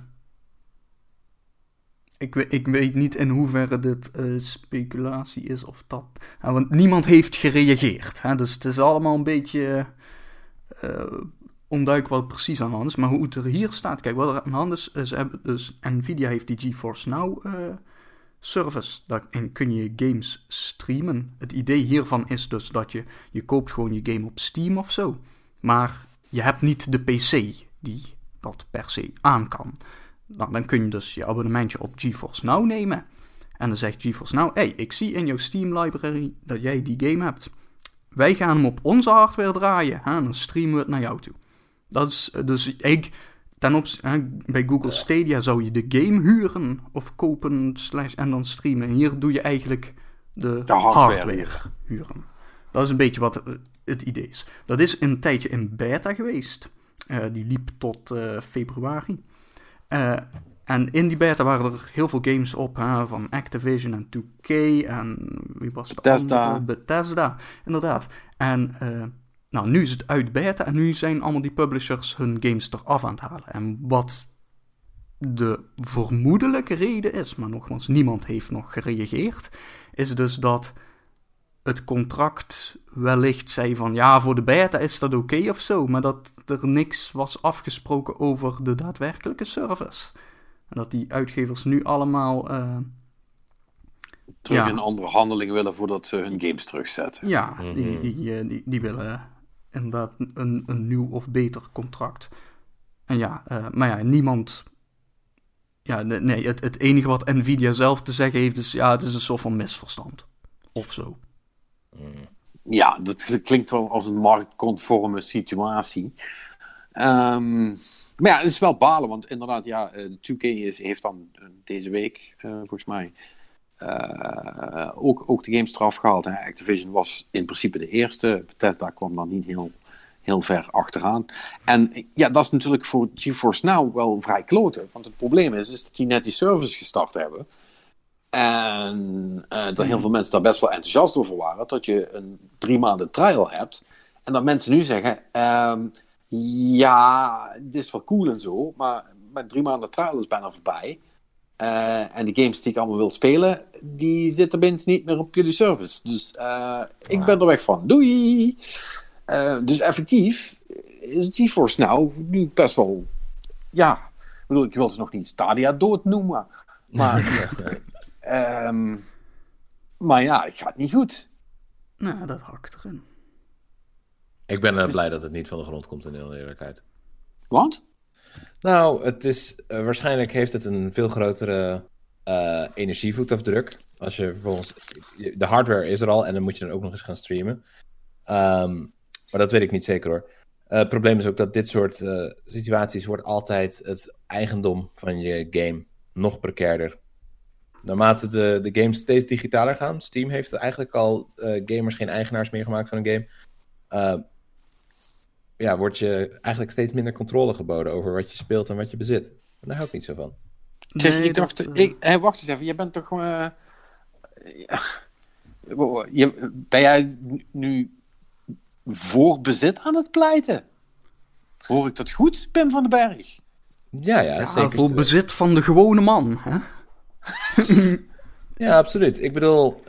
Ik, ik, weet niet in hoeverre dit uh, speculatie is of dat. Want niemand heeft gereageerd. Hè, dus het is allemaal een beetje uh, onduidelijk wat precies aan de hand is. Maar hoe het er hier staat, kijk, wat er aan de hand is, is dus Nvidia heeft die GeForce Now service. Daarin kun je games streamen. Het idee hiervan is dus dat je, je koopt gewoon je game op Steam of zo. Maar je hebt niet de PC die dat per se aan kan. Nou, dan kun je dus je abonnementje op GeForce Now nemen. En dan zegt GeForce Now, hey, ik zie in jouw Steam library dat jij die game hebt. Wij gaan hem op onze hardware draaien hè, en dan streamen we het naar jou toe. Dat is dus ik, ten opzichte, bij Google Stadia zou je de game huren of kopen slash, en dan streamen. En hier doe je eigenlijk de, de hardware, hardware huren. Dat is een beetje wat het idee is. Dat is een tijdje in beta geweest. Uh, die liep tot uh, februari. Uh, en in die beta waren er heel veel games op, hè, van Activision en 2K en wie was het? Bethesda. Bethesda, inderdaad. En nou, nu is het uit beta en nu zijn allemaal die publishers hun games eraf aan het halen. En wat de vermoedelijke reden is, maar nogmaals, niemand heeft nog gereageerd, is dus dat het contract wellicht zei van ja, voor de beta is dat oké okay of zo, maar dat er niks was afgesproken over de daadwerkelijke service. En dat die uitgevers nu allemaal. Uh, Terug ja, in andere handeling willen voordat ze hun games terugzetten. Ja, mm -hmm. die, die, die, die, willen inderdaad een, een nieuw of beter contract. En ja, uh, maar ja, niemand. Ja, nee, het, het enige wat Nvidia zelf te zeggen heeft is: ja, het is een soort van misverstand. Of zo. Ja, dat klinkt wel als een marktconforme situatie. Um, maar ja, het is wel balen, want inderdaad, ja, de 2K is, heeft dan deze week, uh, volgens mij, ook, ook de games eraf gehaald. Activision was in principe de eerste. Bethesda kwam dan niet heel, heel ver achteraan. En ja, dat is natuurlijk voor GeForce Now wel vrij kloten. Want het probleem is, is dat die net die service gestart hebben. En uh, dat heel veel mensen daar best wel enthousiast over waren. Dat je een drie maanden trial hebt. En dat mensen nu zeggen: um, Ja, dit is wel cool en zo. Maar mijn drie maanden trial is bijna voorbij. Uh, en de games die ik allemaal wil spelen, die zitten opeens niet meer op jullie service. Dus uh, ik ben er weg van. Doei! Uh, dus effectief is GeForce nou nu best wel. Ja, ik bedoel, ik wil ze nog niet Stadia dood noemen. Maar. um, maar ja, het gaat niet goed. Nou, dat hakt erin. Ik ben dus... blij dat het niet van de grond komt in de eerlijkheid. Want? Nou, het is, uh, waarschijnlijk heeft het een veel grotere uh, energievoetafdruk. Als je vervolgens. De hardware is er al en dan moet je dan ook nog eens gaan streamen. Um, maar dat weet ik niet zeker hoor. Uh, het probleem is ook dat dit soort situaties wordt altijd het eigendom van je game nog precairder. Naarmate de, de games steeds digitaler gaan. Steam heeft eigenlijk al gamers geen eigenaars meer gemaakt van een game ja, wordt je eigenlijk steeds minder controle geboden over wat je speelt en wat je bezit. En daar hou ik niet zo van. Zeg, ik dacht, dat, eh, ik, hé, wacht eens even, je bent toch. eh, ja, je, ben jij nu voor bezit aan het pleiten? Hoor ik dat goed, Pim van den Berg? Ja, ja, ja, zeker. voor bezit van de gewone man. Hè? Ja, absoluut. Ik bedoel,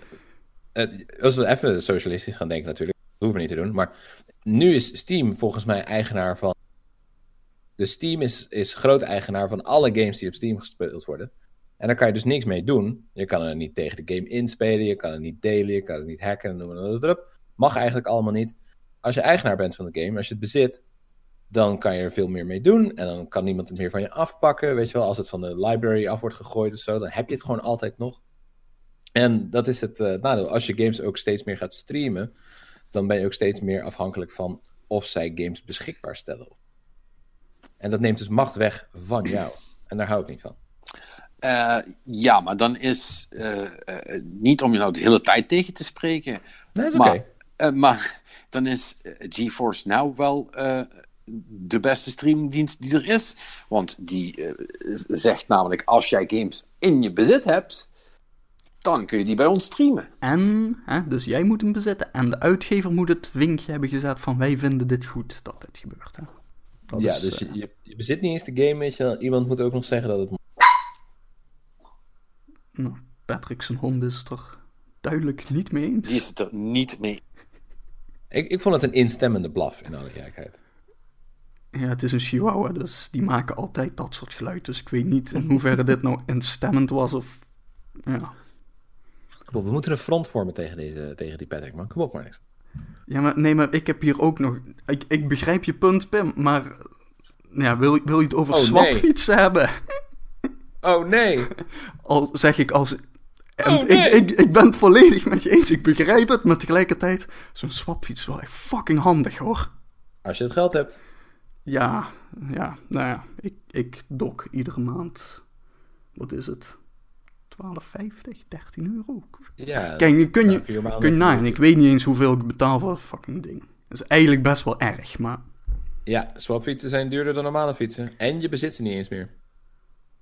als we even socialistisch gaan denken natuurlijk, dat hoeven we niet te doen, maar nu is Steam volgens mij eigenaar van... Dus Steam is, is groot eigenaar van alle games die op Steam gespeeld worden. En daar kan je dus niks mee doen. Je kan er niet tegen de game inspelen, je kan het niet delen, je kan het niet hacken, noem maar op. Mag eigenlijk allemaal niet. Als je eigenaar bent van de game, als je het bezit, dan kan je er veel meer mee doen. En dan kan niemand het meer van je afpakken. Weet je wel, als het van de library af wordt gegooid of zo, dan heb je het gewoon altijd nog. En dat is het eh, nadeel. Als je games ook steeds meer gaat streamen, dan ben je ook steeds meer afhankelijk van of zij games beschikbaar stellen. En dat neemt dus macht weg van jou. En daar hou ik niet van. Eh, ja, maar dan is. eh, niet om je nou de hele tijd tegen te spreken. Nee, is oké. maar, maar dan is GeForce Now wel de beste streamdienst die er is. Want die eh, zegt namelijk: als jij games in je bezit hebt, dan kun je die bij ons streamen. En, hè, dus jij moet hem bezitten. En de uitgever moet het vinkje hebben gezet van wij vinden dit goed dat dit gebeurt. Hè? Dat ja, is, dus eh, je, bezit niet eens de game, weet je wel. Iemand moet ook nog zeggen dat het nou, Patrick zijn hond is het er duidelijk niet mee eens. Die is het er niet mee. Ik, ik vond het een instemmende blaf, in alle eerlijkheid. Ja, het is een chihuahua, dus die maken altijd dat soort geluid. Dus ik weet niet in hoeverre dit nou instemmend was of... Ja, Klopt, we moeten een front vormen tegen, deze, tegen die Patrick, man. Kom op maar niks. ja maar nee, maar ik heb hier ook nog... Ik, ik begrijp je punt, Pim, maar... Ja, wil, wil je het over Oh, nee. swapfietsen hebben? Oh nee! Al zeg ik als... Oh, nee. ik, ik, ik ben het volledig met je eens, ik begrijp het, maar tegelijkertijd... Zo'n swapfiets is wel echt fucking handig, hoor. Als je het geld hebt. Ja, ja, nou ja, ik, ik dok iedere maand... Wat is het? 12,50? 13 euro? Ja, Kijk, kun je, vier maanden- kun je nagaan. Ik weet niet eens hoeveel ik betaal voor dat fucking ding. Dat is eigenlijk best wel erg, maar... Ja, swapfietsen zijn duurder dan normale fietsen. En je bezit ze niet eens meer.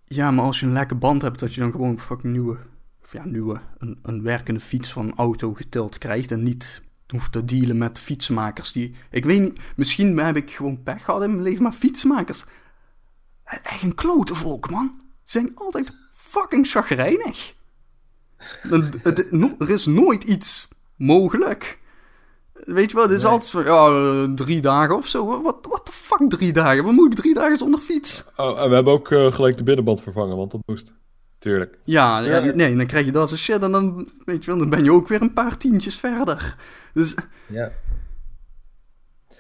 Ja, maar als je een lekker band hebt, dat je dan gewoon een fucking nieuwe... Of ja, nieuwe, een, een werkende fiets van een auto getild krijgt en niet hoeft te dealen met fietsmakers die... Ik weet niet, misschien heb ik gewoon pech gehad in mijn leven, maar fietsmakers... Echt een klote volk, man. Ze zijn altijd fucking chagrijnig. Er is nooit iets mogelijk. Weet je wel, het is Nee. altijd van, ja, drie dagen of zo. Wat the fuck drie dagen? We moeten drie dagen zonder fiets. Oh, en we hebben ook eh, gelijk de binnenband vervangen, want dat moest. Tuurlijk. Ja, nee, dan krijg je dat soort shit en dan, weet je wel, dan ben je ook weer een paar tientjes verder. Dus, Ja.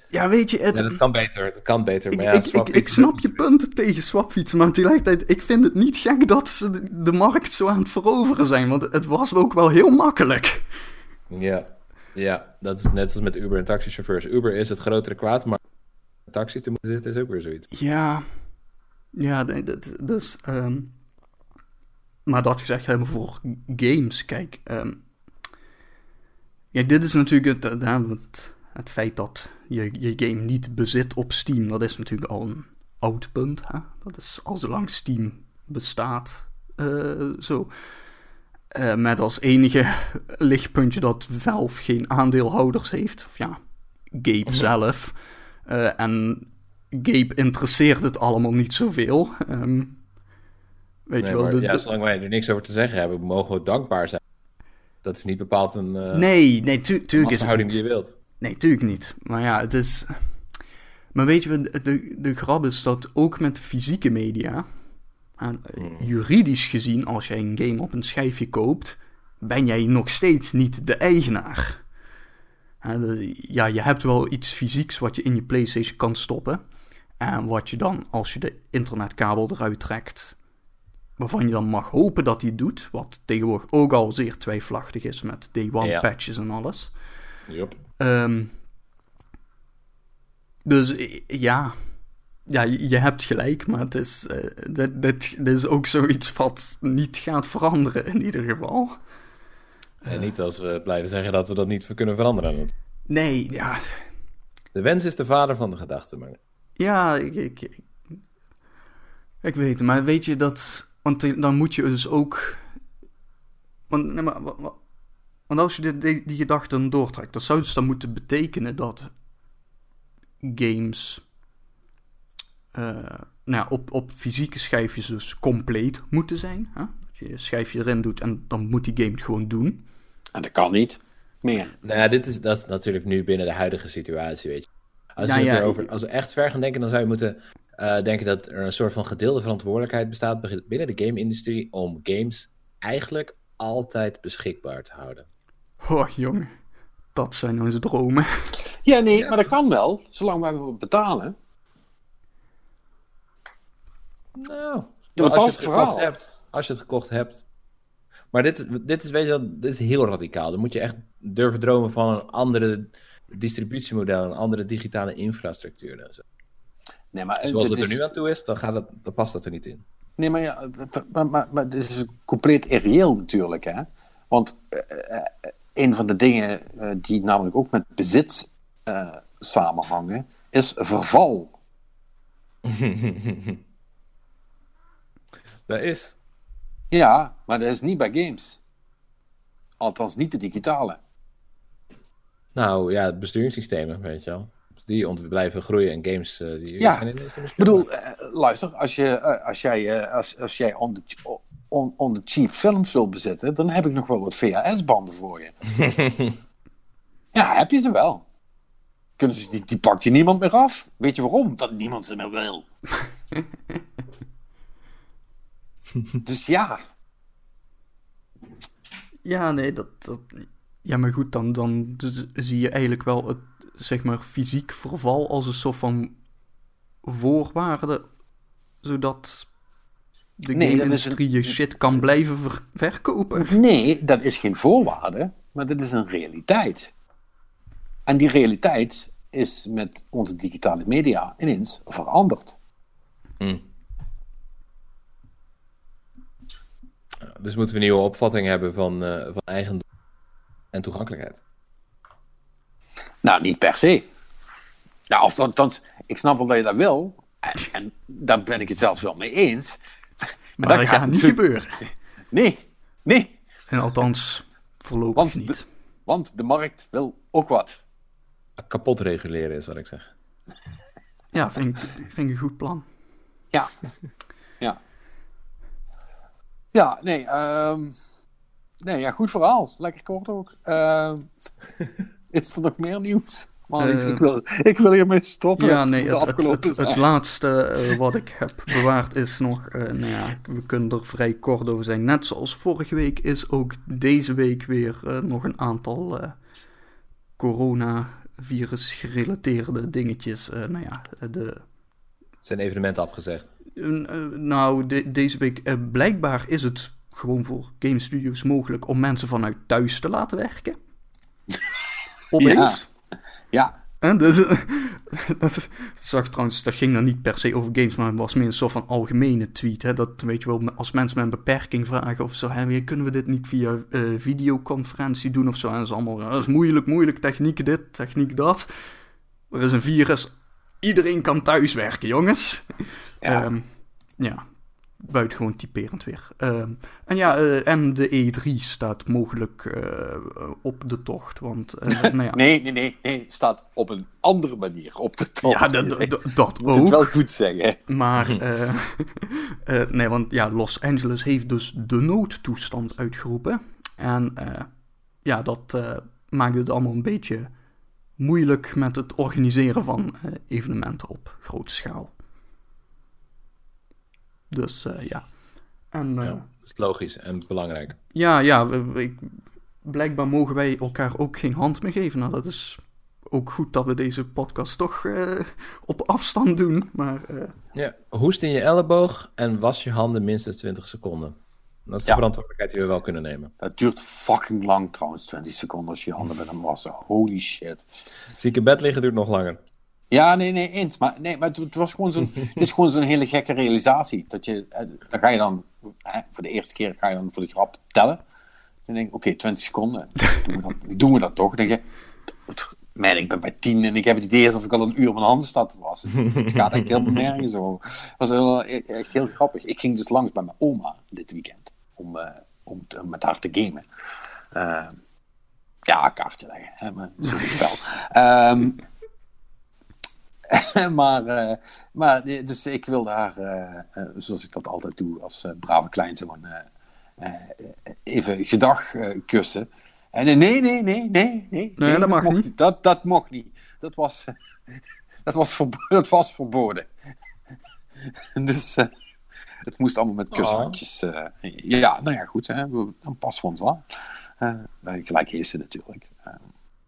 ja, weet je, het, ja, dat kan beter. Dat kan beter. ik, Maar ja, ik, ik, ik swapfietsen- snap je punten tegen swapfietsen, maar tegelijkertijd, ik vind het niet gek dat ze de, de markt zo aan het veroveren zijn, want het was ook wel heel makkelijk. Ja. ja, dat is net als met Uber en taxichauffeurs. Uber is het grotere kwaad, maar taxi te moeten zitten is ook weer zoiets. Ja, ja, dus, ehm, maar dat gezegd hebben voor games, kijk, ehm, ja, dit is natuurlijk het, het, het feit dat je je game niet bezit op Steam, dat is natuurlijk al een oud punt, hè? dat is al zolang Steam bestaat, eh, zo. Eh, met als enige lichtpuntje dat Valve geen aandeelhouders heeft, of ja, Gabe zelf. Eh, en Gabe interesseert het allemaal niet zoveel. Ehm, weet Nee, je wel, maar de- ja, zolang wij er niks over te zeggen hebben, mogen we dankbaar zijn. Dat is niet bepaald een eh nee, nee, tu tuurlijk is het niet. die je wilt. Nee, tuurlijk niet. Maar ja, het is... Maar weet je, de, de, grap is dat ook met de fysieke media... en, eh, Hmm. juridisch gezien, als jij een game op een schijfje koopt... ben jij nog steeds niet de eigenaar. De- ja, je hebt wel iets fysieks wat je in je PlayStation kan stoppen. En wat je dan, als je de internetkabel eruit trekt... waarvan je dan mag hopen dat hij doet... wat tegenwoordig ook al zeer twijfelachtig is met day one Ja. patches en alles... Yup. Ehm, dus i- ja. Ja, je hebt gelijk, maar het is, eh, dit, dit, dit is ook zoiets wat niet gaat veranderen in ieder geval. En niet als we blijven zeggen dat we dat niet kunnen veranderen. Nee, ja, De wens is de vader van de gedachte. Maar... ja ik, ik, ik, ik weet het, maar weet je dat Want dan moet je dus ook. Want, nee, maar, wa- wa- want als je die, die gedachte dan doortrekt, dat zou dus dan moeten betekenen dat games eh, nou ja, op, op fysieke schijfjes dus compleet moeten zijn. Hè? Dat je je schijfje erin doet en dan moet die game het gewoon doen. En dat kan niet meer. Nou ja, dit is, dat is natuurlijk nu binnen de huidige situatie, weet je. Als, Ja, ja, ik- als we echt ver gaan denken, dan zou je moeten eh, denken dat er een soort van gedeelde verantwoordelijkheid bestaat binnen de game-industrie om games eigenlijk altijd beschikbaar te houden. Oh, jongen. Dat zijn onze dromen. Ja, nee, maar dat kan wel, zolang wij wel betalen. Nou, dat als is je het verhaal. hebt. Als je het gekocht hebt. Maar dit, dit is, weet je wel, dit is heel radicaal. Dan moet je echt durven dromen van een andere distributiemodel, een andere digitale infrastructuur. En zo. Nee, maar, eh, Zoals het er nu aan toe is, dan, gaat het, dan past dat er niet in. Nee, maar ja, maar, maar, maar dit is compleet irreëel natuurlijk, hè. Want eh, eh, een van de dingen eh, die namelijk ook met bezit eh, samenhangen, is verval. Dat is. Ja, maar dat is niet bij games. Althans, niet de digitale. Nou ja, besturingssystemen, weet je wel. Die ont- blijven groeien en games eh, die Ja, zijn ineens Ik bedoel, eh, luister, als, je, eh, als jij, als, als jij on, the, on, on the cheap films wil bezitten, dan heb ik nog wel wat VHS-banden voor je. ja, heb je ze wel. Kunnen ze, die, die pakt je niemand meer af. Weet je waarom? Dat niemand ze meer wil. dus ja, Ja, nee, dat, dat... Ja, maar goed, dan, dan dus zie je eigenlijk wel het, zeg maar, fysiek verval als een soort van voorwaarde, zodat de Nee, game-industrie je shit kan blijven ver- verkopen. nee, dat is geen voorwaarde, maar dat is een realiteit. En die realiteit is met onze digitale media ineens veranderd. Dus moeten we een nieuwe opvatting hebben van, eh van eigendom en toegankelijkheid. Nou, niet per se. Ja, of althans, ik snap wel dat je dat wil. En, en daar ben ik het zelfs wel mee eens. Maar dat gaat niet gebeuren. Nee, nee. En althans, voorlopig Want niet. de, want de markt wil ook wat. Kapot reguleren is wat ik zeg. Ja, vind ik, vind ik een goed plan. Ja. Ja. Ja, nee. ehm, nee, ja, goed verhaal. Lekker kort ook. Ehm, is er nog meer nieuws? Man, Eh, ik, wil, ik wil hiermee stoppen. Ja, nee, het, het, afgelopen het, het zijn. laatste eh, wat ik heb bewaard is nog, eh, nou ja, we kunnen er vrij kort over zijn. Net zoals vorige week is ook deze week weer eh, nog een aantal eh coronavirus gerelateerde dingetjes. eh, nou ja, de, Zijn evenementen afgezegd. nou, de- deze week, blijkbaar is het gewoon voor game studios mogelijk om mensen vanuit thuis te laten werken. Opeens. Ja, En dus, dat zag trouwens, dat ging dan niet per se over games, maar het was meer een soort van algemene tweet. Hè? Dat weet je wel, als mensen met een beperking vragen of zo, hè, kunnen we dit niet via eh, videoconferentie doen of zo? En dat is allemaal, ja, dat is moeilijk, moeilijk, techniek dit, techniek dat. Er is een virus, iedereen kan thuiswerken, jongens. Ja. Ehm, ja, buitengewoon typerend weer. Ehm, en ja, eh, en de E3 staat mogelijk eh, op de tocht, want, eh, nou ja. nee, nee, nee, nee. Staat op een andere manier op de top. Ja, dat, dat, dat moet het ook. wel goed zeggen. Maar, eh, eh, nee, want ja, Los Angeles heeft dus de noodtoestand uitgeroepen. En eh, ja, dat maakt het allemaal een beetje moeilijk met het organiseren van eh, evenementen op grote schaal. Dus eh, ja. En eh, Ja, dat is logisch en belangrijk. ja, ja, we- blijkbaar mogen wij elkaar ook geen hand meer geven. Nou, dat is ook goed dat we deze podcast toch eh, op afstand doen. Maar eh, Ja, hoest in je elleboog en was je handen minstens 20 seconden. Dat is de Ja. verantwoordelijkheid die we wel kunnen nemen. Dat duurt fucking lang trouwens, 20 seconden als je je handen met hem wassen. Holy shit. Ziek in bed liggen duurt nog langer. Ja, nee, nee, eens. Maar, nee, maar het, het was gewoon zo'n, het is gewoon zo'n hele gekke realisatie. Dat je, eh, dan ga je dan, hè, voor de eerste keer ga je dan voor de grap tellen. Dan denk ik, oké, 20 seconden. Doen we, dat, doen we dat toch? Dan denk je, Man, ik ben bij tien en ik heb het idee alsof ik al een uur op mijn handen sta te wassen. Dus het gaat eigenlijk helemaal nergens over. Het was heel, echt heel grappig. Ik ging dus langs bij mijn oma dit weekend om, uh, om, te, met haar te gamen. Uh, ja, kaartje leggen, hè, maar zo'n spel. Um, maar, uh, maar, dus ik wilde haar, uh, zoals ik dat altijd doe als brave kleinzoon, even gedag kussen. En nee, nee, nee, nee, nee. Nee, nee dat mag mocht, niet. Dat, dat mocht niet. Dat was, dat was, verbo dat was verboden. dus het moest allemaal met kushandjes. Uh, ja, nou ja, goed. Hè, dan pas we ons aan. Uh, gelijk heeft ze natuurlijk. Uh,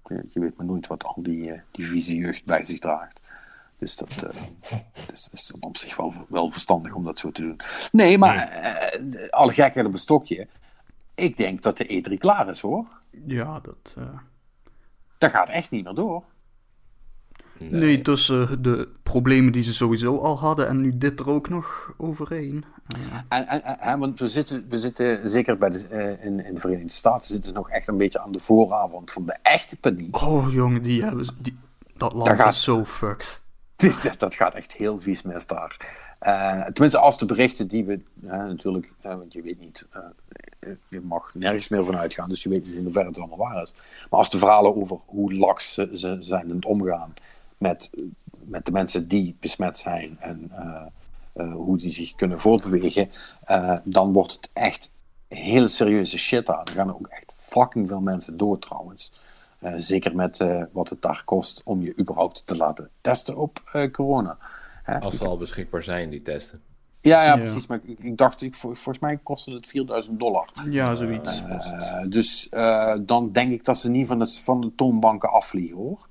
je, je, weet maar nooit wat al die, die vieze jeugd bij zich draagt. Dus dat is, is, op zich wel, wel verstandig om dat zo te doen. Nee, maar nee. alle gekheid op een stokje. Ik denk dat de E3 klaar is hoor. Ja, dat. Dat gaat echt niet meer door. Nee, nee tussen de problemen die ze sowieso al hadden en nu dit er ook nog overheen. Uh. En, en, en, want we zitten, we zitten zeker bij de, uh, in, in de Verenigde Staten, zitten ze nog echt een beetje aan de vooravond van de echte paniek. Oh jongen, die hebben, die, dat land dat gaat, is zo fucked. Dat, gaat echt heel vies mis daar. Uh, tenminste, als de berichten die we natuurlijk, want je weet niet, je mag nergens meer van uitgaan, dus je weet niet in hoeverre het allemaal waar is. Maar als de verhalen over hoe laks ze, zijn in het omgaan met, met de mensen die besmet zijn en hoe die zich kunnen voortbewegen, dan wordt het echt hele serieuze shit aan. Er gaan ook echt fucking veel mensen dood trouwens. Zeker met wat het daar kost om je überhaupt te laten testen op corona. Als ze al beschikbaar zijn, die testen. Ja, ja, precies. Maar ik, ik dacht, ik, volgens mij kostte het 4000 dollar. Ja, zoiets. Uh, dus uh, dan denk ik dat ze niet van de, van de toonbanken afvliegen hoor.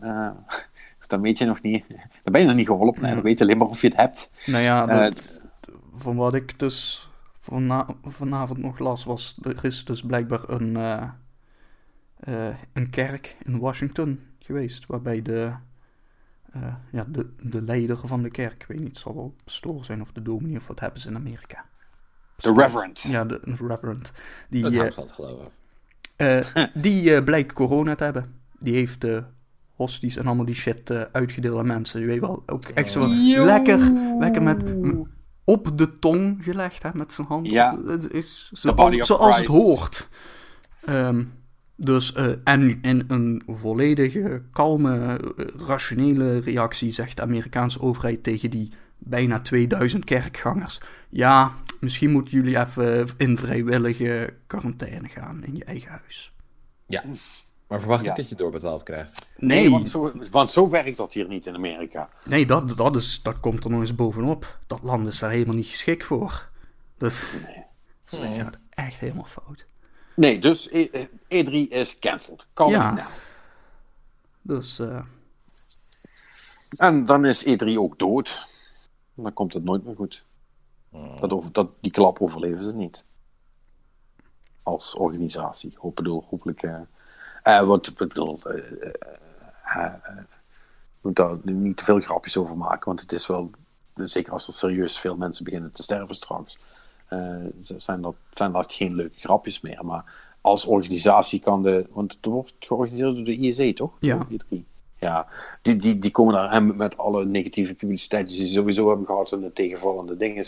Uh, dan weet je nog niet. Dan ben je nog niet geholpen. Ja. Dan weet je alleen maar of je het hebt. Nou ja, dat, van wat ik dus vana vanavond nog las, was er is dus blijkbaar een, een kerk in Washington geweest. Waarbij de uh, ja, de, de leider van de kerk, ik weet niet, het zal wel pastoor zijn of de dominee of wat hebben ze in Amerika. De reverend. Ja, de reverend. Die, dat uh, het geloven. Uh, die blijkt corona te hebben. Die heeft de hosties en allemaal die shit uitgedeeld aan mensen. Je weet wel, ook echt zo lekker, lekker met op de tong gelegd hè, met zijn hand. Ja. Zoals, zoals het hoort. Um, dus, uh, en in een volledige, kalme, rationele reactie zegt de Amerikaanse overheid tegen die bijna 2000 kerkgangers: Ja, misschien moeten jullie even in vrijwillige quarantaine gaan in je eigen huis. Ja, maar verwacht niet ja. dat je doorbetaald krijgt. Nee, nee want, zo, want, zo, werkt dat hier niet in Amerika. Nee, dat, dat, is, dat komt er nog eens bovenop. Dat land is daar helemaal niet geschikt voor. Dat, nee. dat gaat echt helemaal fout. Nee, dus E3 is cancelled. Kan ja. Nou. Dus. Uh... En dan is E3 ook dood. Dan komt het nooit meer goed. Dat, over, dat, die klap overleven ze niet. Als organisatie. Hoop, bedoel, hopelijk. Uh, uh, wat, bedoel, uh, moet daar niet te veel grapjes over maken, want het is wel. Zeker als er serieus veel mensen beginnen te sterven straks. Uh, zijn, dat, zijn dat geen leuke grapjes meer. Maar als organisatie kan de. Want het wordt georganiseerd door de IEC, toch? Ja. Ja, die, die, die komen daar en met alle negatieve publiciteit die ze sowieso hebben gehad en de tegenvallende dingen.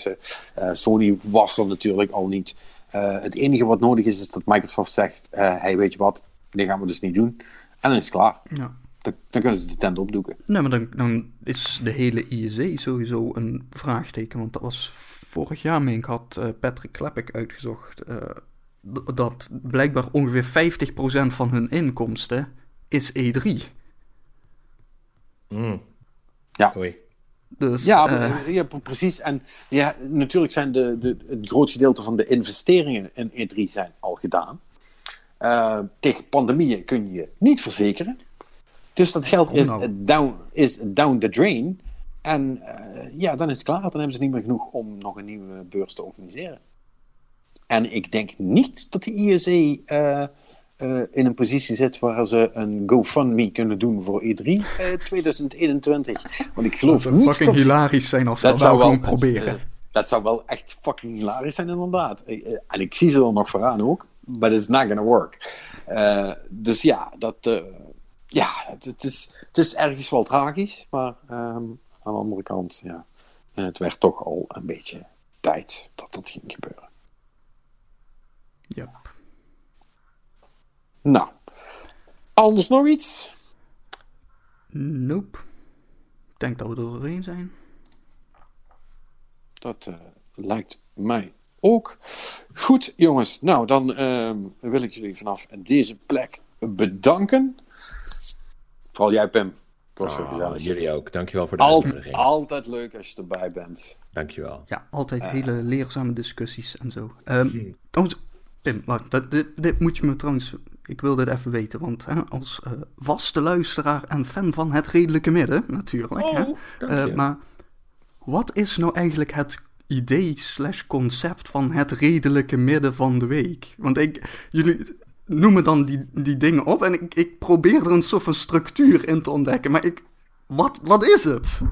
Uh, Sony was er natuurlijk al niet. Uh, het enige wat nodig is, is dat Microsoft zegt: uh, hey, weet je wat, dit gaan we dus niet doen. En dan is het klaar. Ja. Dan, dan, kunnen ze de tent opdoeken. Nee, maar dan, dan is de hele IEC sowieso een vraagteken. Want dat was vorig jaar, meen ik, had Patrick Klepek uitgezocht dat blijkbaar ongeveer 50% van hun inkomsten is E3. Mm. Ja. Oei. Dus, ja, uh, ja, precies. En ja, natuurlijk zijn de, de, het groot gedeelte van de investeringen in E3 zijn al gedaan. Uh, tegen pandemieën kun je je niet verzekeren. Dus dat geld is, oh, no. down, is down the drain. En uh, ja, dan is het klaar. Dan hebben ze niet meer genoeg om nog een nieuwe beurs te organiseren. En ik denk niet dat de IEC uh, uh, in een positie zit waar ze een GoFundMe kunnen doen voor E3 uh, 2021. Want ik geloof dat niet fucking dat... hilarisch zijn als ze dat, dat zou gewoon proberen. Dat zou wel echt fucking hilarisch zijn, inderdaad. en ik zie ze er nog vooraan ook, but it's not gonna work. dus ja, dat, ja, het, het is, het is ergens wel tragisch, maar ehm, aan de andere kant, ja, het werd toch al een beetje tijd dat dat ging gebeuren. Ja. Nou, anders nog iets? Nope. Ik denk dat we er doorheen zijn. Dat eh, lijkt mij ook. Goed, jongens. Nou, dan ehm, wil ik jullie vanaf deze plek bedanken. Vooral jij, Pim. Was Oh, gezellig. jullie ook. Dankjewel voor de Alt, uitnodiging. altijd leuk als je erbij bent. Dankjewel. Ja, altijd hele leerzame discussies en zo. Ehm trouwens, Pim, wacht, dat, dit, dit moet je me trouwens... Ik wil dit even weten, want hè, als eh, vaste luisteraar en fan van het redelijke midden, natuurlijk. hè, Oh, dank eh, je. maar wat is nou eigenlijk het idee slash concept van het redelijke midden van de week? Want ik, jullie noemen dan die, die dingen op en ik, ik probeer er een soort van structuur in te ontdekken, maar ik... Wat, wat is het?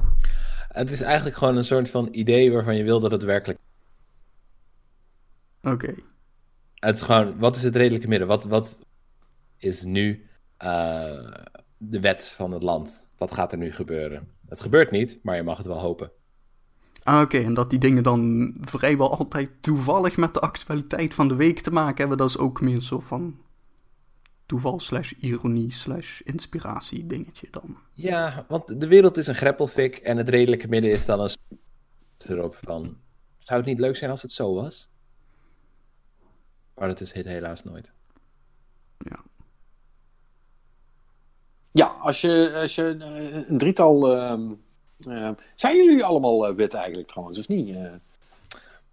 Het is eigenlijk gewoon een soort van idee waarvan je wil dat het werkelijk... Oké. Het is gewoon, wat is het redelijke midden? Wat, wat is nu eh, de wet van het land? Wat gaat er nu gebeuren? Het gebeurt niet, maar je mag het wel hopen. Ah, oké, en dat die dingen dan vrijwel altijd toevallig met de actualiteit van de week te maken hebben, dat is ook meer een soort van toeval slash ironie slash inspiratie dingetje dan. Ja, want de wereld is een greppelfik en het redelijke midden is dan een erop van... Zou het niet leuk zijn als het zo was? Maar dat is het helaas nooit. Ja. Ja, als je, als je eh, een drietal. ehm, eh, zijn jullie allemaal eh, wit eigenlijk trouwens, of niet? Eh,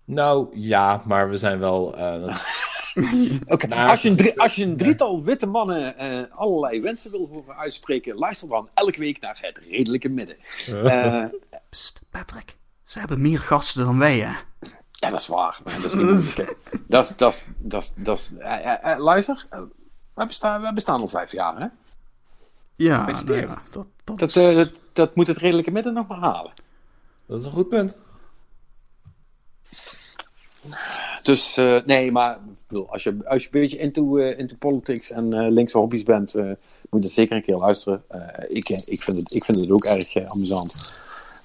Nou, ja, maar we zijn wel... Oké, Nou, als, je een drie- als je een drietal witte mannen eh, allerlei wensen wil horen uitspreken, luister dan elke week naar het redelijke midden. Eh, Patrick, ze hebben meer gasten dan wij, hè? ja, dat is waar. maar Dat is. Dat is, dat is, dat is, dat is, luister, wij, bestaan, wij bestaan al vijf jaar, hè? Ja, nou Gefeliciteerd. ja, dat, dat, Dat, is- eh, dat, dat moet het redelijke midden nog maar halen. dat is een goed punt. Dus eh, nee, maar bedoel, als, je, als je een beetje into, eh, into politics en eh, linkse hobby's bent, eh, moet je zeker een keer luisteren. Ik, ik, vind het, ik vind het ook erg amusant.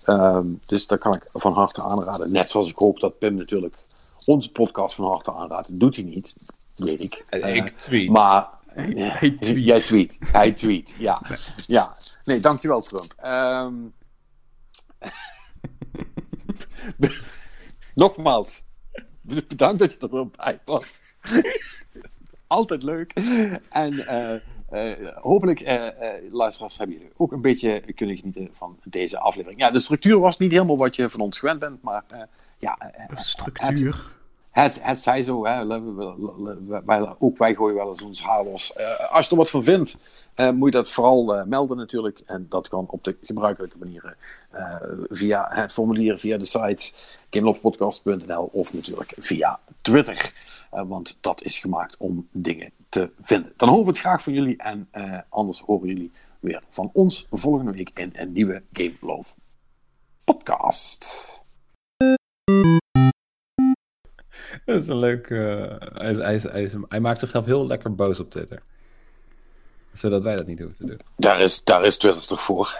Ehm, dus dat kan ik van harte aanraden. Net zoals ik hoop dat Pim natuurlijk onze podcast van harte aanraadt. Doet hij niet, weet ik. Ik tweet. Maar Hij- tweet. Jij tweet. Hij tweet, ja. ja. Nee, dankjewel Trump. Ehm, Nogmaals, bedankt dat je er weer bij was. Altijd leuk. En eh, eh, hopelijk, eh, luisteraars, hebben jullie ook een beetje kunnen genieten van deze aflevering. Ja, de structuur was niet helemaal wat je van ons gewend bent, maar ja, structuur. het, het zij zo, hè. Wij, ook wij gooien wel eens ons haar los. Als je er wat van vindt, moet je dat vooral melden natuurlijk. En dat kan op de gebruikelijke manieren. via het formulier, via de site gamelovepodcast.nl of natuurlijk via Twitter. Eh, want dat is gemaakt om dingen te vinden. Dan horen we het graag van jullie. En eh, anders horen jullie weer van ons volgende week in een nieuwe Game Love podcast. Dat is een leuk... eh, hij, is- hij, is- hij, is- hij maakt zichzelf heel lekker boos op Twitter. Zodat wij dat niet hoeven te doen. Daar is, daar is Twitter toch voor?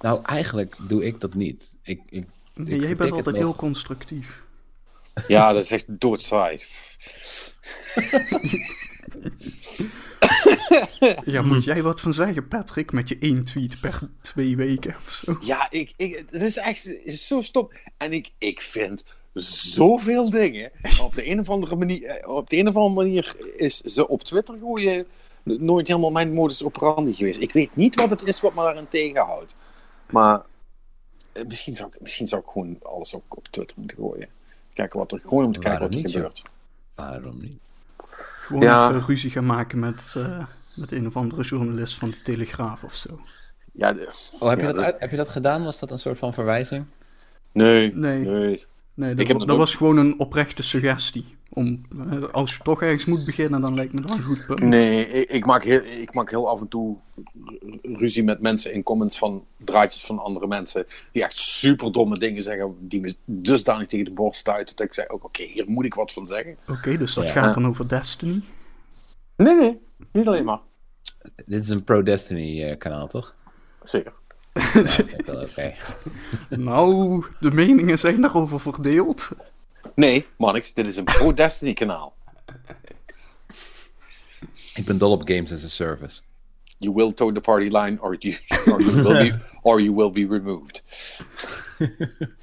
Nou, eigenlijk doe ik dat niet. Ik, ik, ik Nee, jij bent altijd nog. heel constructief. Ja, dat is echt doodsaai. Ja, moet jij wat van zeggen, Patrick, met je één tweet per twee weken of zo? Ja, ik, ik, het is echt het is zo stom. En ik, ik vind zoveel dingen. Op de een of andere manier, eh, op de een of andere manier is ze op Twitter gooien nooit helemaal mijn modus operandi geweest. Ik weet niet wat het is wat me daarin tegenhoudt. Maar eh, misschien zou, ik, misschien zou ik gewoon alles ook op Twitter moeten gooien. Kijken wat er, gewoon om te kijken Waarom wat er niet, joh? gebeurt. Waarom niet? Gewoon Ja. even ruzie gaan maken met, eh, met een of andere journalist van de Telegraaf of zo. Ja, de- Oh, heb, je Ja, dat heb je dat gedaan? Was dat een soort van verwijzing? nee, Nee. nee. Nee, dat, Ik heb wa- dat dat ook- was gewoon een oprechte suggestie. Om, als je toch ergens moet beginnen, dan lijkt me dat een goed punt. Nee, ik, ik, maak heel, ik maak heel af en toe ru- ruzie met mensen in comments van draadjes van andere mensen. Die echt super domme dingen zeggen. Die me dusdanig tegen de borst stuiten. Dat ik zeg ook, oké, hier moet ik wat van zeggen. Oké, dus dat Ja. gaat dan over Destiny. Nee, nee, niet alleen maar. dit is een pro-Destiny eh, kanaal, toch? Zeker. Ja, oké, wel oké. Nou, de meningen zijn daarover verdeeld. Nee, Mannix, dit is een pro-Destiny kanaal. Ik ben dol op games as a service. You will toe the party line or you, or you, will, be, or you will be removed.